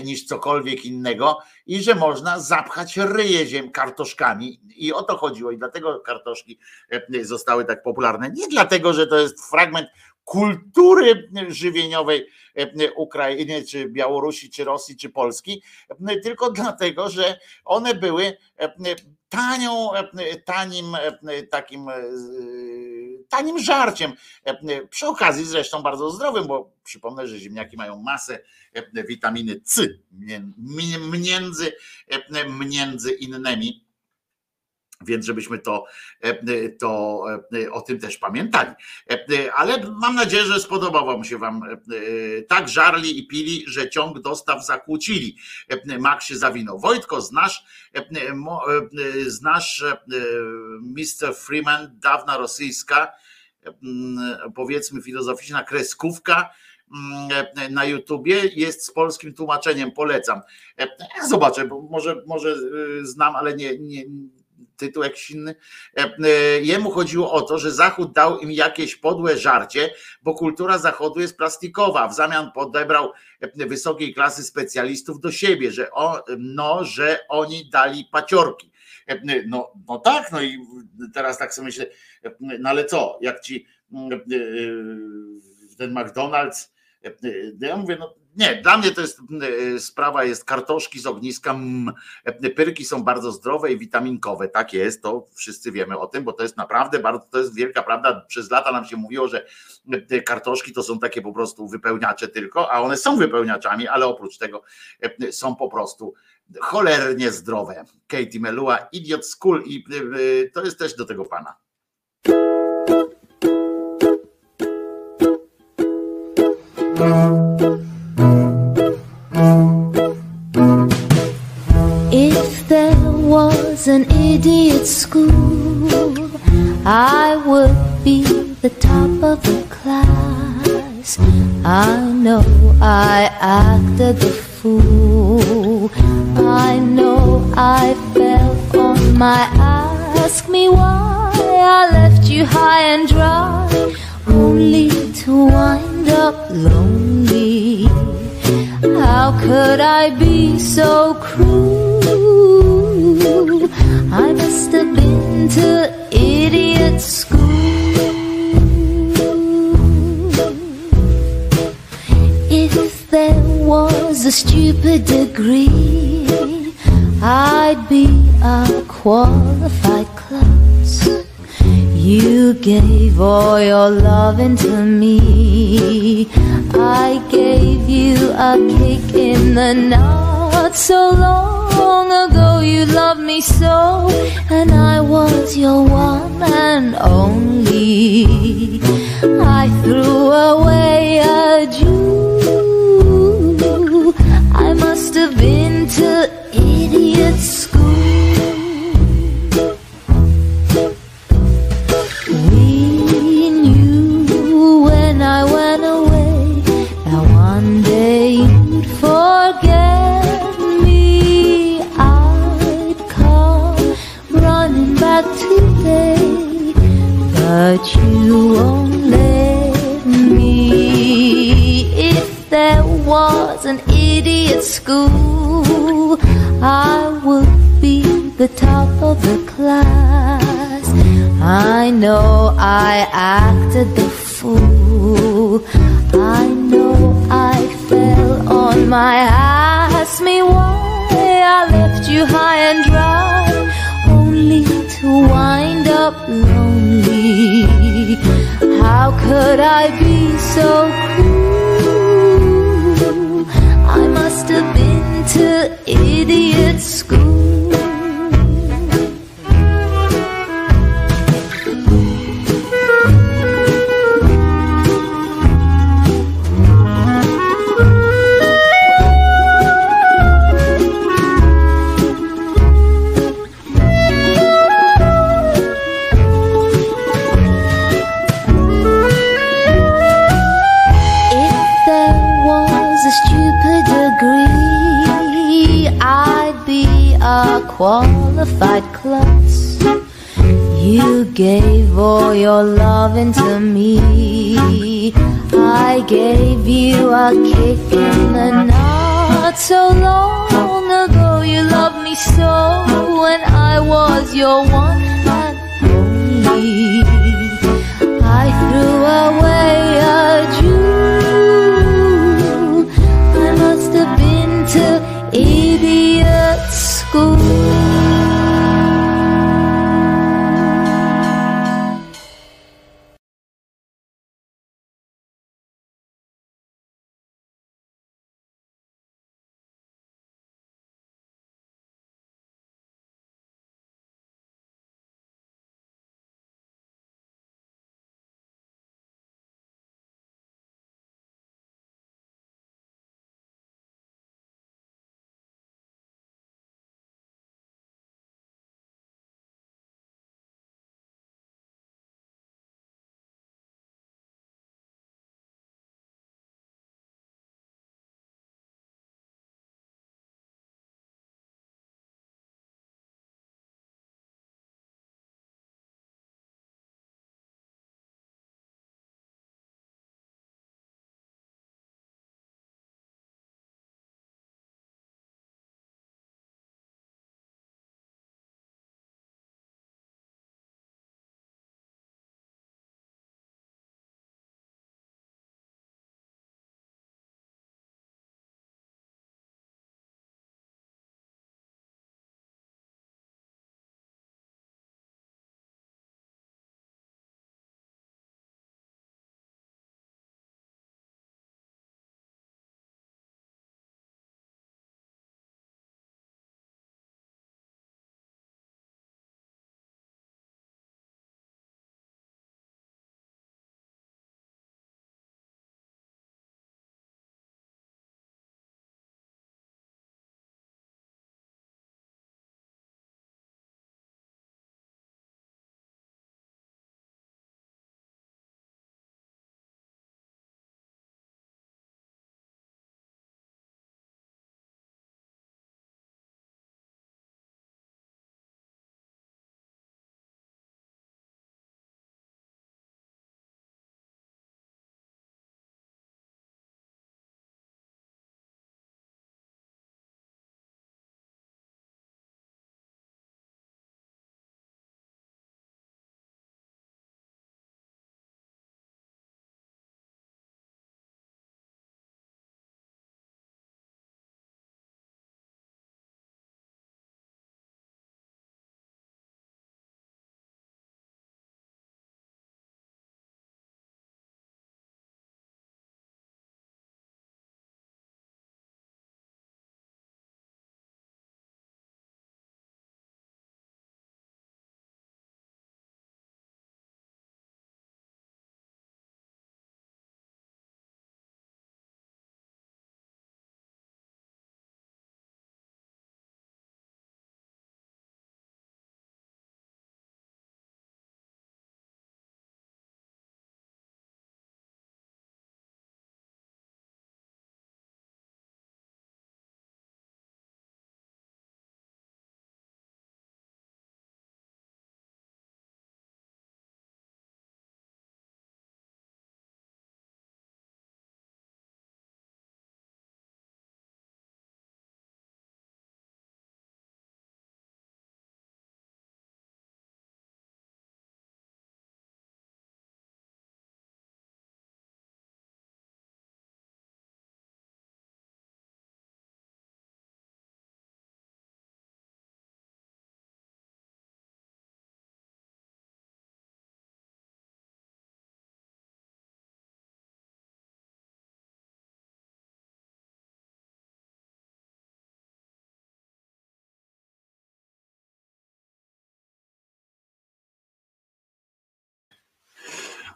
niż cokolwiek innego i że można zapchać ryje ziem kartoszkami i o to chodziło i dlatego kartoszki zostały tak popularne. Nie dlatego, że to jest fragment kultury żywieniowej Ukrainy, czy Białorusi, czy Rosji, czy Polski, tylko dlatego, że one były tanią, tanim takim tanim żarciem. Przy okazji zresztą bardzo zdrowym, bo przypomnę, że ziemniaki mają masę witaminy C między, między innymi więc żebyśmy to, e, to e, o tym też pamiętali. E, ale mam nadzieję, że spodobał Wam się Wam tak żarli i pili, że ciąg dostaw zakłócili. Mak się zawinął. Wojtko, znasz, znasz Mr. Freeman, dawna rosyjska, powiedzmy filozoficzna kreskówka, na YouTubie jest z polskim tłumaczeniem, polecam. Ja zobaczę, bo może, może znam, ale nie, nie, tytuł jakiś inny. E, e, jemu chodziło o to, że Zachód dał im jakieś podłe żarcie, bo kultura Zachodu jest plastikowa. W zamian podebrał e, wysokiej klasy specjalistów do siebie, że, o, no, że oni dali paciorki. No, no tak, no i teraz tak sobie myślę, no ale co, jak ci ten McDonald's, ja mówię, no nie, dla mnie to jest e, sprawa jest kartoszki z ogniska. E, pyrki są bardzo zdrowe i witaminkowe. Tak jest, to wszyscy wiemy o tym, bo to jest naprawdę bardzo, to jest wielka prawda. Przez lata nam się mówiło, że kartoszki to są takie po prostu wypełniacze tylko, a one są wypełniaczami, ale oprócz tego e, są po prostu cholernie zdrowe. Katie Melua, Idiot School i to jest też do tego pana. The top of the class. I know I acted the fool. I know I fell on my ask me why I left you high and dry, only to wind up lonely. How could I be so cruel? I must have been to idiot school. There was a stupid degree, I'd be a qualified class. You gave all your loving to me. I gave you a kick in the nuts so long ago. You loved me so, and I was your one and only. I threw away a Jew must have been to idiot school. We knew when I went away that one day you'd forget me. I'd come running back today, but you won't let me. If there was an idiot school, I would be the top of the class. I know I acted the fool. I know I fell on my ass. Me why I left you high and dry, only to wind up lonely. How could I be so cruel? Idiot school. Qualified klutz. You gave all your loving to me. I gave you a kick in the nuts so long ago. You loved me so when I was your one and only. I threw away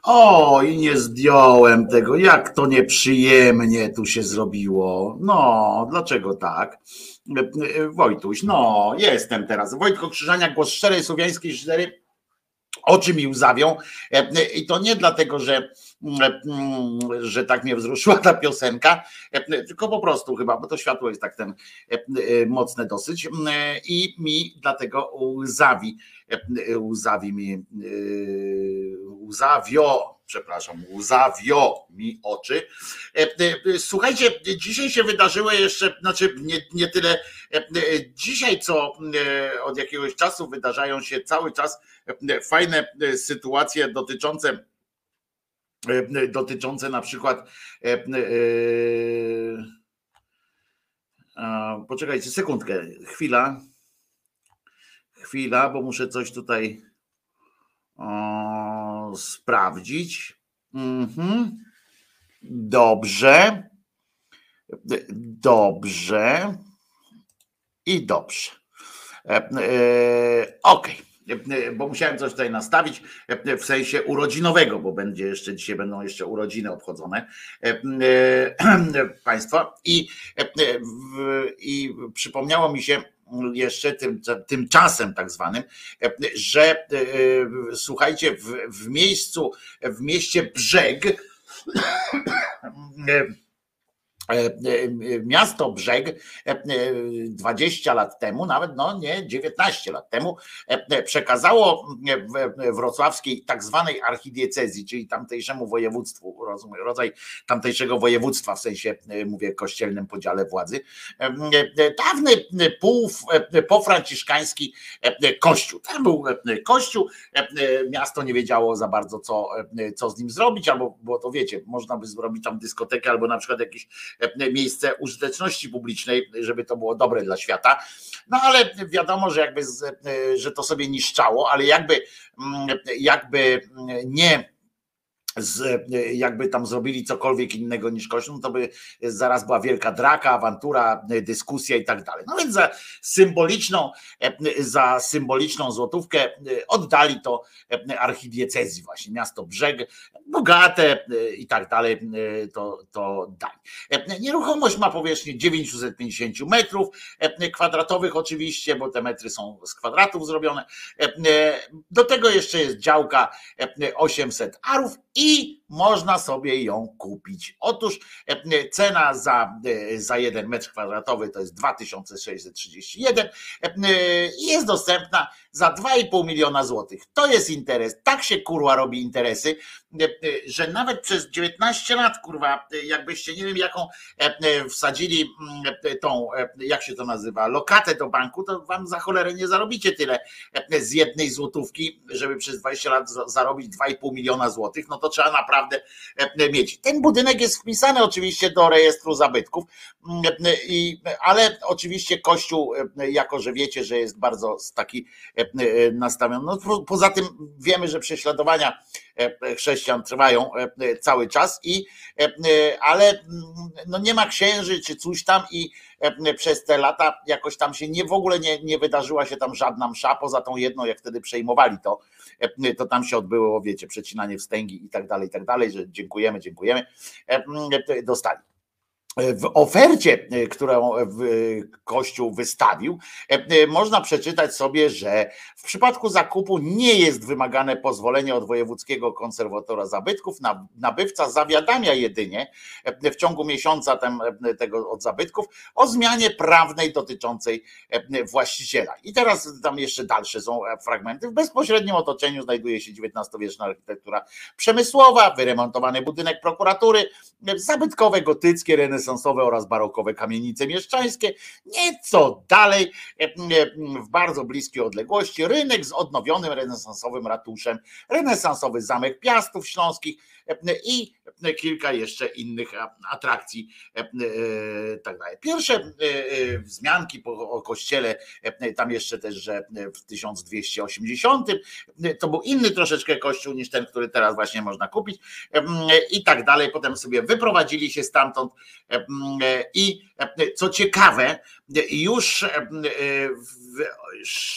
O, i nie zdjąłem tego. Jak to nieprzyjemnie tu się zrobiło. No, dlaczego tak? Wojtuś, no, jestem teraz. Wojtko Krzyżania, głos szczerej słowiańskiej szydery. Oczy mi łzawią. I to nie dlatego, że, że tak mnie wzruszyła ta piosenka, tylko po prostu chyba, bo to światło jest tak ten mocne dosyć. I mi dlatego łzawi, łzawi mi, łzawio, przepraszam, łzawio mi oczy. Słuchajcie, dzisiaj się wydarzyły jeszcze, znaczy nie, nie tyle dzisiaj, co od jakiegoś czasu wydarzają się cały czas fajne sytuacje dotyczące dotyczące na przykład poczekajcie sekundkę, chwila chwila, bo muszę coś tutaj sprawdzić. Mhm. Dobrze. Dobrze. I dobrze. E, e, Okej. Bo musiałem coś tutaj nastawić w sensie urodzinowego, bo będzie jeszcze dzisiaj będą jeszcze urodziny obchodzone państwa i, i przypomniało mi się jeszcze tym, tymczasem tak zwanym, że słuchajcie, w, w miejscu, w mieście Brzeg miasto Brzeg 20 lat temu, nawet no nie 19 lat temu, przekazało wrocławskiej tak zwanej archidiecezji, czyli tamtejszemu województwu, rodzaj tamtejszego województwa, w sensie mówię kościelnym podziale władzy, dawny pół pofranciszkański kościół. Tam był kościół, miasto nie wiedziało za bardzo co, co z nim zrobić, albo bo to wiecie, można by zrobić tam dyskotekę, albo na przykład jakiś miejsce użyteczności publicznej, żeby to było dobre dla świata. No ale wiadomo, że jakby, że to sobie niszczało, ale jakby, jakby nie z, jakby tam zrobili cokolwiek innego niż kościół, to by zaraz była wielka draka, awantura, dyskusja i tak dalej. No więc za symboliczną, za symboliczną złotówkę oddali to archidiecezji właśnie, miasto Brzeg, bogate i tak dalej, to, to dali. Nieruchomość ma powierzchnię 950 metrów kwadratowych oczywiście, bo te metry są z kwadratów zrobione. Do tego jeszcze jest działka 800 arów i można sobie ją kupić. Otóż e, cena za, e, za jeden metr kwadratowy to jest 2631 e, i jest dostępna za 2,5 miliona złotych. To jest interes. Tak się kurwa robi interesy, że nawet przez 19 lat, kurwa, jakbyście nie wiem jaką wsadzili mm, tą, jak się to nazywa, lokatę do banku, to wam za cholerę nie zarobicie tyle z jednej złotówki, żeby przez 20 lat zarobić 2,5 miliona złotych, no to trzeba naprawdę naprawdę e, mieć. Ten budynek jest wpisany oczywiście do rejestru zabytków, mm, e, ale oczywiście Kościół, e, jako że wiecie, że jest bardzo taki nastawiony. No, poza tym wiemy, że prześladowania chrześcijan trwają cały czas i ale mm, no nie ma księży czy coś tam i przez te lata jakoś tam się nie w ogóle nie, nie wydarzyła się tam żadna msza, poza tą jedną, jak wtedy przejmowali to, to tam się odbyło, wiecie, przecinanie wstęgi i tak dalej, i tak dalej, że dziękujemy, dziękujemy, dostali w ofercie, którą Kościół wystawił, można przeczytać sobie, że w przypadku zakupu nie jest wymagane pozwolenie od wojewódzkiego konserwatora zabytków. Nabywca zawiadamia jedynie w ciągu miesiąca tego od zabytków o zmianie prawnej dotyczącej właściciela. I teraz tam jeszcze dalsze są fragmenty. W bezpośrednim otoczeniu znajduje się XIX-wieczna architektura przemysłowa, wyremontowany budynek prokuratury, zabytkowe gotyckie, renesansowe renesansowe oraz barokowe kamienice mieszczańskie. Nieco dalej, e, e, w bardzo bliskiej odległości, rynek z odnowionym renesansowym ratuszem, renesansowy zamek Piastów Śląskich i kilka jeszcze innych atrakcji. Tak dalej. Pierwsze wzmianki o kościele, tam jeszcze też, że w 1280 to był inny troszeczkę kościół niż ten, który teraz właśnie można kupić i tak dalej. Potem sobie wyprowadzili się stamtąd i co ciekawe, już w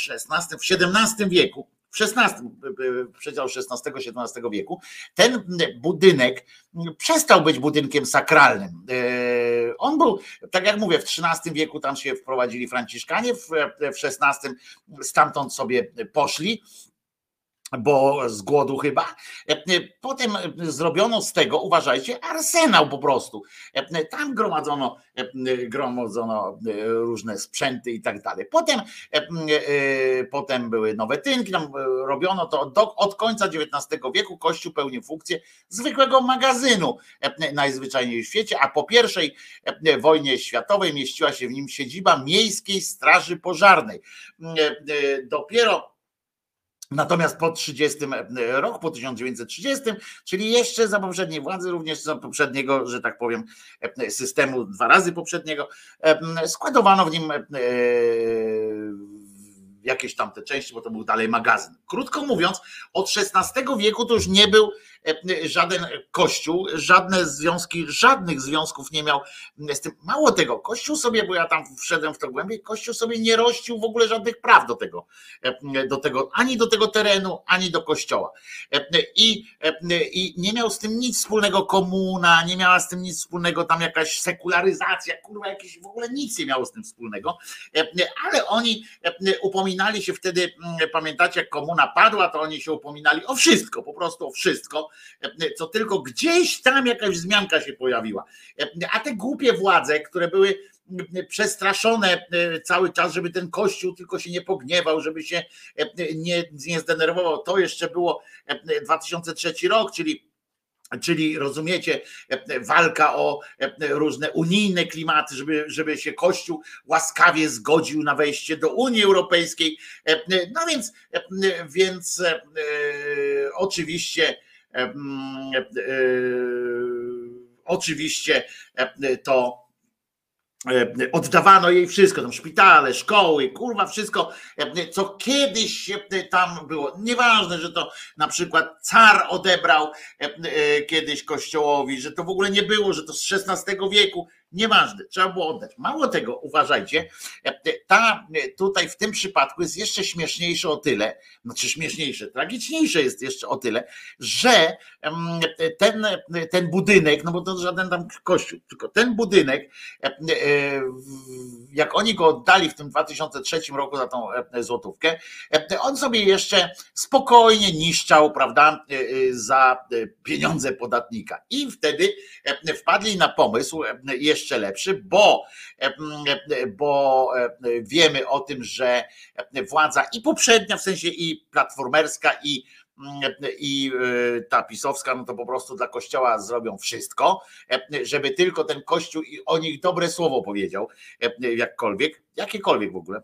XVI, w XVII wieku w XVI, przedział XVI-XVII wieku, ten budynek przestał być budynkiem sakralnym. E, on był, tak jak mówię, w XIII wieku tam się wprowadzili Franciszkanie, w XVI stamtąd sobie poszli bo z głodu chyba. Potem zrobiono z tego, uważajcie, arsenał po prostu. Tam gromadzono, gromadzono różne sprzęty i tak dalej. Potem, potem były nowe tynki, tam robiono to do, od końca XIX wieku. Kościół pełnił funkcję zwykłego magazynu najzwyczajniej w świecie, a po pierwszej wojnie światowej mieściła się w nim siedziba Miejskiej Straży Pożarnej. Dopiero Natomiast po 30 e, rok, po 1930, czyli jeszcze za poprzedniej władzy, również za poprzedniego, że tak powiem, e, systemu dwa razy poprzedniego, e, składowano w nim jakieś tam te części, bo to był dalej magazyn. Krótko mówiąc, od XVI wieku to już nie był E, żaden kościół, żadne związki, żadnych związków nie miał z tym. Mało tego, kościół sobie, bo ja tam wszedłem w to głębiej, kościół sobie nie rościł w ogóle żadnych praw do tego, e, do tego, ani do tego terenu, ani do kościoła. E, I, I nie miał z tym nic wspólnego komuna, nie miała z tym nic wspólnego tam jakaś sekularyzacja, kurwa, jakieś w ogóle nic nie miało z tym wspólnego, ale oni upominali się wtedy, pamiętacie, jak komuna padła, to oni się upominali o wszystko, po prostu o wszystko co tylko gdzieś tam jakaś wzmianka się pojawiła. A te głupie władze, które były przestraszone cały czas, żeby ten kościół tylko się nie pogniewał, żeby się nie, nie zdenerwował. To jeszcze było 2003 rok, czyli Czyli rozumiecie, walka o różne unijne klimaty, żeby, żeby się Kościół łaskawie zgodził na wejście do Unii Europejskiej. No więc, więc e, oczywiście E, oczywiście e, to e, oddawano jej wszystko, tam szpitale, szkoły, kurwa, wszystko, co kiedyś tam było. Nieważne, że to na przykład car odebrał kiedyś kościołowi, że to w ogóle nie było, że to z XVI wieku. Nieważne, trzeba było oddać. Mało tego, uważajcie, ta tutaj w tym przypadku jest jeszcze śmieszniejsze o tyle, znaczy śmieszniejsze, tragiczniejsze jest jeszcze o tyle, że ten, ten budynek, no bo to żaden tam kościół, tylko ten budynek, e, jak oni go oddali w tym 2003 roku za tą złotówkę, on sobie jeszcze spokojnie niszczał, prawda, e, e, za pieniądze podatnika. I wtedy wpadli na pomysł jeszcze lepszy, bo, bo wiemy o tym, że władza i poprzednia, w sensie i platformerska, i i ta pisowska, no to po prostu dla kościoła zrobią wszystko, żeby tylko ten kościół i o nich dobre słowo powiedział, jakkolwiek, jakiekolwiek w ogóle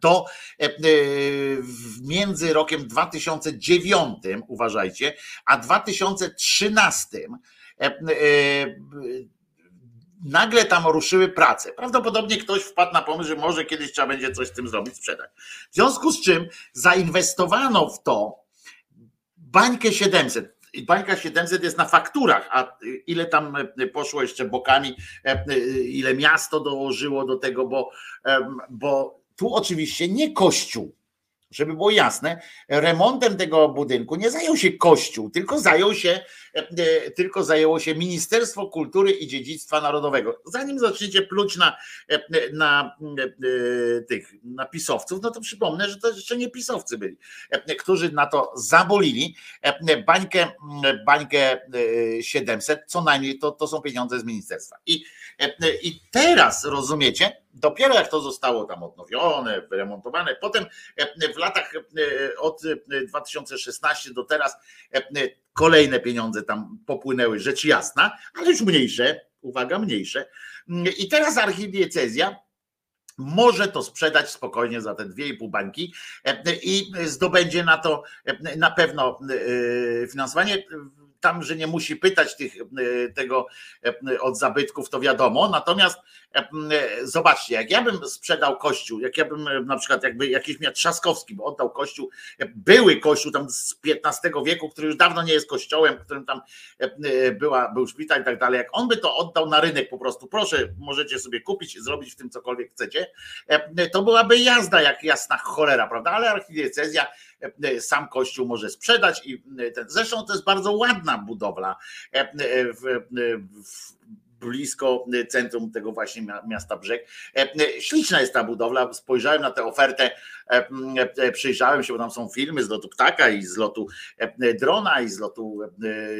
to między rokiem 2009, uważajcie, a 2013 nagle tam ruszyły prace. Prawdopodobnie ktoś wpadł na pomysł, że może kiedyś trzeba będzie coś z tym zrobić, sprzedać. W związku z czym zainwestowano w to bańkę 700. Bańka 700 jest na fakturach, a ile tam poszło jeszcze bokami, ile miasto dołożyło do tego, bo, bo tu oczywiście nie kościół, żeby było jasne, remontem tego budynku nie zajął się Kościół, tylko zajął się, e, tylko zajęło się Ministerstwo Kultury i Dziedzictwa Narodowego. Zanim zaczniecie pluć na, e, e, tych na pisowców, no to przypomnę, że to jeszcze nie pisowcy byli, którzy na to zabolili bańkę, bańkę 700, co najmniej to, to są pieniądze z ministerstwa. I, i teraz rozumiecie, Dopiero jak to zostało tam odnowione, wyremontowane, potem e, w latach e, od 2016 do teraz e, kolejne pieniądze tam popłynęły, rzecz jasna, ale już mniejsze, uwaga, mniejsze. I teraz archidiecezja może to sprzedać spokojnie za te dwie i pół bańki i zdobędzie na to na pewno finansowanie tam, że nie musi pytać tych, tego od zabytków, to wiadomo, natomiast Zobaczcie, jak ja bym sprzedał kościół, jak ja bym na przykład jakby jakiś miał Trzaskowski, bo oddał kościół, były kościół tam z XV wieku, który już dawno nie jest kościołem, którym tam była, był szpital i tak dalej, jak on by to oddał na rynek po prostu, proszę, możecie sobie kupić, zrobić w tym cokolwiek chcecie, to byłaby jazda jak jasna cholera, prawda, ale archidiecezja sam kościół może sprzedać i ten, zresztą to jest bardzo ładna budowla blisko centrum tego właśnie miasta Brzeg. Śliczna jest ta budowla, spojrzałem na tę ofertę, przyjrzałem się, bo tam są filmy z lotu ptaka i z lotu drona i z lotu,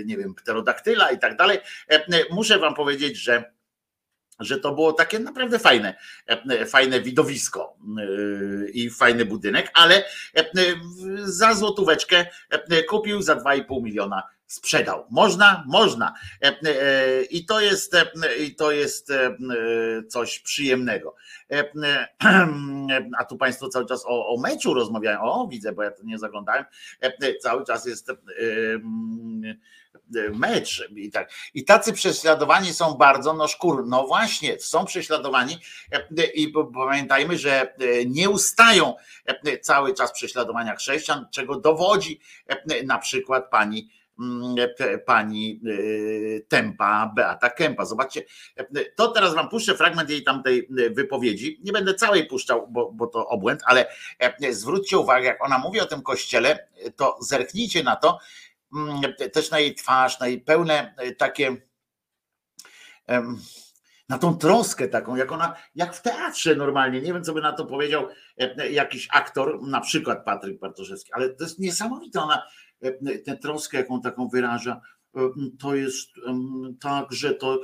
nie wiem, pterodaktyla i tak dalej. Muszę wam powiedzieć, że że to było takie naprawdę fajne, fajne widowisko i fajny budynek, ale za złotóweczkę kupił za 2,5 miliona sprzedał. Można, można. I to jest, i to jest coś przyjemnego. A tu Państwo cały czas o, o meczu rozmawiają. O, widzę, bo ja to nie zaglądałem. Cały czas jest mecz i tak. I tacy prześladowani są bardzo, no szkur, no właśnie, są prześladowani i pamiętajmy, że nie ustają cały czas prześladowania chrześcijan, czego dowodzi na przykład pani pani Tempa, Beata Kempa. Zobaczcie, to teraz wam puszczę fragment jej tamtej wypowiedzi. Nie będę całej puszczał, bo, bo to obłęd, ale zwróćcie uwagę, jak ona mówi o tym kościele, to zerknijcie na to, Mm, też na jej twarz, na jej pełne e, takie na tą troskę taką, jak ona, jak w teatrze normalnie, nie wiem co by na to powiedział e, jakiś aktor, na przykład Patryk Bartoszewski, ale to jest niesamowite, ona e, tę troskę jaką taką wyraża, to jest tak, że to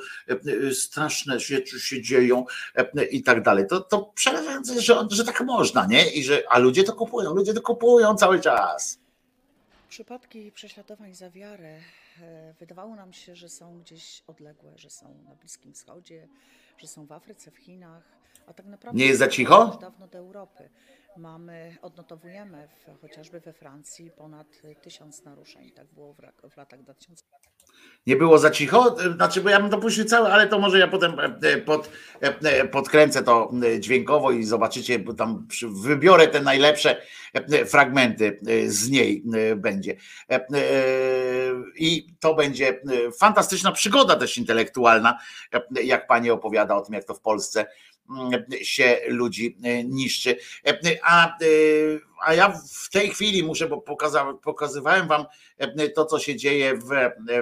straszne rzeczy się dzieją i tak dalej. To, to przerażające, że, że tak można, nie? I że, a ludzie to kupują, ludzie to kupują cały czas. Przypadki prześladowań za wiarę e, wydawało nam się, że są gdzieś odległe, że są na Bliskim Wschodzie, że są w Afryce, w Chinach, a tak naprawdę nie jest za cicho? Dawno do Europy. Mamy, odnotowujemy w, chociażby we Francji ponad tysiąc naruszeń. Tak było w, w latach 2000. Nie było za cicho? Znaczy, bo ja bym dopuścił całe, ale to może ja potem e, pod, e, podkręcę to dźwiękowo i zobaczycie, bo tam wybiorę te najlepsze fragmenty z niej będzie. I to będzie fantastyczna przygoda też intelektualna, jak pani opowiada o tym, jak to w Polsce się ludzi niszczy. A, a ja w tej chwili muszę, bo pokazywałem wam to, co się dzieje w,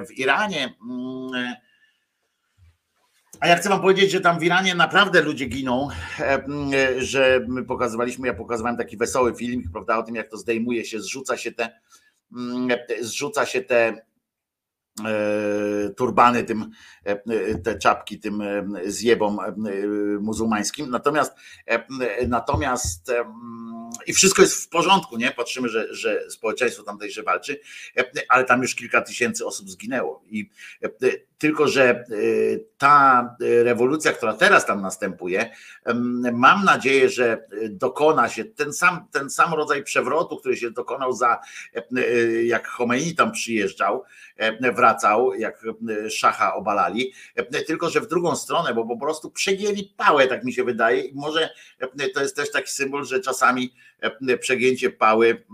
w Iranie. A ja chcę wam powiedzieć, że tam w Iranie naprawdę ludzie giną, że my pokazywaliśmy, ja pokazywałem taki wesoły filmik, prawda, o tym, jak to zdejmuje się, zrzuca się te, zrzuca się te E, turbany tym, e, te czapki tym e, zjebom muzułmańskim. Natomiast natomiast i wszystko jest w porządku, nie? Patrzymy, że, że społeczeństwo tamtejsze walczy, ale tam już kilka tysięcy osób zginęło. I tylko, że ta rewolucja, która teraz tam następuje, mam nadzieję, że dokona się ten sam, ten sam rodzaj przewrotu, który się dokonał za jak Khomeini tam przyjeżdżał, wracał, jak szacha obalali, tylko że w drugą stronę, bo po prostu przegięli pałę, tak mi się wydaje. I może to jest też taki symbol, że czasami przegięcie pały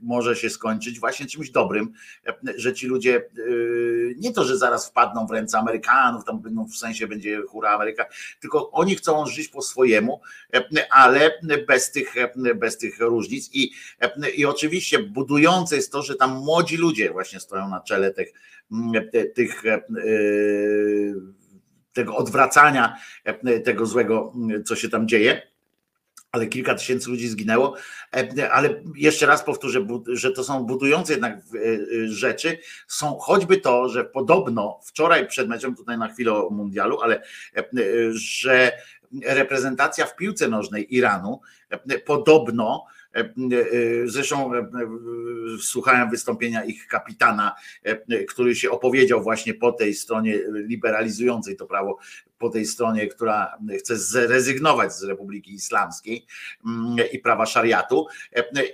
może się skończyć właśnie czymś dobrym, że ci ludzie nie to, że zaraz wpadną w ręce Amerykanów, tam będą w sensie będzie hura Ameryka, tylko oni chcą żyć po swojemu, ale bez tych, bez tych różnic. I, i oczywiście budujące jest to, że tam młodzi ludzie właśnie stoją na czele tych, tych tego odwracania tego złego, co się tam dzieje ale kilka tysięcy ludzi zginęło. E, ale jeszcze raz powtórzę, że to są budujące jednak e, rzeczy. Są choćby to, że podobno wczoraj przed meczem, tutaj na chwilę o mundialu, ale e, że reprezentacja w piłce nożnej Iranu podobno E, e, zresztą e, słuchałem wystąpienia ich kapitana, który się opowiedział właśnie po tej stronie liberalizującej to prawo, po tej stronie, która chce zrezygnować z Republiki Islamskiej mm, i prawa szariatu.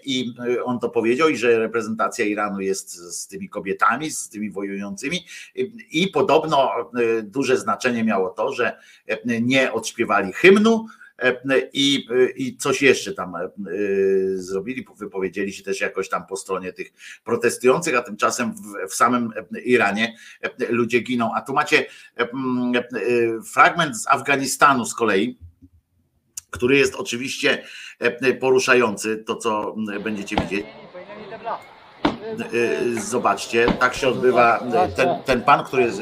I on to powiedział, i że reprezentacja Iranu jest z tymi kobietami, z tymi wojującymi. I podobno duże znaczenie miało to, że nie odśpiewali hymnu, E, i, i coś jeszcze tam e, zrobili, wypowiedzieli się też jakoś tam po stronie tych protestujących, a tymczasem w, w samym Iranie e, ludzie giną. A tu macie fragment z Afganistanu z kolei, który jest oczywiście poruszający, to co będziecie widzieć. Zobaczcie, tak się odbywa. Ten, ten pan, który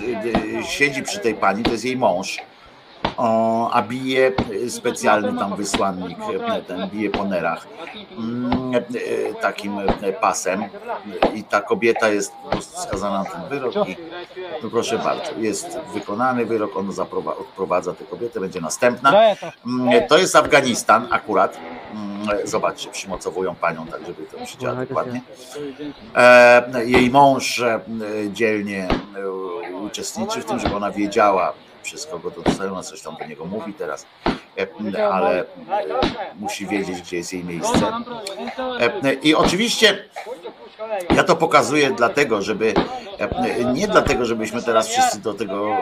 siedzi przy tej pani, to jest jej mąż o, a bije specjalny tam wysłannik, ten bije po nerach mm, e, takim e, pasem i ta kobieta jest po prostu skazana na ten wyrok i no proszę bardzo, jest wykonany wyrok, on odprowadza tę kobietę, będzie następna. Mm, to jest Afganistan akurat. Mm, zobaczcie, przymocowują panią tak, żeby to przydziała dokładnie. E, jej mąż dzielnie uczestniczy w tym, żeby ona wiedziała, przez kogo to dostają, ona coś tam do niego mówi teraz, e, ale e, musi wiedzieć, gdzie jest jej miejsce. E, I oczywiście ja to pokazuję dlatego, żeby nie dlatego, żebyśmy teraz wszyscy do tego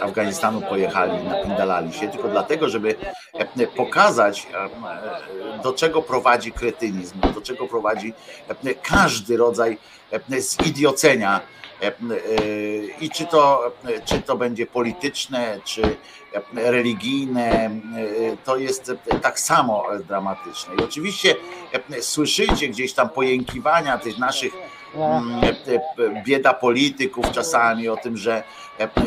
Afganistanu pojechali, napindalali się, tylko dlatego, żeby pokazać, do czego prowadzi kretynizm, do czego prowadzi każdy rodzaj zidiocenia I czy to, czy to będzie polityczne, czy religijne, to jest tak samo dramatyczne. I oczywiście słyszycie gdzieś tam pojękiwania tych naszych mm, bieda polityków czasami o tym, że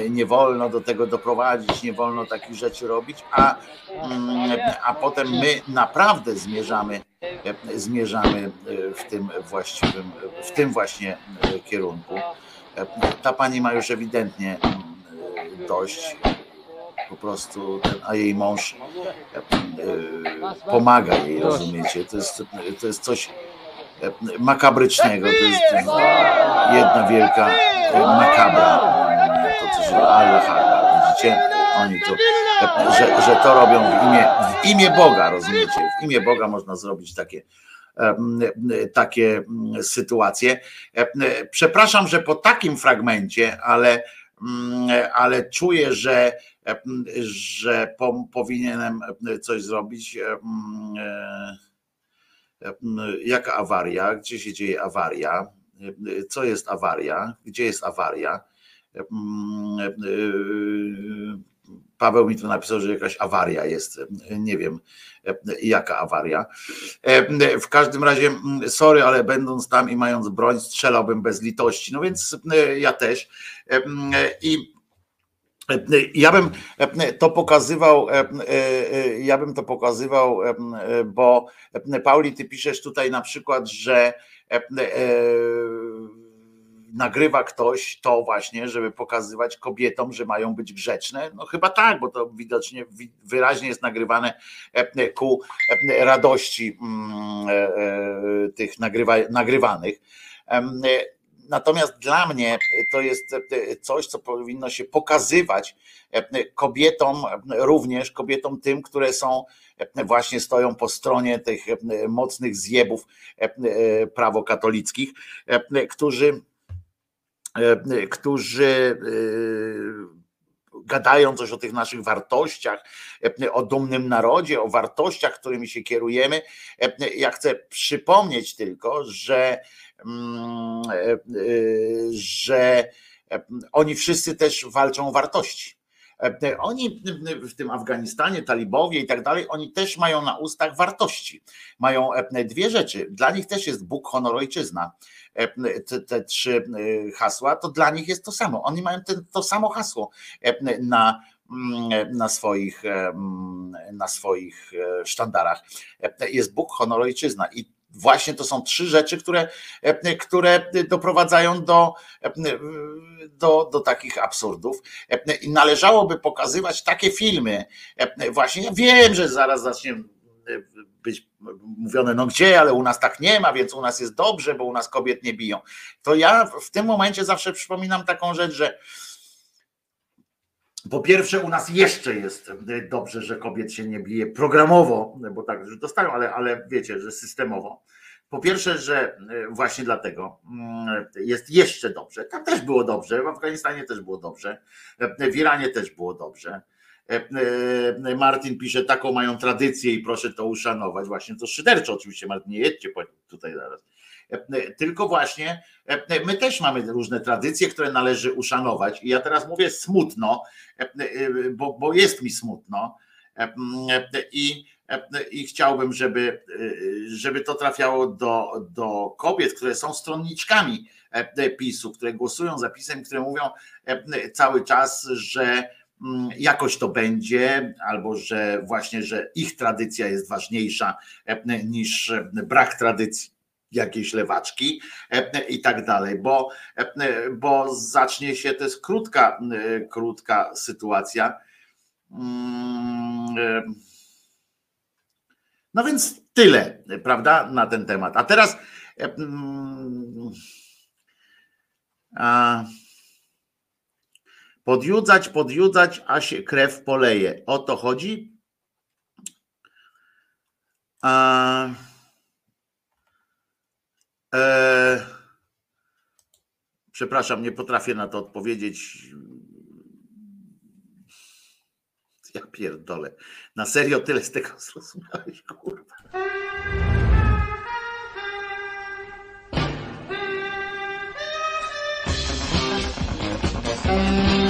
nie wolno do tego doprowadzić, nie wolno takich rzeczy robić, a, mm, a potem my naprawdę zmierzamy, zmierzamy w tym właściwym, w tym właśnie kierunku. Ta pani ma już ewidentnie mm, dość po prostu, a jej mąż e, pomaga jej, rozumiecie? To jest, to jest coś e, makabrycznego, to jest jedna wielka makabra. To coś Allah widzicie? Oni to, że, że to robią w imię, w imię Boga, rozumiecie? W imię Boga można zrobić takie takie sytuacje. Przepraszam, że po takim fragmencie, ale, ale czuję, że, że powinienem coś zrobić. Jaka awaria? Gdzie się dzieje awaria? Co jest awaria? Gdzie jest awaria? Paweł mi tu napisał, że jakaś awaria jest. Nie wiem, jaka awaria. W każdym razie, sorry, ale będąc tam i mając broń, strzelałbym bez litości. No więc ja też. I ja bym to pokazywał, ja bym to pokazywał, bo Pauli, ty piszesz tutaj na przykład, że nagrywa ktoś to właśnie, żeby pokazywać kobietom, że mają być grzeczne? No chyba tak, bo to widocznie wyraźnie jest nagrywane e, ku e, radości mm, e, tych nagrywa, nagrywanych. Natomiast dla mnie to jest coś, co powinno się pokazywać kobietom, również kobietom tym, które są właśnie stoją po stronie tych mocnych zjebów prawokatolickich, którzy którzy e, gadają coś o tych naszych wartościach, e, o dumnym narodzie, o wartościach, którymi się kierujemy. Ja chcę przypomnieć tylko, że, mm, że oni wszyscy też walczą o wartości. Oni w tym Afganistanie, talibowie i tak dalej, oni też mają na ustach wartości. Mają dwie rzeczy. Dla nich też jest Bóg, honor, ojczyzna. E, te, te trzy e, hasła, to dla nich jest to samo. Oni mają ten, to samo hasło e, na, mm, na swoich, na swoich sztandarach. Jest Bóg, honor, ojczyzna. I właśnie to są trzy rzeczy, które, które doprowadzają do, do, do takich absurdów. I należałoby pokazywać takie filmy. Właśnie ja wiem, że zaraz zacznie być mówione, no gdzie, ale u nas tak nie ma, więc u nas jest dobrze, bo u nas kobiet nie biją. To ja w tym momencie zawsze przypominam taką rzecz, że po pierwsze, u nas jeszcze jest dobrze, że kobiet się nie bije programowo, bo tak że dostają, ale, ale wiecie, że systemowo. Po pierwsze, że właśnie dlatego mm, jest jeszcze dobrze. Tam też było dobrze, w Afganistanie też było dobrze, w Iranie też było dobrze. Martin pisze, taką mają tradycję i proszę to uszanować. Właśnie to szyderczo oczywiście, Martin, nie jedźcie tutaj zaraz. Tylko właśnie my też mamy różne tradycje, które należy uszanować. I ja teraz mówię smutno, bo, bo jest mi smutno. I, i chciałbym, żeby, żeby to trafiało do, do kobiet, które są stronniczkami PiSu, które głosują za PiSem, które mówią cały czas, że jakoś to będzie, albo że właśnie, że ich tradycja jest ważniejsza niż brak tradycji jakiejś lewaczki i tak dalej, bo, bo zacznie się, to jest krótka, krótka sytuacja. No więc tyle, prawda, na ten temat. A teraz a, podjudzać, podjudzać, a się krew poleje. O to chodzi. A, e, przepraszam, nie potrafię na to odpowiedzieć. Ja pierdolę. Na serio tyle z tego zrozumiałeś, kurwa. Znowu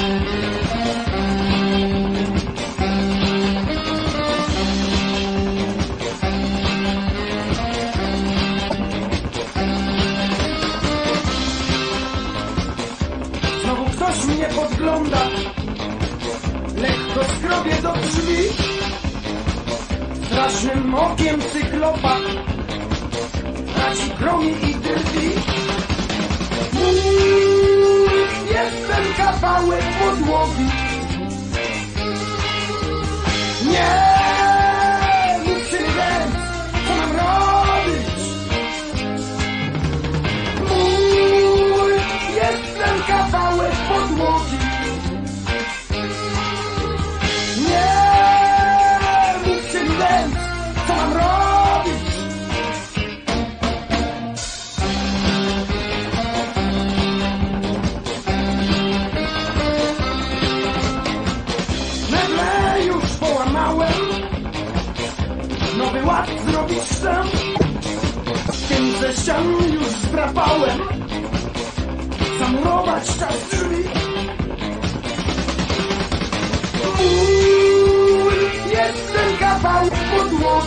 Strasznym okiem cyklopa Traci gromi i drwi Jestem kawałek podłogi. Nie Ze ścian już zdrapałem. Zamurować czas drzwi Mój Jestem kawałek podłogi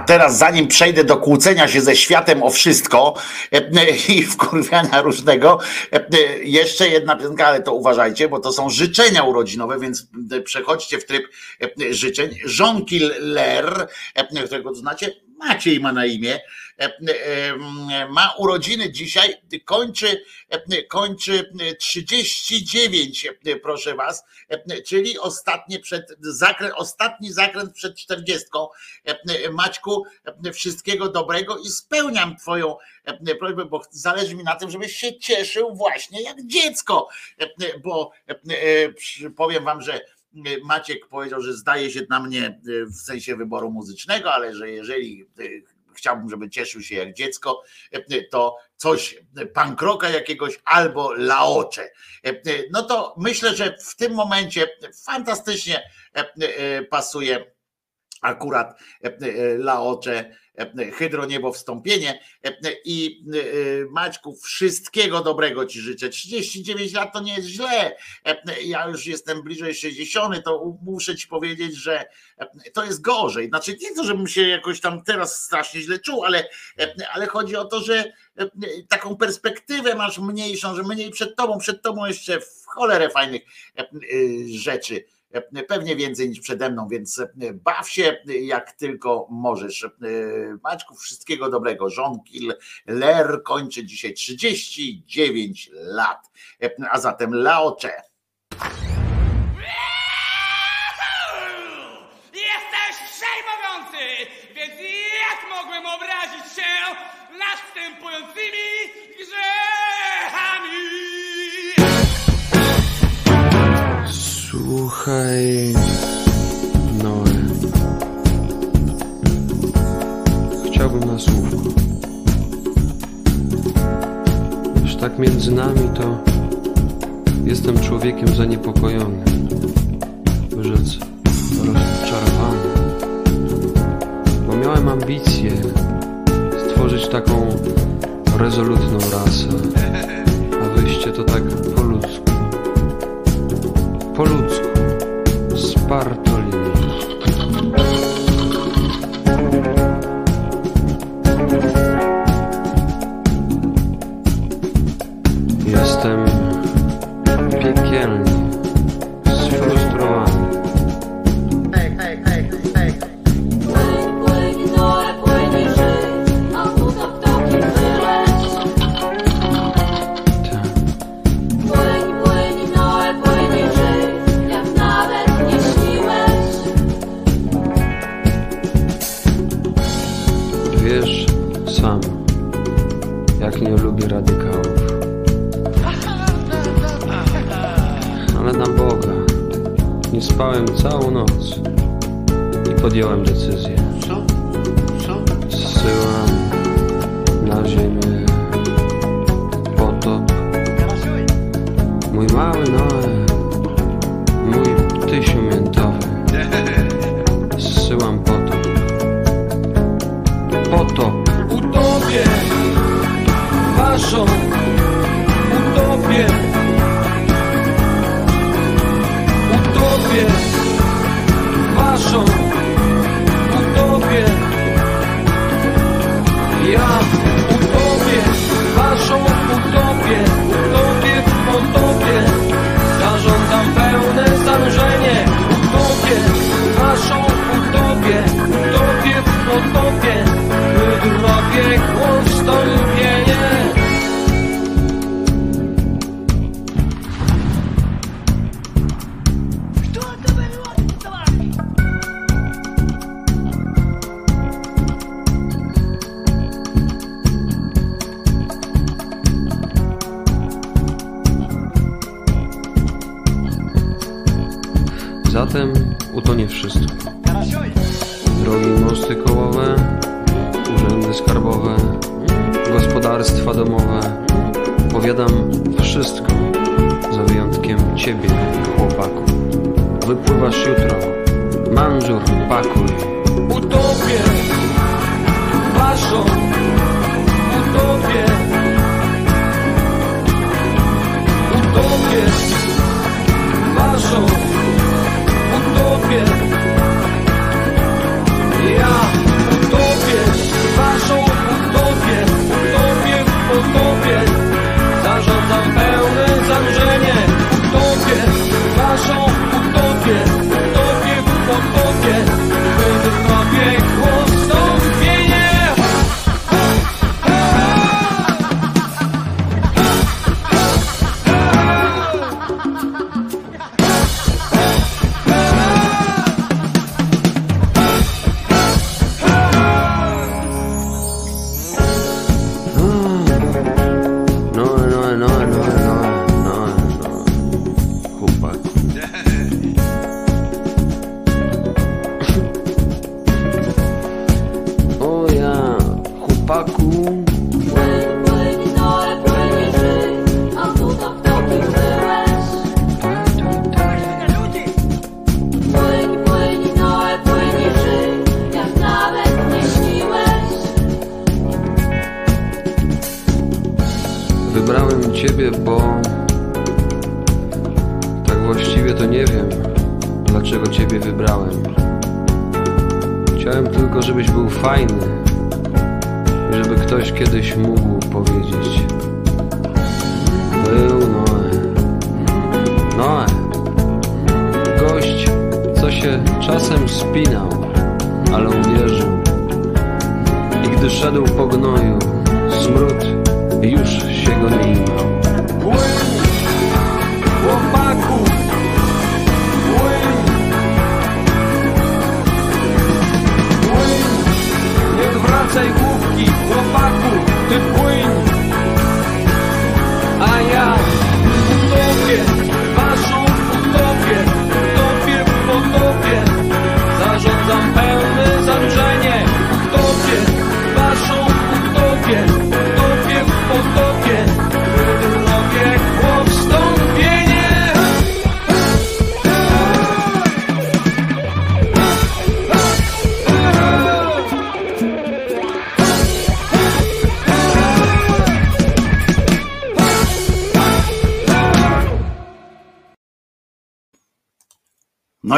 A teraz, zanim przejdę do kłócenia się ze światem o wszystko i wkurwiania różnego, jeszcze jedna piosenka, ale to uważajcie, bo to są życzenia urodzinowe, więc przechodźcie w tryb życzeń. Jean Killer, którego znacie, Maciej ma na imię, ma urodziny dzisiaj, kończy, kończy 39, proszę was, czyli ostatnie przed zakręt, ostatni zakręt przed 40. Maćku, wszystkiego dobrego i spełniam twoją prośbę, bo zależy mi na tym, żebyś się cieszył właśnie jak dziecko, bo powiem wam, że Maciek powiedział, że zdaje się na mnie w sensie wyboru muzycznego, ale że jeżeli chciałbym, żeby cieszył się jak dziecko, to coś pankroka jakiegoś albo laocze. No to myślę, że w tym momencie fantastycznie pasuje akurat laocze hydroniebo wstąpienie i Maćku wszystkiego dobrego Ci życzę. 39 lat to nie jest źle. Ja już jestem bliżej 60, to muszę Ci powiedzieć, że to jest gorzej. Znaczy nie to, żebym się jakoś tam teraz strasznie źle czuł, ale, ale chodzi o to, że taką perspektywę masz mniejszą, że mniej przed Tobą, przed Tobą jeszcze w cholerę fajnych rzeczy pewnie więcej niż przede mną, więc baw się jak tylko możesz. Maćku, wszystkiego dobrego. Jean Ler kończy dzisiaj 39 lat, a zatem Laocze. Jesteś przejmujący, więc jak mogłem obrazić się następującymi grzechami? Słuchaj, Noe. Chciałbym na słówko. Już tak między nami to jestem człowiekiem zaniepokojonym. by Rzec rozczarowany. Bo miałem ambicje stworzyć taką rezolutną rasę. A wyjście to tak po ludzku po ludzku, z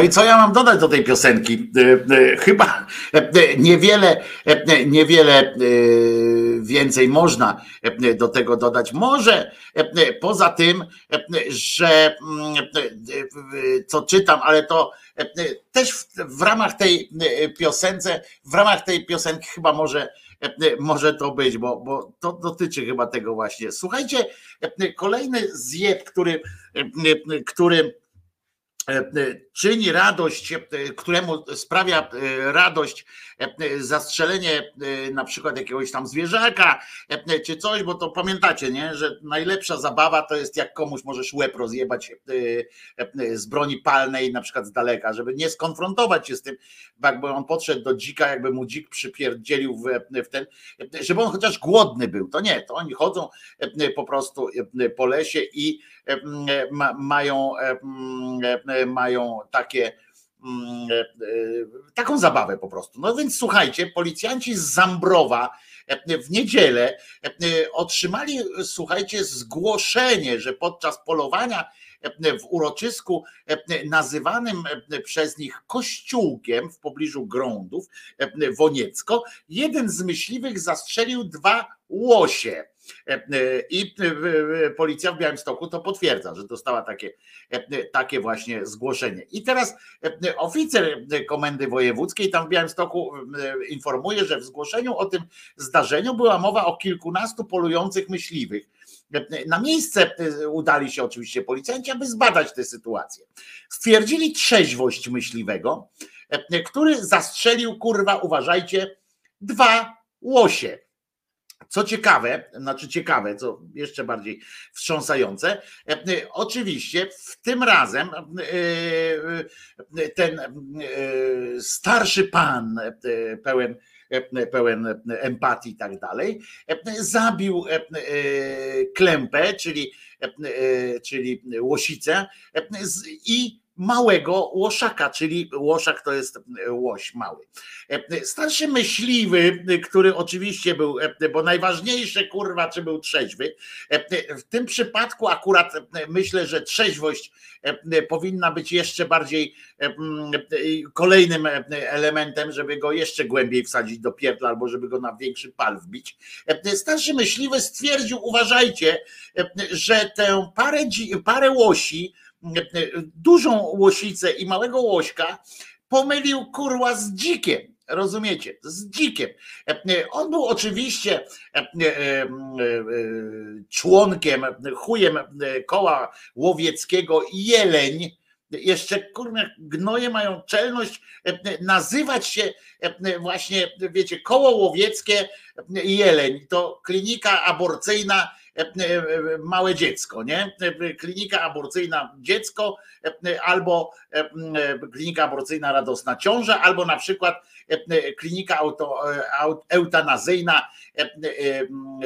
No i co ja mam dodać do tej piosenki? E, e, Chyba e, niewiele, e, niewiele e, więcej można e, do tego dodać. Może e, poza tym, e, że mm, e, co czytam, ale to e, też w, w ramach tej e, piosence, w ramach tej piosenki chyba może e, może to być, bo, bo to dotyczy chyba tego właśnie. Słuchajcie, e, kolejny zjeb, który, e, który e, e, czyni radość, e, któremu sprawia e, radość e, zastrzelenie e, na przykład jakiegoś tam zwierzaka e, czy coś, bo to pamiętacie, nie? że najlepsza zabawa to jest jak komuś możesz łeb rozjebać e, e, z broni palnej na przykład z daleka, żeby nie skonfrontować się z tym, jakby on podszedł do dzika, jakby mu dzik przypierdzielił w, ten, żeby on chociaż głodny był, to nie, to oni chodzą e, po prostu e, po lesie i e, mają, e, e, mają takie e, e, taką zabawę po prostu. No więc słuchajcie, policjanci z Zambrowa w niedzielę otrzymali, słuchajcie, zgłoszenie, że podczas polowania w uroczysku nazywanym przez nich kościółkiem w pobliżu Grądów, Woniecko, jeden z myśliwych zastrzelił dwa łosie. E, e, I e, policja w Białymstoku to potwierdza, że dostała takie, takie właśnie zgłoszenie. I teraz oficer komendy wojewódzkiej tam w Białymstoku informuje, że w zgłoszeniu o tym zdarzeniu była mowa o kilkunastu polujących myśliwych. Na miejsce udali się oczywiście policjanci, aby zbadać tę sytuację. Stwierdzili trzeźwość myśliwego, który zastrzelił, kurwa, uważajcie, dwa łosie. Co ciekawe, znaczy ciekawe, co jeszcze bardziej wstrząsające, e, oczywiście w tym razem e, e, ten e, starszy pan e, pełen e, pełen empatii i tak dalej, e, zabił e, e, klępę, czyli, e, e, czyli łosicę e, i małego łoszaka, czyli łoszak to jest łoś mały. E, Starszy myśliwy, który oczywiście był, e, bo najważniejsze kurwa, czy był trzeźwy. e, W tym przypadku akurat e, myślę, że trzeźwość e, powinna być jeszcze bardziej e, e, kolejnym e, elementem, żeby go jeszcze głębiej wsadzić do pierdla albo żeby go na większy pal wbić. E, Starszy myśliwy stwierdził, uważajcie, e, że tę parę, parę łosi, e, dużą łosicę i małego łośka pomylił kurwa z dzikiem. Rozumiecie? Z dzikiem. E, On był oczywiście e, e, e, e, członkiem, chujem e, koła łowieckiego Jeleń. Jeszcze kurwa gnoje mają czelność e, nazywać się e, właśnie, wiecie, koło łowieckie Jeleń. To klinika aborcyjna e, e, małe dziecko, nie? E, Klinika aborcyjna dziecko, albo klinika aborcyjna radosna ciąża, albo na przykład klinika auto, au- eutanazyjna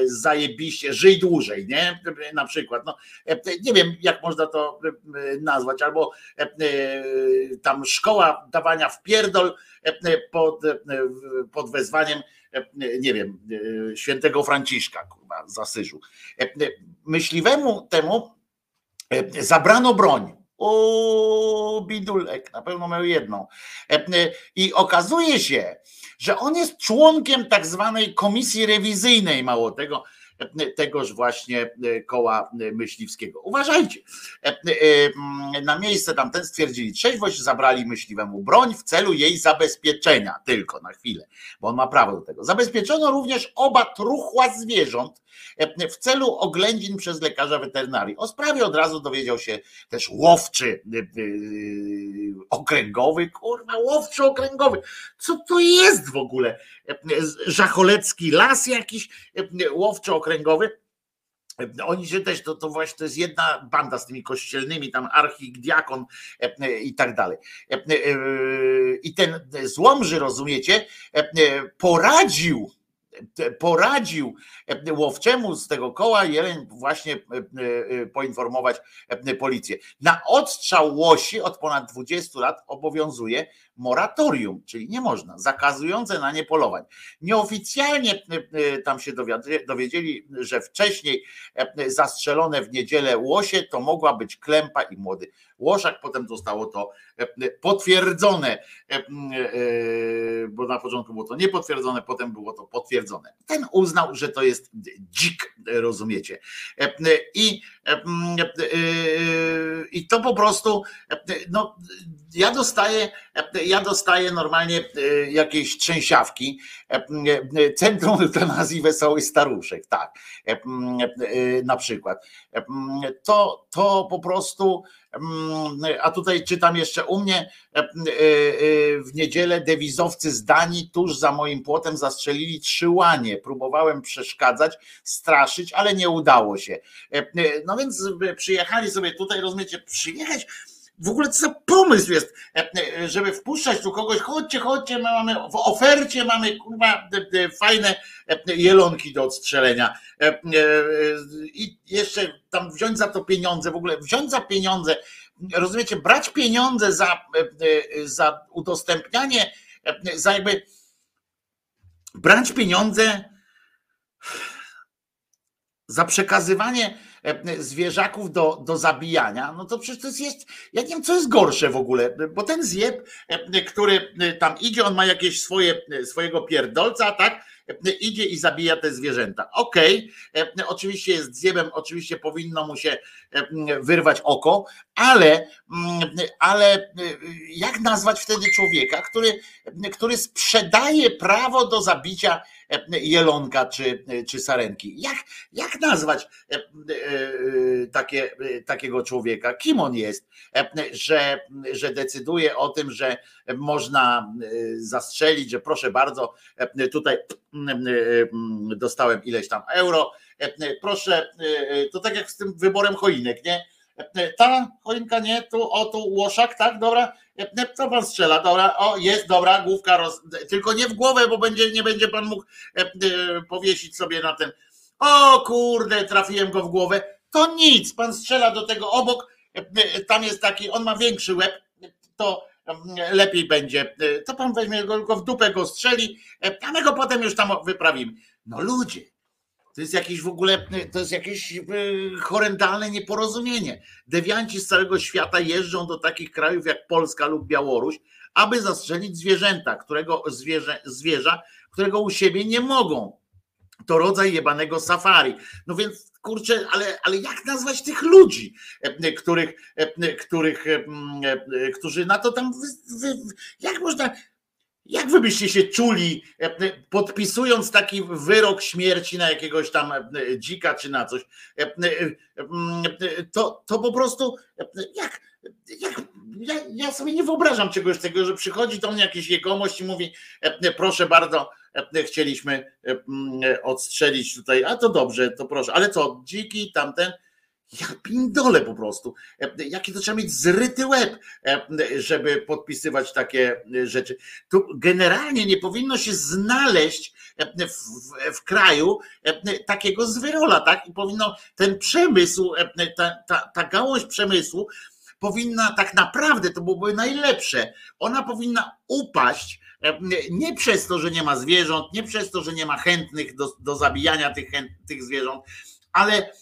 zajebiście, żyj dłużej, nie? Na przykład. No, nie wiem, jak można to nazwać, albo tam szkoła dawania w pierdol pod, pod wezwaniem, nie wiem, e, świętego Franciszka, kurwa, Zasyżu. Myśliwemu temu zabrano broń. O, bidulek, na pewno miał jedną. I okazuje się, że on jest członkiem tak zwanej komisji rewizyjnej, mało tego, tegoż właśnie koła myśliwskiego. Uważajcie, na miejsce tamten stwierdzili trzeźwość, zabrali myśliwemu broń w celu jej zabezpieczenia, tylko na chwilę, bo on ma prawo do tego. Zabezpieczono również oba truchła zwierząt w celu oględzin przez lekarza weterynarii. O sprawie od razu dowiedział się też łowczy okręgowy, kurwa, łowczy okręgowy. Co to jest w ogóle? Żacholecki las jakiś, łowczy okręgowy. Oni się też, to, to właśnie to jest jedna banda z tymi kościelnymi, tam archidiakon i tak dalej. I ten złomży, rozumiecie, poradził poradził łowczemu z tego koła jeleń właśnie poinformować policję. Na odstrzał łosi od ponad 20 lat obowiązuje moratorium, czyli nie można, zakazujące na nie polowań. Nieoficjalnie tam się dowiedzieli, że wcześniej zastrzelone w niedzielę łosie to mogła być klępa i młody łoszak, potem zostało to potwierdzone, bo na początku było to niepotwierdzone, potem było to potwierdzone. Ten uznał, że to jest dzik, rozumiecie. I, i to po prostu, no, ja dostaję, ja dostaję normalnie jakieś trzęsiawki. Centrum Eutanazji Wesołych Staruszek, tak, na przykład. To, to po prostu a tutaj czytam jeszcze u mnie w niedzielę dewizowcy z Danii tuż za moim płotem zastrzelili trzy łanie. Próbowałem przeszkadzać, straszyć, ale nie udało się. No więc przyjechali sobie tutaj, rozumiecie, przyjechać w ogóle co za pomysł jest, żeby wpuszczać tu kogoś, chodźcie, chodźcie, my mamy w ofercie mamy kurwa fajne jelonki do odstrzelenia. I jeszcze tam wziąć za to pieniądze, w ogóle wziąć za pieniądze, rozumiecie, brać pieniądze za, za udostępnianie, za jakby brać pieniądze za przekazywanie zwierzaków do, do zabijania, no to przecież to jest, ja nie wiem, co jest gorsze w ogóle, bo ten zjeb, który tam idzie, on ma jakieś swoje, swojego pierdolca, tak, idzie i zabija te zwierzęta. Okej, okay. oczywiście jest zjebem, oczywiście powinno mu się wyrwać oko, ale, ale jak nazwać wtedy człowieka, który, który sprzedaje prawo do zabicia jelonka czy, czy sarenki? Jak, jak nazwać takie, takiego człowieka? Kim on jest, że, że decyduje o tym, że można zastrzelić, że proszę bardzo, tutaj dostałem ileś tam euro, proszę, to tak jak z tym wyborem choinek, nie? Ta choinka nie, tu, o tu łoszak, tak, dobra, co pan strzela, dobra, o jest, dobra, główka, roz... tylko nie w głowę, bo będzie, nie będzie pan mógł powiesić sobie na ten, o kurde, trafiłem go w głowę, to nic, pan strzela do tego obok, tam jest taki, on ma większy łeb, to lepiej będzie. To pan weźmie go w dupę go strzeli, a my go potem już tam wyprawimy. No ludzie, to jest jakieś w ogóle, to jest jakieś horrendalne nieporozumienie. Dewianci z całego świata jeżdżą do takich krajów jak Polska lub Białoruś, aby zastrzelić zwierzęta, którego zwierzę, zwierza, którego u siebie nie mogą. To rodzaj jebanego safari. No więc kurczę, ale, ale jak nazwać tych ludzi, których, których, którzy na to tam, jak można, jak wy byście się czuli, podpisując taki wyrok śmierci na jakiegoś tam dzika czy na coś, to, to po prostu, jak, jak, ja, ja sobie nie wyobrażam czegoś takiego, że przychodzi do mnie jakiś jegomość i mówi, proszę bardzo, chcieliśmy odstrzelić tutaj, a to dobrze, to proszę, ale co, dziki, tamten, ja pindole po prostu. Jaki to trzeba mieć zryty łeb, żeby podpisywać takie rzeczy. Tu generalnie nie powinno się znaleźć w, w, w kraju takiego zwyrola, tak? I powinno ten przemysł, ta, ta, ta gałąź przemysłu powinna tak naprawdę, to byłoby najlepsze, ona powinna upaść e, nie przez to, że nie ma zwierząt, nie przez to, że nie ma chętnych do, do zabijania tych, tych zwierząt, ale,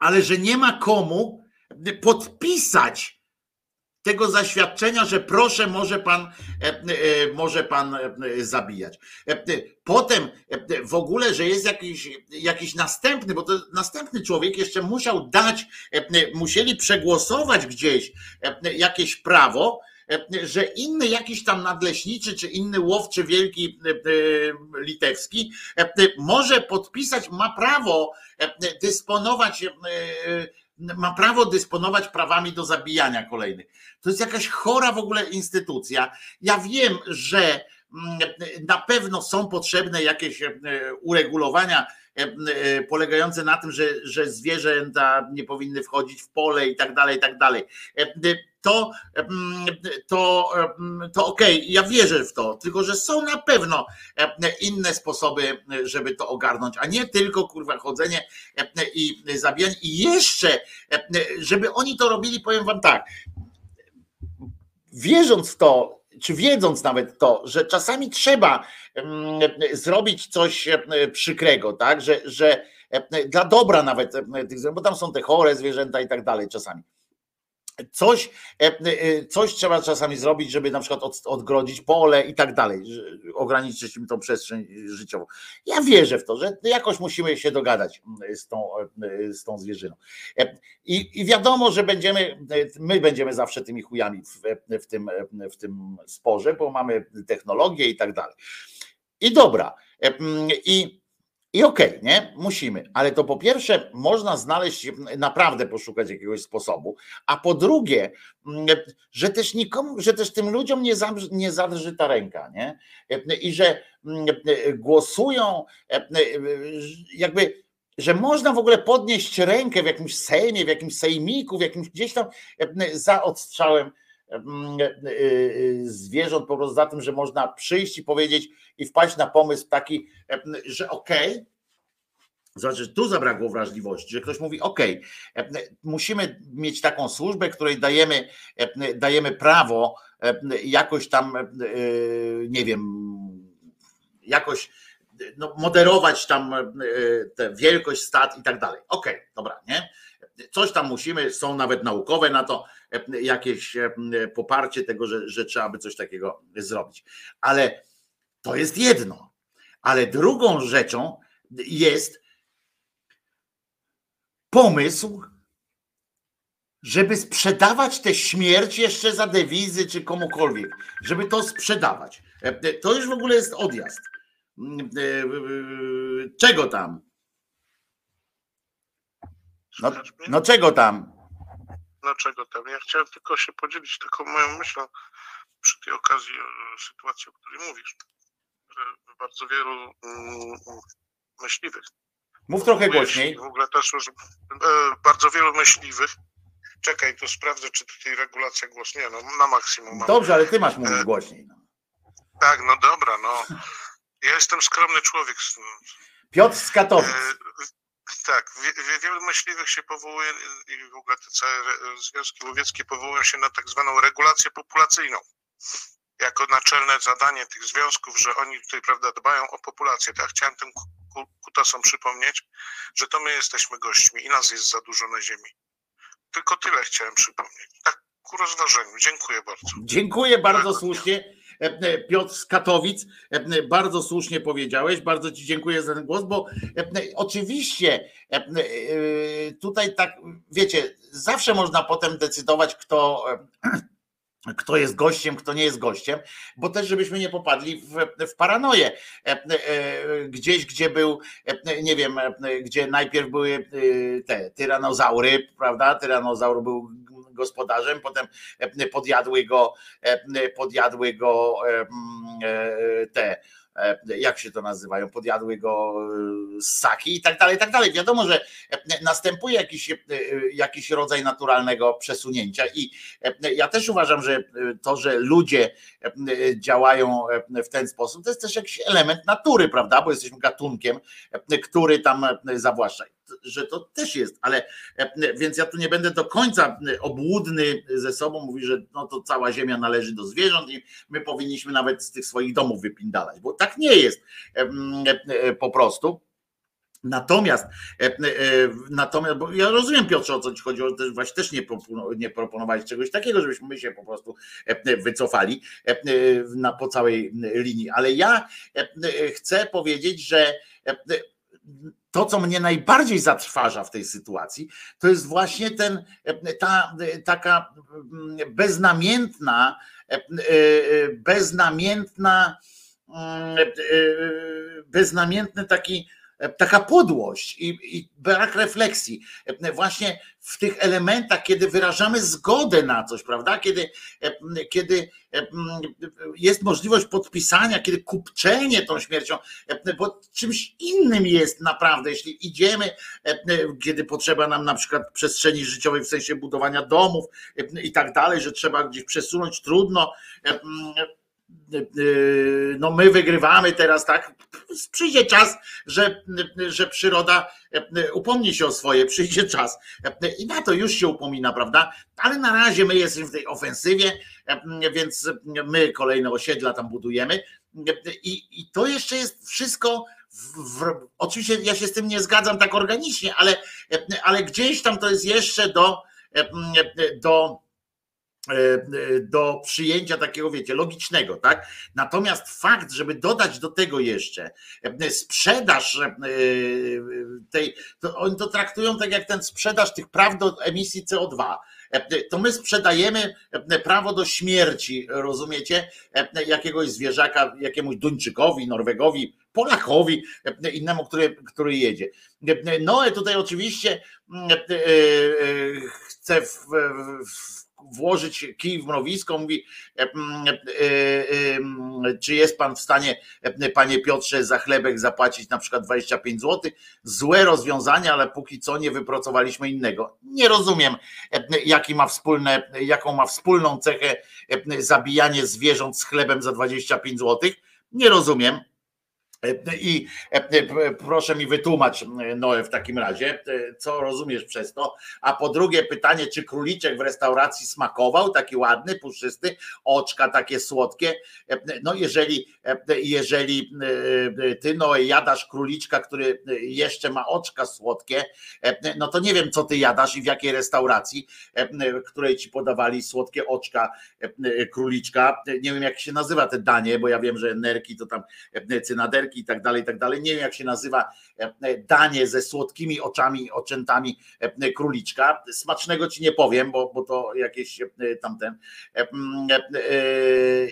ale że nie ma komu podpisać tego zaświadczenia, że proszę, może pan, e, e, może pan e, zabijać. Potem w ogóle, że jest jakiś, jakiś następny, bo to następny człowiek jeszcze musiał dać, musieli przegłosować gdzieś jakieś prawo, że inny jakiś tam nadleśniczy, czy inny łowczy wielki litewski może podpisać, ma prawo dysponować ma prawo dysponować prawami do zabijania kolejnych. To jest jakaś chora w ogóle instytucja. Ja wiem, że mm, na pewno są potrzebne jakieś e, uregulowania e, e, polegające na tym, że, że zwierzęta nie powinny wchodzić w pole i tak dalej, i tak dalej to, to, to okej, okay, ja wierzę w to, tylko że są na pewno inne sposoby, żeby to ogarnąć, a nie tylko kurwa chodzenie i zabijanie. I jeszcze, żeby oni to robili, powiem wam tak, wierząc w to, czy wiedząc nawet to, że czasami trzeba zrobić coś przykrego, tak, że, że dla dobra nawet tych, bo tam są te chore zwierzęta i tak dalej czasami Coś, e, e, coś trzeba czasami zrobić, żeby na przykład odgrodzić pole i tak dalej, ograniczyć im tą przestrzeń życiową. Ja wierzę w to, że jakoś musimy się dogadać mm, z tą, e, z tą zwierzyną. I, I wiadomo, że będziemy, my będziemy zawsze tymi chujami w, w, tym, w tym sporze, bo mamy technologię i tak dalej. I dobra. I i okej, okay, nie? Musimy, ale to po pierwsze można znaleźć, naprawdę poszukać jakiegoś sposobu, a po drugie, że też nikomu, że też tym ludziom nie, zadrży, nie zadrży ta ręka, nie? I że mm, głosują jakby że można w ogóle podnieść rękę w jakimś sejmie, w jakimś sejmiku, w jakimś gdzieś tam za odstrzałem zwierząt, po prostu za tym, że można przyjść i powiedzieć i wpaść na pomysł taki, że okej, okay, znaczy, tu zabrakło wrażliwości, że ktoś mówi: OK, musimy mieć taką służbę, której dajemy, dajemy prawo jakoś tam, nie wiem, jakoś no, moderować tam tę wielkość stat i tak dalej. OK, dobra, nie? Coś tam musimy, są nawet naukowe na to jakieś poparcie tego, że, że trzeba by coś takiego zrobić. Ale to jest jedno. Ale drugą rzeczą jest pomysł, żeby sprzedawać tę śmierć jeszcze za dewizy czy komukolwiek, żeby to sprzedawać. To już w ogóle jest odjazd. Czego tam? No, no czego tam? No czego tam? Ja chciałem tylko się podzielić taką moją myślą przy tej okazji sytuacji, o której mówisz bardzo wielu mm, myśliwych. Mów trochę głośniej. W ogóle też już e, bardzo wielu myśliwych. Czekaj, tu sprawdzę, czy tutaj regulacja głośniej, no na maksimum. Mam. Dobrze, ale ty masz mówić e, głośniej. No. Tak, no dobra, no. Ja jestem skromny człowiek. Piotr z Katowic. Tak, wielu myśliwych się powołuje i w ogóle te całe związki łowieckie powołują się na tak zwaną regulację populacyjną jako naczelne zadanie tych związków, że oni tutaj prawda, dbają o populację. Tak, chciałem tym kutasom przypomnieć, że to my jesteśmy gośćmi i nas jest za dużo na ziemi. Tylko tyle chciałem przypomnieć. Tak ku rozważeniu. Dziękuję bardzo. Dziękuję bardzo słusznie. E, e, Piotr z Katowic, e, bardzo słusznie powiedziałeś, bardzo Ci dziękuję za ten głos, bo oczywiście tutaj tak, wiecie, zawsze można potem decydować, kto kto jest gościem, kto nie jest gościem, bo też żebyśmy nie popadli w, w paranoję. Gdzieś, gdzie był, nie wiem, gdzie najpierw były te tyranozaury, prawda? Tyranozaur był gospodarzem, potem podjadły go, podjadły go te E, jak się to nazywają, podjadły go e, ssaki i tak dalej, i tak dalej. Wiadomo, że e, następuje jakiś, jakiś rodzaj naturalnego przesunięcia i ja też uważam, że to, że ludzie działają w ten sposób, to jest też jakiś element natury, prawda, bo jesteśmy gatunkiem, który tam zawłaszcza. Że to też jest, ale więc ja tu nie będę do końca obłudny ze sobą, mówi, że no to cała ziemia należy do zwierząt i my powinniśmy nawet z tych swoich domów wypindalać, bo tak nie jest po prostu. Natomiast, e, e, natomiast, bo ja rozumiem Piotrze o co ci chodziło, też właśnie też nie, nie czegoś takiego, żebyśmy my się po prostu e, wycofali na, po całej linii, ale ja chcę powiedzieć, że to, co mnie najbardziej zatrważa w tej sytuacji, to jest właśnie ten, ta taka beznamiętna, beznamiętna, beznamiętny taki taka podłość i, i, brak refleksji. Właśnie w tych elementach, kiedy wyrażamy zgodę na coś, prawda? Kiedy, kiedy jest możliwość podpisania, kiedy kupczenie tą śmiercią, bo czymś innym jest naprawdę, jeśli idziemy, kiedy potrzeba nam na przykład przestrzeni życiowej w sensie budowania domów i tak dalej, że trzeba gdzieś przesunąć, trudno no my wygrywamy teraz, tak? Przyjdzie czas, że, że przyroda upomni się o swoje, przyjdzie czas i na to już się upomina, prawda? Ale na razie my jesteśmy w tej ofensywie, więc my kolejne osiedla tam budujemy i, i to jeszcze jest wszystko. W, w, oczywiście ja się z tym nie zgadzam tak organicznie, ale, ale gdzieś tam to jest jeszcze do, do do przyjęcia takiego, wiecie, logicznego, tak? Natomiast fakt, żeby dodać do tego jeszcze e, sprzedaż tej, to oni to traktują tak jak ten sprzedaż tych praw do emisji CO2 to my sprzedajemy prawo do śmierci, rozumiecie, jakiegoś zwierzaka, jakiemuś Duńczykowi, Norwegowi, Polakowi, innemu, który, który jedzie. Noe tutaj oczywiście chce w, w włożyć kij w mrowisko, mówi, e, e, e, czy jest pan w stanie, panie Piotrze, za chlebek zapłacić na przykład 25 zł. Złe rozwiązanie, ale póki co nie wypracowaliśmy innego. Nie rozumiem, jaki ma wspólne, jaką ma wspólną cechę zabijanie zwierząt z chlebem za 25 zł. Nie rozumiem. I proszę mi wytłumacz, Noe, w takim razie, co rozumiesz przez to. A po drugie, pytanie, czy króliczek w restauracji smakował, taki ładny, puszysty, oczka takie słodkie. No, jeżeli, jeżeli ty, Noe, jadasz króliczka, który jeszcze ma oczka słodkie, no to nie wiem, co ty jadasz i w jakiej restauracji, której ci podawali słodkie oczka króliczka. Nie wiem, jak się nazywa te danie, bo ja wiem, że nerki to tam cynaderki i tak dalej, i tak dalej. Nie wiem, jak się nazywa danie ze słodkimi oczami, oczętami e, króliczka. Smacznego ci nie powiem, bo, bo to jakieś tamten.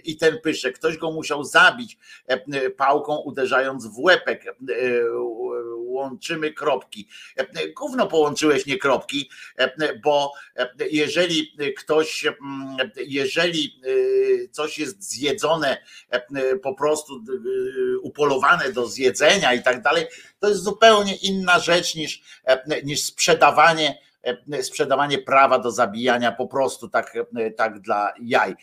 I ten pyszek, ktoś go musiał zabić pałką, uderzając w łepek. Łączymy kropki. Gówno połączyłeś, nie kropki, bo jeżeli ktoś, jeżeli coś jest zjedzone po prostu upolowane, do zjedzenia i tak dalej, to jest zupełnie inna rzecz niż, e, niż sprzedawanie e, sprzedawanie prawa do zabijania po prostu tak, e, tak dla jaj.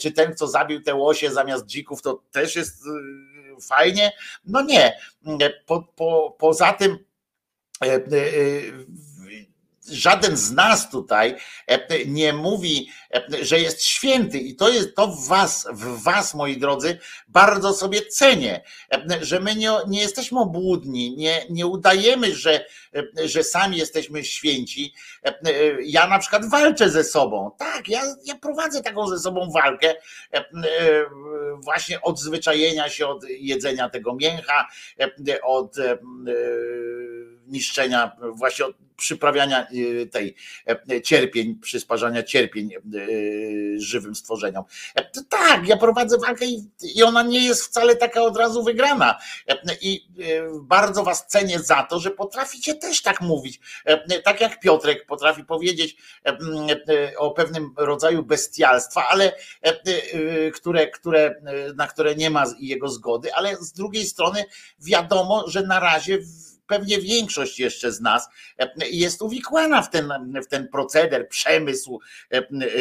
Czy ten, kto zabił te łosie zamiast dzików, to też jest fajnie? No nie. Po, po, poza tym żaden z nas tutaj e, nie mówi, e, że jest święty i to jest to w was, w was, moi drodzy, bardzo sobie cenię, e, że my nie, nie jesteśmy obłudni, nie, nie udajemy, że, że sami jesteśmy święci. Ja na przykład walczę ze sobą. Tak, ja, ja prowadzę taką ze sobą walkę właśnie od zwyczajenia się od jedzenia tego mięcha, od niszczenia, właśnie od przyprawiania y, tej e, cierpień, przysparzania cierpień e, żywym stworzeniom. E, tak, ja prowadzę walkę i ona nie jest wcale taka od razu wygrana. I bardzo was cenię za to, że potraficie też tak mówić. Tak jak Piotrek potrafi powiedzieć o pewnym rodzaju bestialstwa, ale które, które, na które nie ma jego zgody, ale z drugiej strony wiadomo, że na razie pewnie większość jeszcze z nas jest uwikłana w ten, w ten proceder, przemysł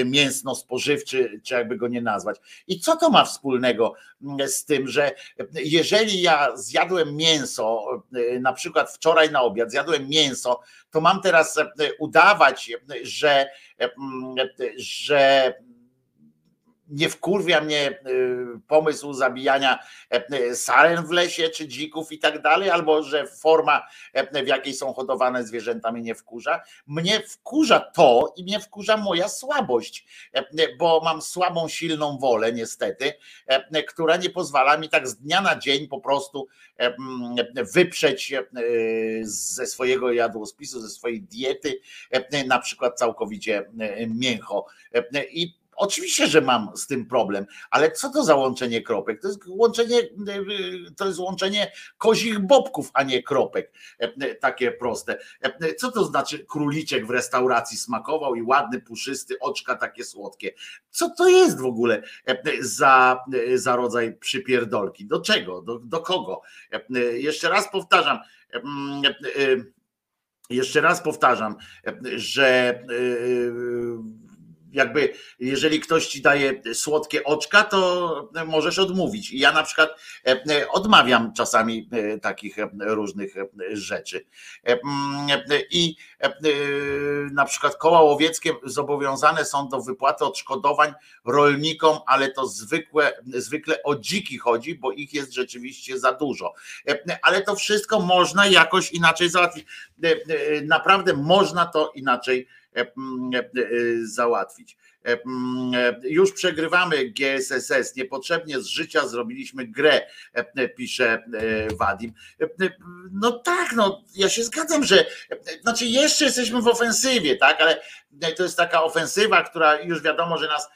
mięsno-spożywczy, czy jakby go nie nazwać. I co to ma wspólnego z tym, że jeżeli ja zjadłem mięso, na przykład wczoraj na obiad zjadłem mięso, to mam teraz udawać, że, że nie wkurwia mnie y, pomysł zabijania e, saren w lesie czy dzików i tak dalej, albo że forma, e, w jakiej są hodowane zwierzęta mnie nie wkurza. Mnie wkurza to i mnie wkurza moja słabość, e, bo mam słabą, silną wolę niestety, która nie pozwala mi tak z dnia na dzień po prostu wyprzeć ze swojego jadłospisu, ze swojej diety, na przykład całkowicie mięcho. I Oczywiście, że mam z tym problem, ale co to za łączenie kropek? To jest łączenie, to jest łączenie kozich bobków, a nie kropek. Takie proste. Co to znaczy króliczek w restauracji smakował i ładny, puszysty, oczka takie słodkie? Co to jest w ogóle za, za rodzaj przypierdolki? Do czego? Do, do kogo? Jeszcze raz powtarzam. Jeszcze raz powtarzam, że jakby jeżeli ktoś ci daje słodkie oczka, to możesz odmówić. I ja na przykład e, e, odmawiam czasami e, takich różnych rzeczy. Mm, I na przykład koła łowieckie zobowiązane są do wypłaty odszkodowań rolnikom, ale to zwykłe, zwykle o dziki chodzi, bo ich jest rzeczywiście za dużo. Ale to wszystko można jakoś inaczej załatwić. Naprawdę można to inaczej załatwić. Już przegrywamy GSSS, niepotrzebnie z życia zrobiliśmy grę, pisze Wadim. No tak, no ja się zgadzam, że znaczy jeszcze jesteśmy w ofensywie, tak, ale to jest taka ofensywa, która już wiadomo, że nas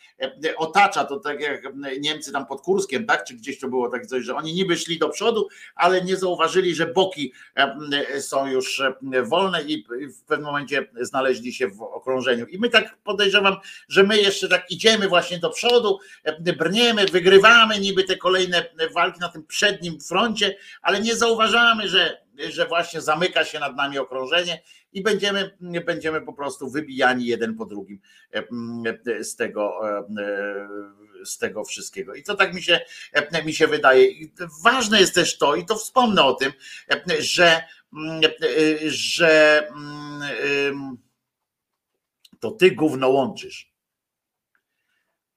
otacza, to tak jak Niemcy tam pod Kurskiem, tak, czy gdzieś to było tak coś, że oni niby szli do przodu, ale nie zauważyli, że boki są już wolne i w pewnym momencie znaleźli się w okrążeniu. I my tak podejrzewam, że my jeszcze tak idziemy właśnie do przodu, brniemy, wygrywamy niby te kolejne walki na tym przednim froncie, ale nie zauważamy, że że właśnie zamyka się nad nami okrążenie i będziemy, będziemy po prostu wybijani jeden po drugim z tego, z tego wszystkiego. I to tak mi się, mi się wydaje. Ważne jest też to, i to wspomnę o tym, że, że to ty gówno łączysz.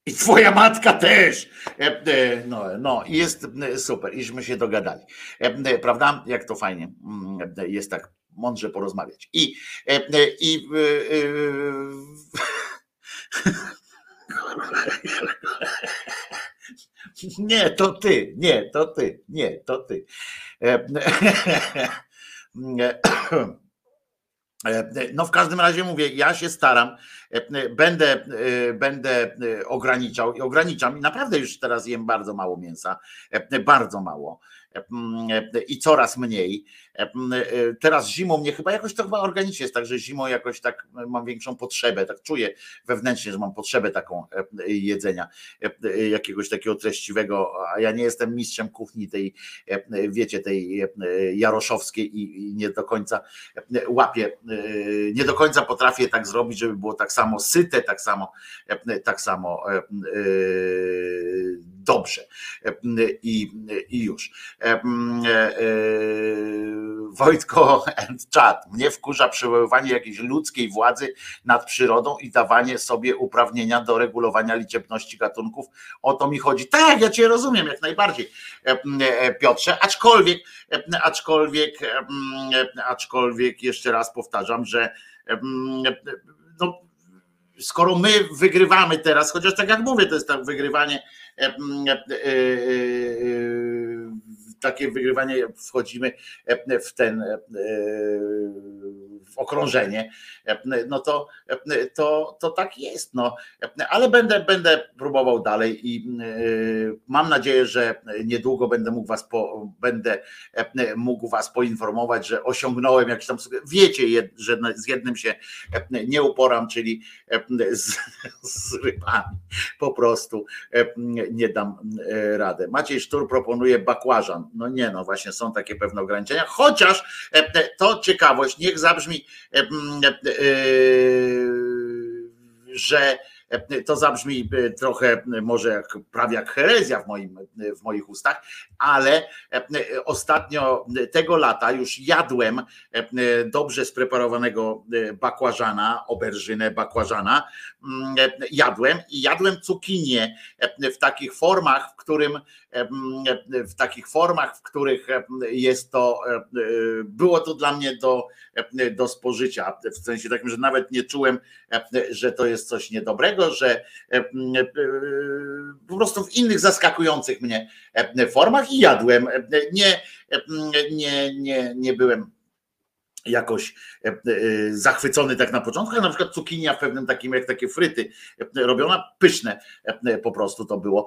I twoja matka też. No, no i jest super, iśmy się dogadali. Prawda? Jak to fajnie jest tak mądrze porozmawiać. I, i nie, to ty, nie, to ty, nie, to ty. No w każdym razie mówię, ja się staram, będę, będę ograniczał i ograniczam i naprawdę już teraz jem bardzo mało mięsa, bardzo mało i coraz mniej. Teraz zimą mnie chyba jakoś to chyba organicznie jest tak, że zimą jakoś tak mam większą potrzebę, tak czuję wewnętrznie, że mam potrzebę taką jedzenia, jakiegoś takiego treściwego, a ja nie jestem mistrzem kuchni tej, wiecie, tej jaroszowskiej i nie do końca łapię, nie do końca potrafię tak zrobić, żeby było tak samo syte, tak samo, tak samo dobrze i, i już. Wojtko and Chat. Mnie wkurza przywoływanie jakiejś ludzkiej władzy nad przyrodą i dawanie sobie uprawnienia do regulowania liczebności gatunków. O to mi chodzi. Tak, ja cię rozumiem jak najbardziej, Piotrze, aczkolwiek, aczkolwiek, aczkolwiek jeszcze raz powtarzam, że no, skoro my wygrywamy teraz, chociaż tak jak mówię, to jest tak wygrywanie takie wygrywanie wchodzimy w ten w okrążenie, no to, to, to tak jest. No. Ale będę, będę próbował dalej i mam nadzieję, że niedługo będę mógł was po, będę mógł was poinformować, że osiągnąłem jakiś tam wiecie, że z jednym się nie uporam, czyli z, z rybami. Po prostu nie dam radę. Maciej Sztur proponuje bakłażan. No nie, no właśnie są takie pewne ograniczenia, chociaż to ciekawość, niech zabrzmi, że to zabrzmi trochę może jak, prawie jak herezja w, moim, w moich ustach, ale ostatnio tego lata już jadłem dobrze spreparowanego bakłażana, oberżynę bakłażana. Jadłem i jadłem cukinię w takich formach, w którym w takich formach, w których jest to, było to dla mnie do, do spożycia. W sensie takim, że nawet nie czułem, że to jest coś niedobrego, że po prostu w innych zaskakujących mnie formach i jadłem. Nie, nie, nie, nie byłem jakoś e, e, zachwycony tak na początku, ale na przykład cukinia w pewnym takim, jak takie fryty robiona, pyszne e, po prostu to było.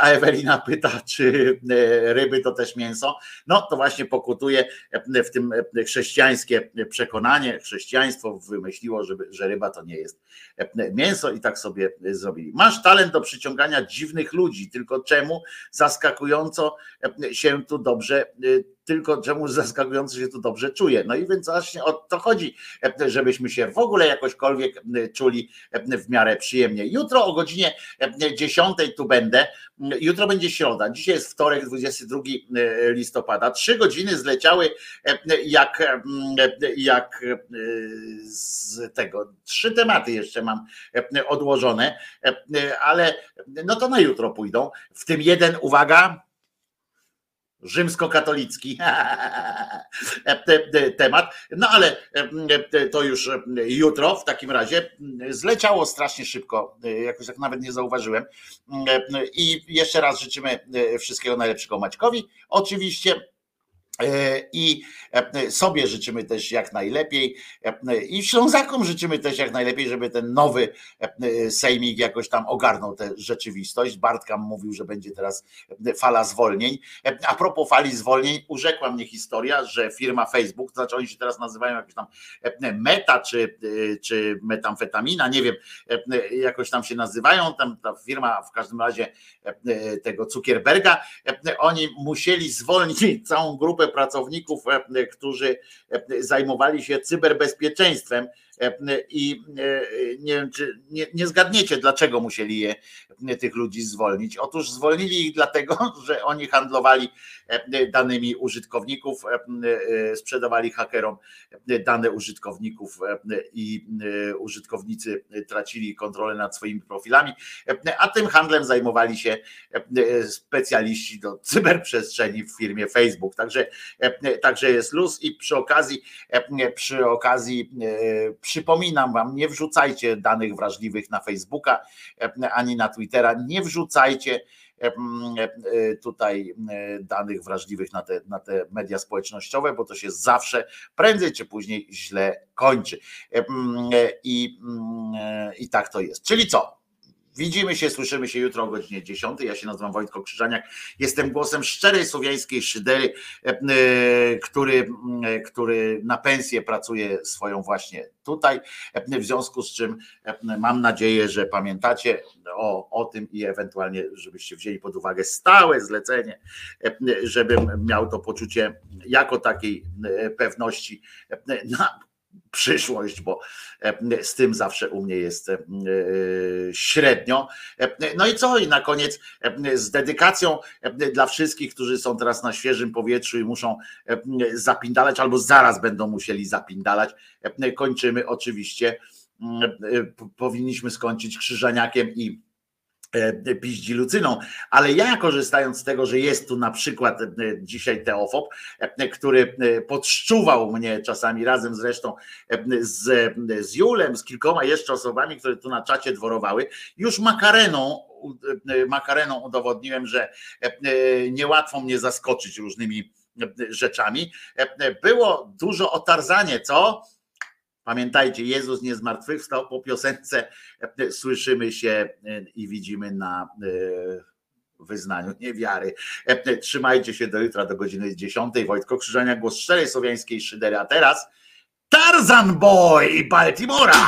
A Ewelina pyta, czy ryby to też mięso? No to właśnie pokutuje w tym chrześcijańskie przekonanie, chrześcijaństwo wymyśliło, że ryba to nie jest mięso i tak sobie zrobili. Masz talent do przyciągania dziwnych ludzi, tylko czemu zaskakująco się tu dobrze tylko czemu zaskakująco się tu dobrze czuję. No i więc właśnie o to chodzi, żebyśmy się w ogóle jakośkolwiek czuli w miarę przyjemnie. Jutro o godzinie 10 tu będę. Jutro będzie środa. Dzisiaj jest wtorek, 22 listopada. Trzy godziny zleciały jak, jak z tego. Trzy tematy jeszcze mam odłożone, ale no to na jutro pójdą. W tym jeden, uwaga, rzymskokatolicki temat. No ale to już jutro w takim razie zleciało strasznie szybko, jakoś tak nawet nie zauważyłem. I jeszcze raz życzymy wszystkiego najlepszego Maćkowi. Oczywiście E, I e, sobie życzymy też jak najlepiej, e, i Ślązakom życzymy też jak najlepiej, żeby ten nowy sejmik jakoś tam ogarnął tę rzeczywistość. Bartka mówił, że będzie teraz fala zwolnień. A propos fali zwolnień, urzekła mnie historia, że firma Facebook, to znaczy oni się teraz nazywają jakoś tam Meta czy, czy metamfetamina, nie wiem, jakoś tam się nazywają, tam ta firma w każdym razie tego Zuckerberga, oni musieli zwolnić całą grupę grupę pracowników, e, którzy e, zajmowali się cyberbezpieczeństwem E, I e, nie czy nie, nie zgadniecie, dlaczego musieli je, tych ludzi zwolnić. Otóż zwolnili ich dlatego, że oni handlowali e, danymi użytkowników, sprzedawali hakerom dane użytkowników i użytkownicy tracili kontrolę nad swoimi profilami, a tym handlem zajmowali się specjaliści do cyberprzestrzeni w firmie Facebook. Także, także jest luz i przy okazji, przy okazji Przypominam Wam, nie wrzucajcie danych wrażliwych na Facebooka e, ani na Twittera, nie wrzucajcie e, e, tutaj danych wrażliwych na te, na te media społecznościowe, bo to się zawsze prędzej czy później źle kończy. I, i tak to jest. Czyli co? Widzimy się, słyszymy się jutro o godzinie 10. Ja się nazywam Wojtko Krzyżaniak. Jestem głosem szczerej słowiańskiej szydery, e, e, który, e, który na pensję pracuje swoją właśnie tutaj. W związku z czym mam nadzieję, że pamiętacie o, o tym i ewentualnie, żebyście wzięli pod uwagę stałe zlecenie, żebym miał to poczucie jako takiej pewności na przyszłość, bo e, z tym zawsze u mnie jest e, średnio. E, no i co? I na koniec z dedykacją dla wszystkich, którzy są teraz na świeżym powietrzu i muszą zapindalać, albo zaraz będą musieli zapindalać. Kończymy oczywiście. Powinniśmy skończyć krzyżaniakiem i piździ Lucyną, ale ja korzystając z tego, że jest tu na przykład e, dzisiaj Teofob, e, który podszczuwał mnie czasami razem zresztą z, z Julem, z kilkoma jeszcze osobami, które tu na czacie dworowały, już makareną makareną udowodniłem, że niełatwo mnie zaskoczyć różnymi rzeczami. Było dużo o Tarzanie, co? Pamiętajcie, Jezus nie zmartwychwstał. Po piosence e, słyszymy się e, i widzimy na wyznaniu niewiary. Trzymajcie się do jutra do godziny 10. Wojtko Krzyżania, głos szczerej słowiańskiej szydery. A teraz Tarzan Boy Baltimora.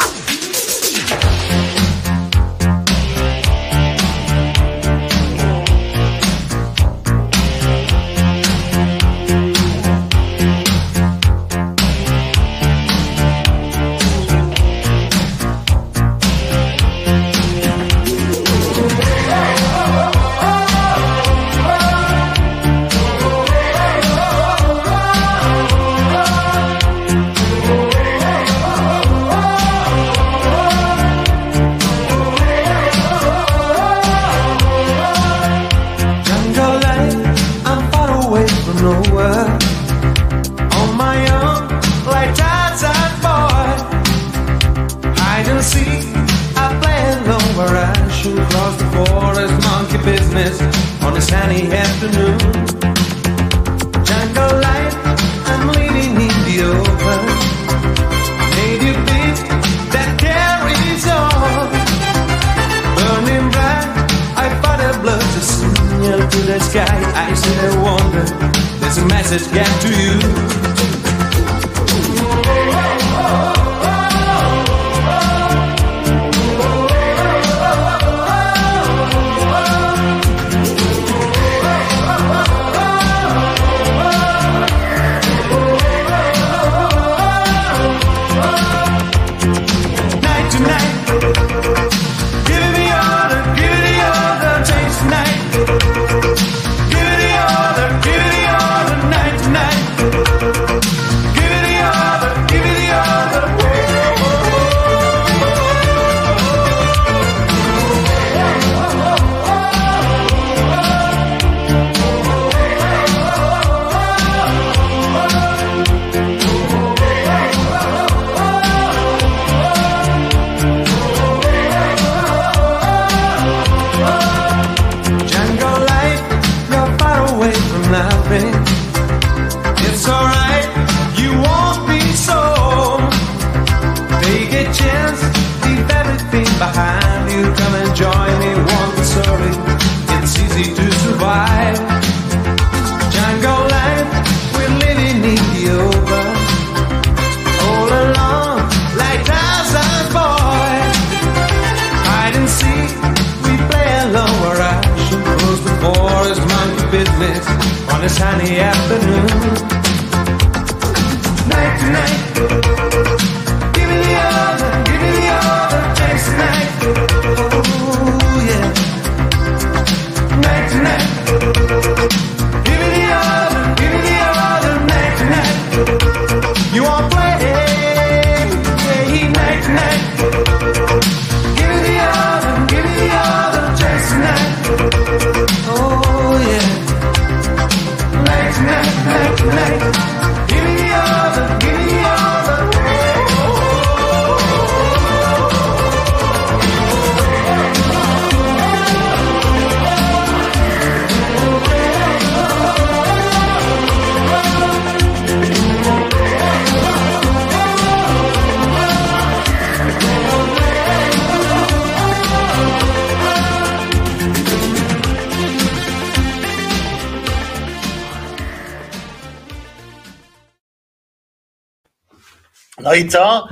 yeah. I co?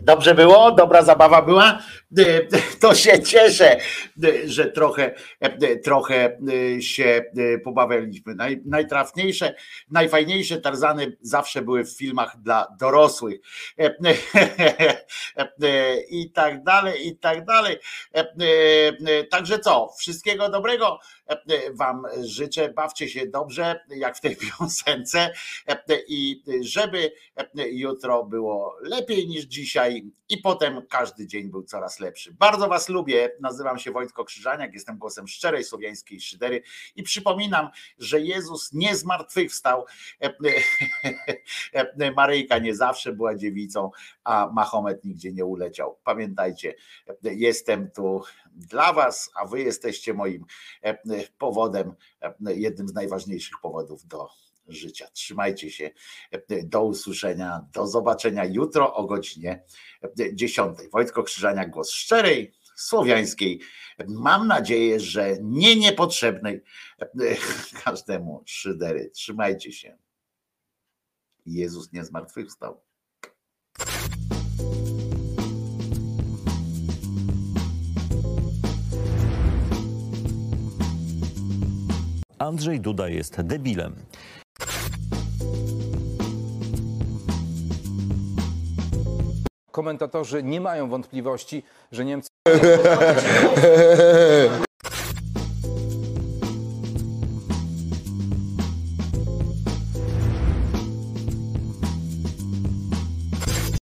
Dobrze było? Dobra zabawa była? To się cieszę, że trochę, trochę się pobawialiśmy. Naj, najtrafniejsze, najfajniejsze Tarzany zawsze były w filmach dla dorosłych. I tak dalej, i tak dalej. Także co? Wszystkiego dobrego Wam życzę. Bawcie się dobrze, jak w tej piosence i żeby jutro było lepiej niż dzisiaj i potem każdy dzień był coraz lepszy. Bardzo Was lubię. Nazywam się Wojtko Krzyżaniak, jestem głosem szczerej słowiańskiej szydery i przypominam, że Jezus nie zmartwychwstał. Maryjka nie zawsze była dziewicą, a Mahomet nigdzie nie uleciał. Pamiętajcie, jestem tu dla Was, a Wy jesteście moim powodem, jednym z najważniejszych powodów do życia. Trzymajcie się. Do usłyszenia, do zobaczenia jutro o godzinie 10. Wojtko Krzyżania, głos szczerej, słowiańskiej. Mam nadzieję, że nie niepotrzebnej każdemu szydery. Trzymajcie się. Jezus nie zmartwychwstał. Andrzej Duda jest debilem. Komentatorzy nie mają wątpliwości, że Niemcy.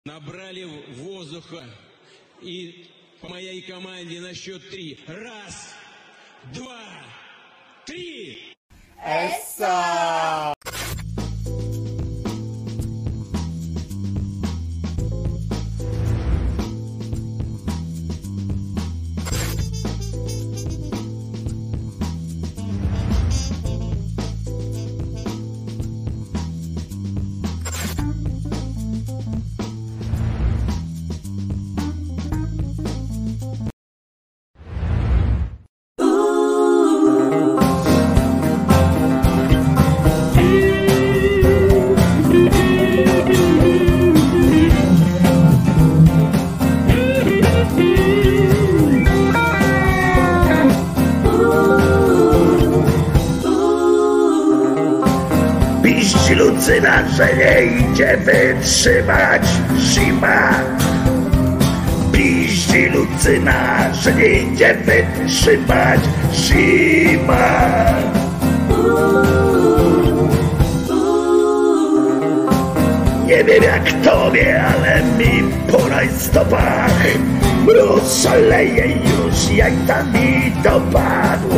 Набрали воздуха и по моей команде на счет три. Раз, wytrzymać zima. Piździ Lucyna, że nie idzie wytrzymać zima. Nie wiem jak tobie, ale mi po rajstopach Mróz szaleje już, jajcami dopadł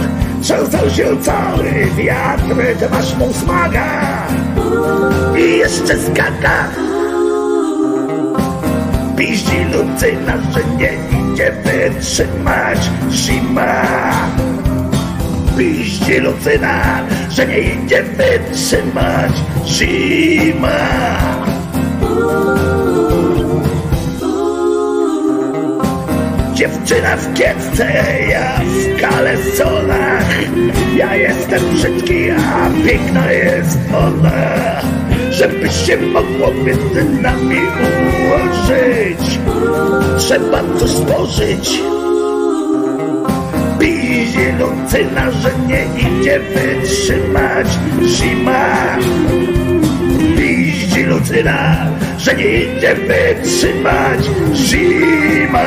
Trzęsał się cały wiatr, ty masz mu smaga I jeszcze skaka Piździ Lucyna, że nie idzie wytrzymać zima. Piździ Lucyna, że nie idzie wytrzymać zima. Dziewczyna w kiecce, ja w kalesonach. Ja jestem brzydki, a piękna jest ona Żeby się mogło między nami ułożyć. Trzeba coś stworzyć. Pizie Lucyna, że nie idzie wytrzymać. Zima. Piździ Lucyna, że nie idzie wytrzymać. Zima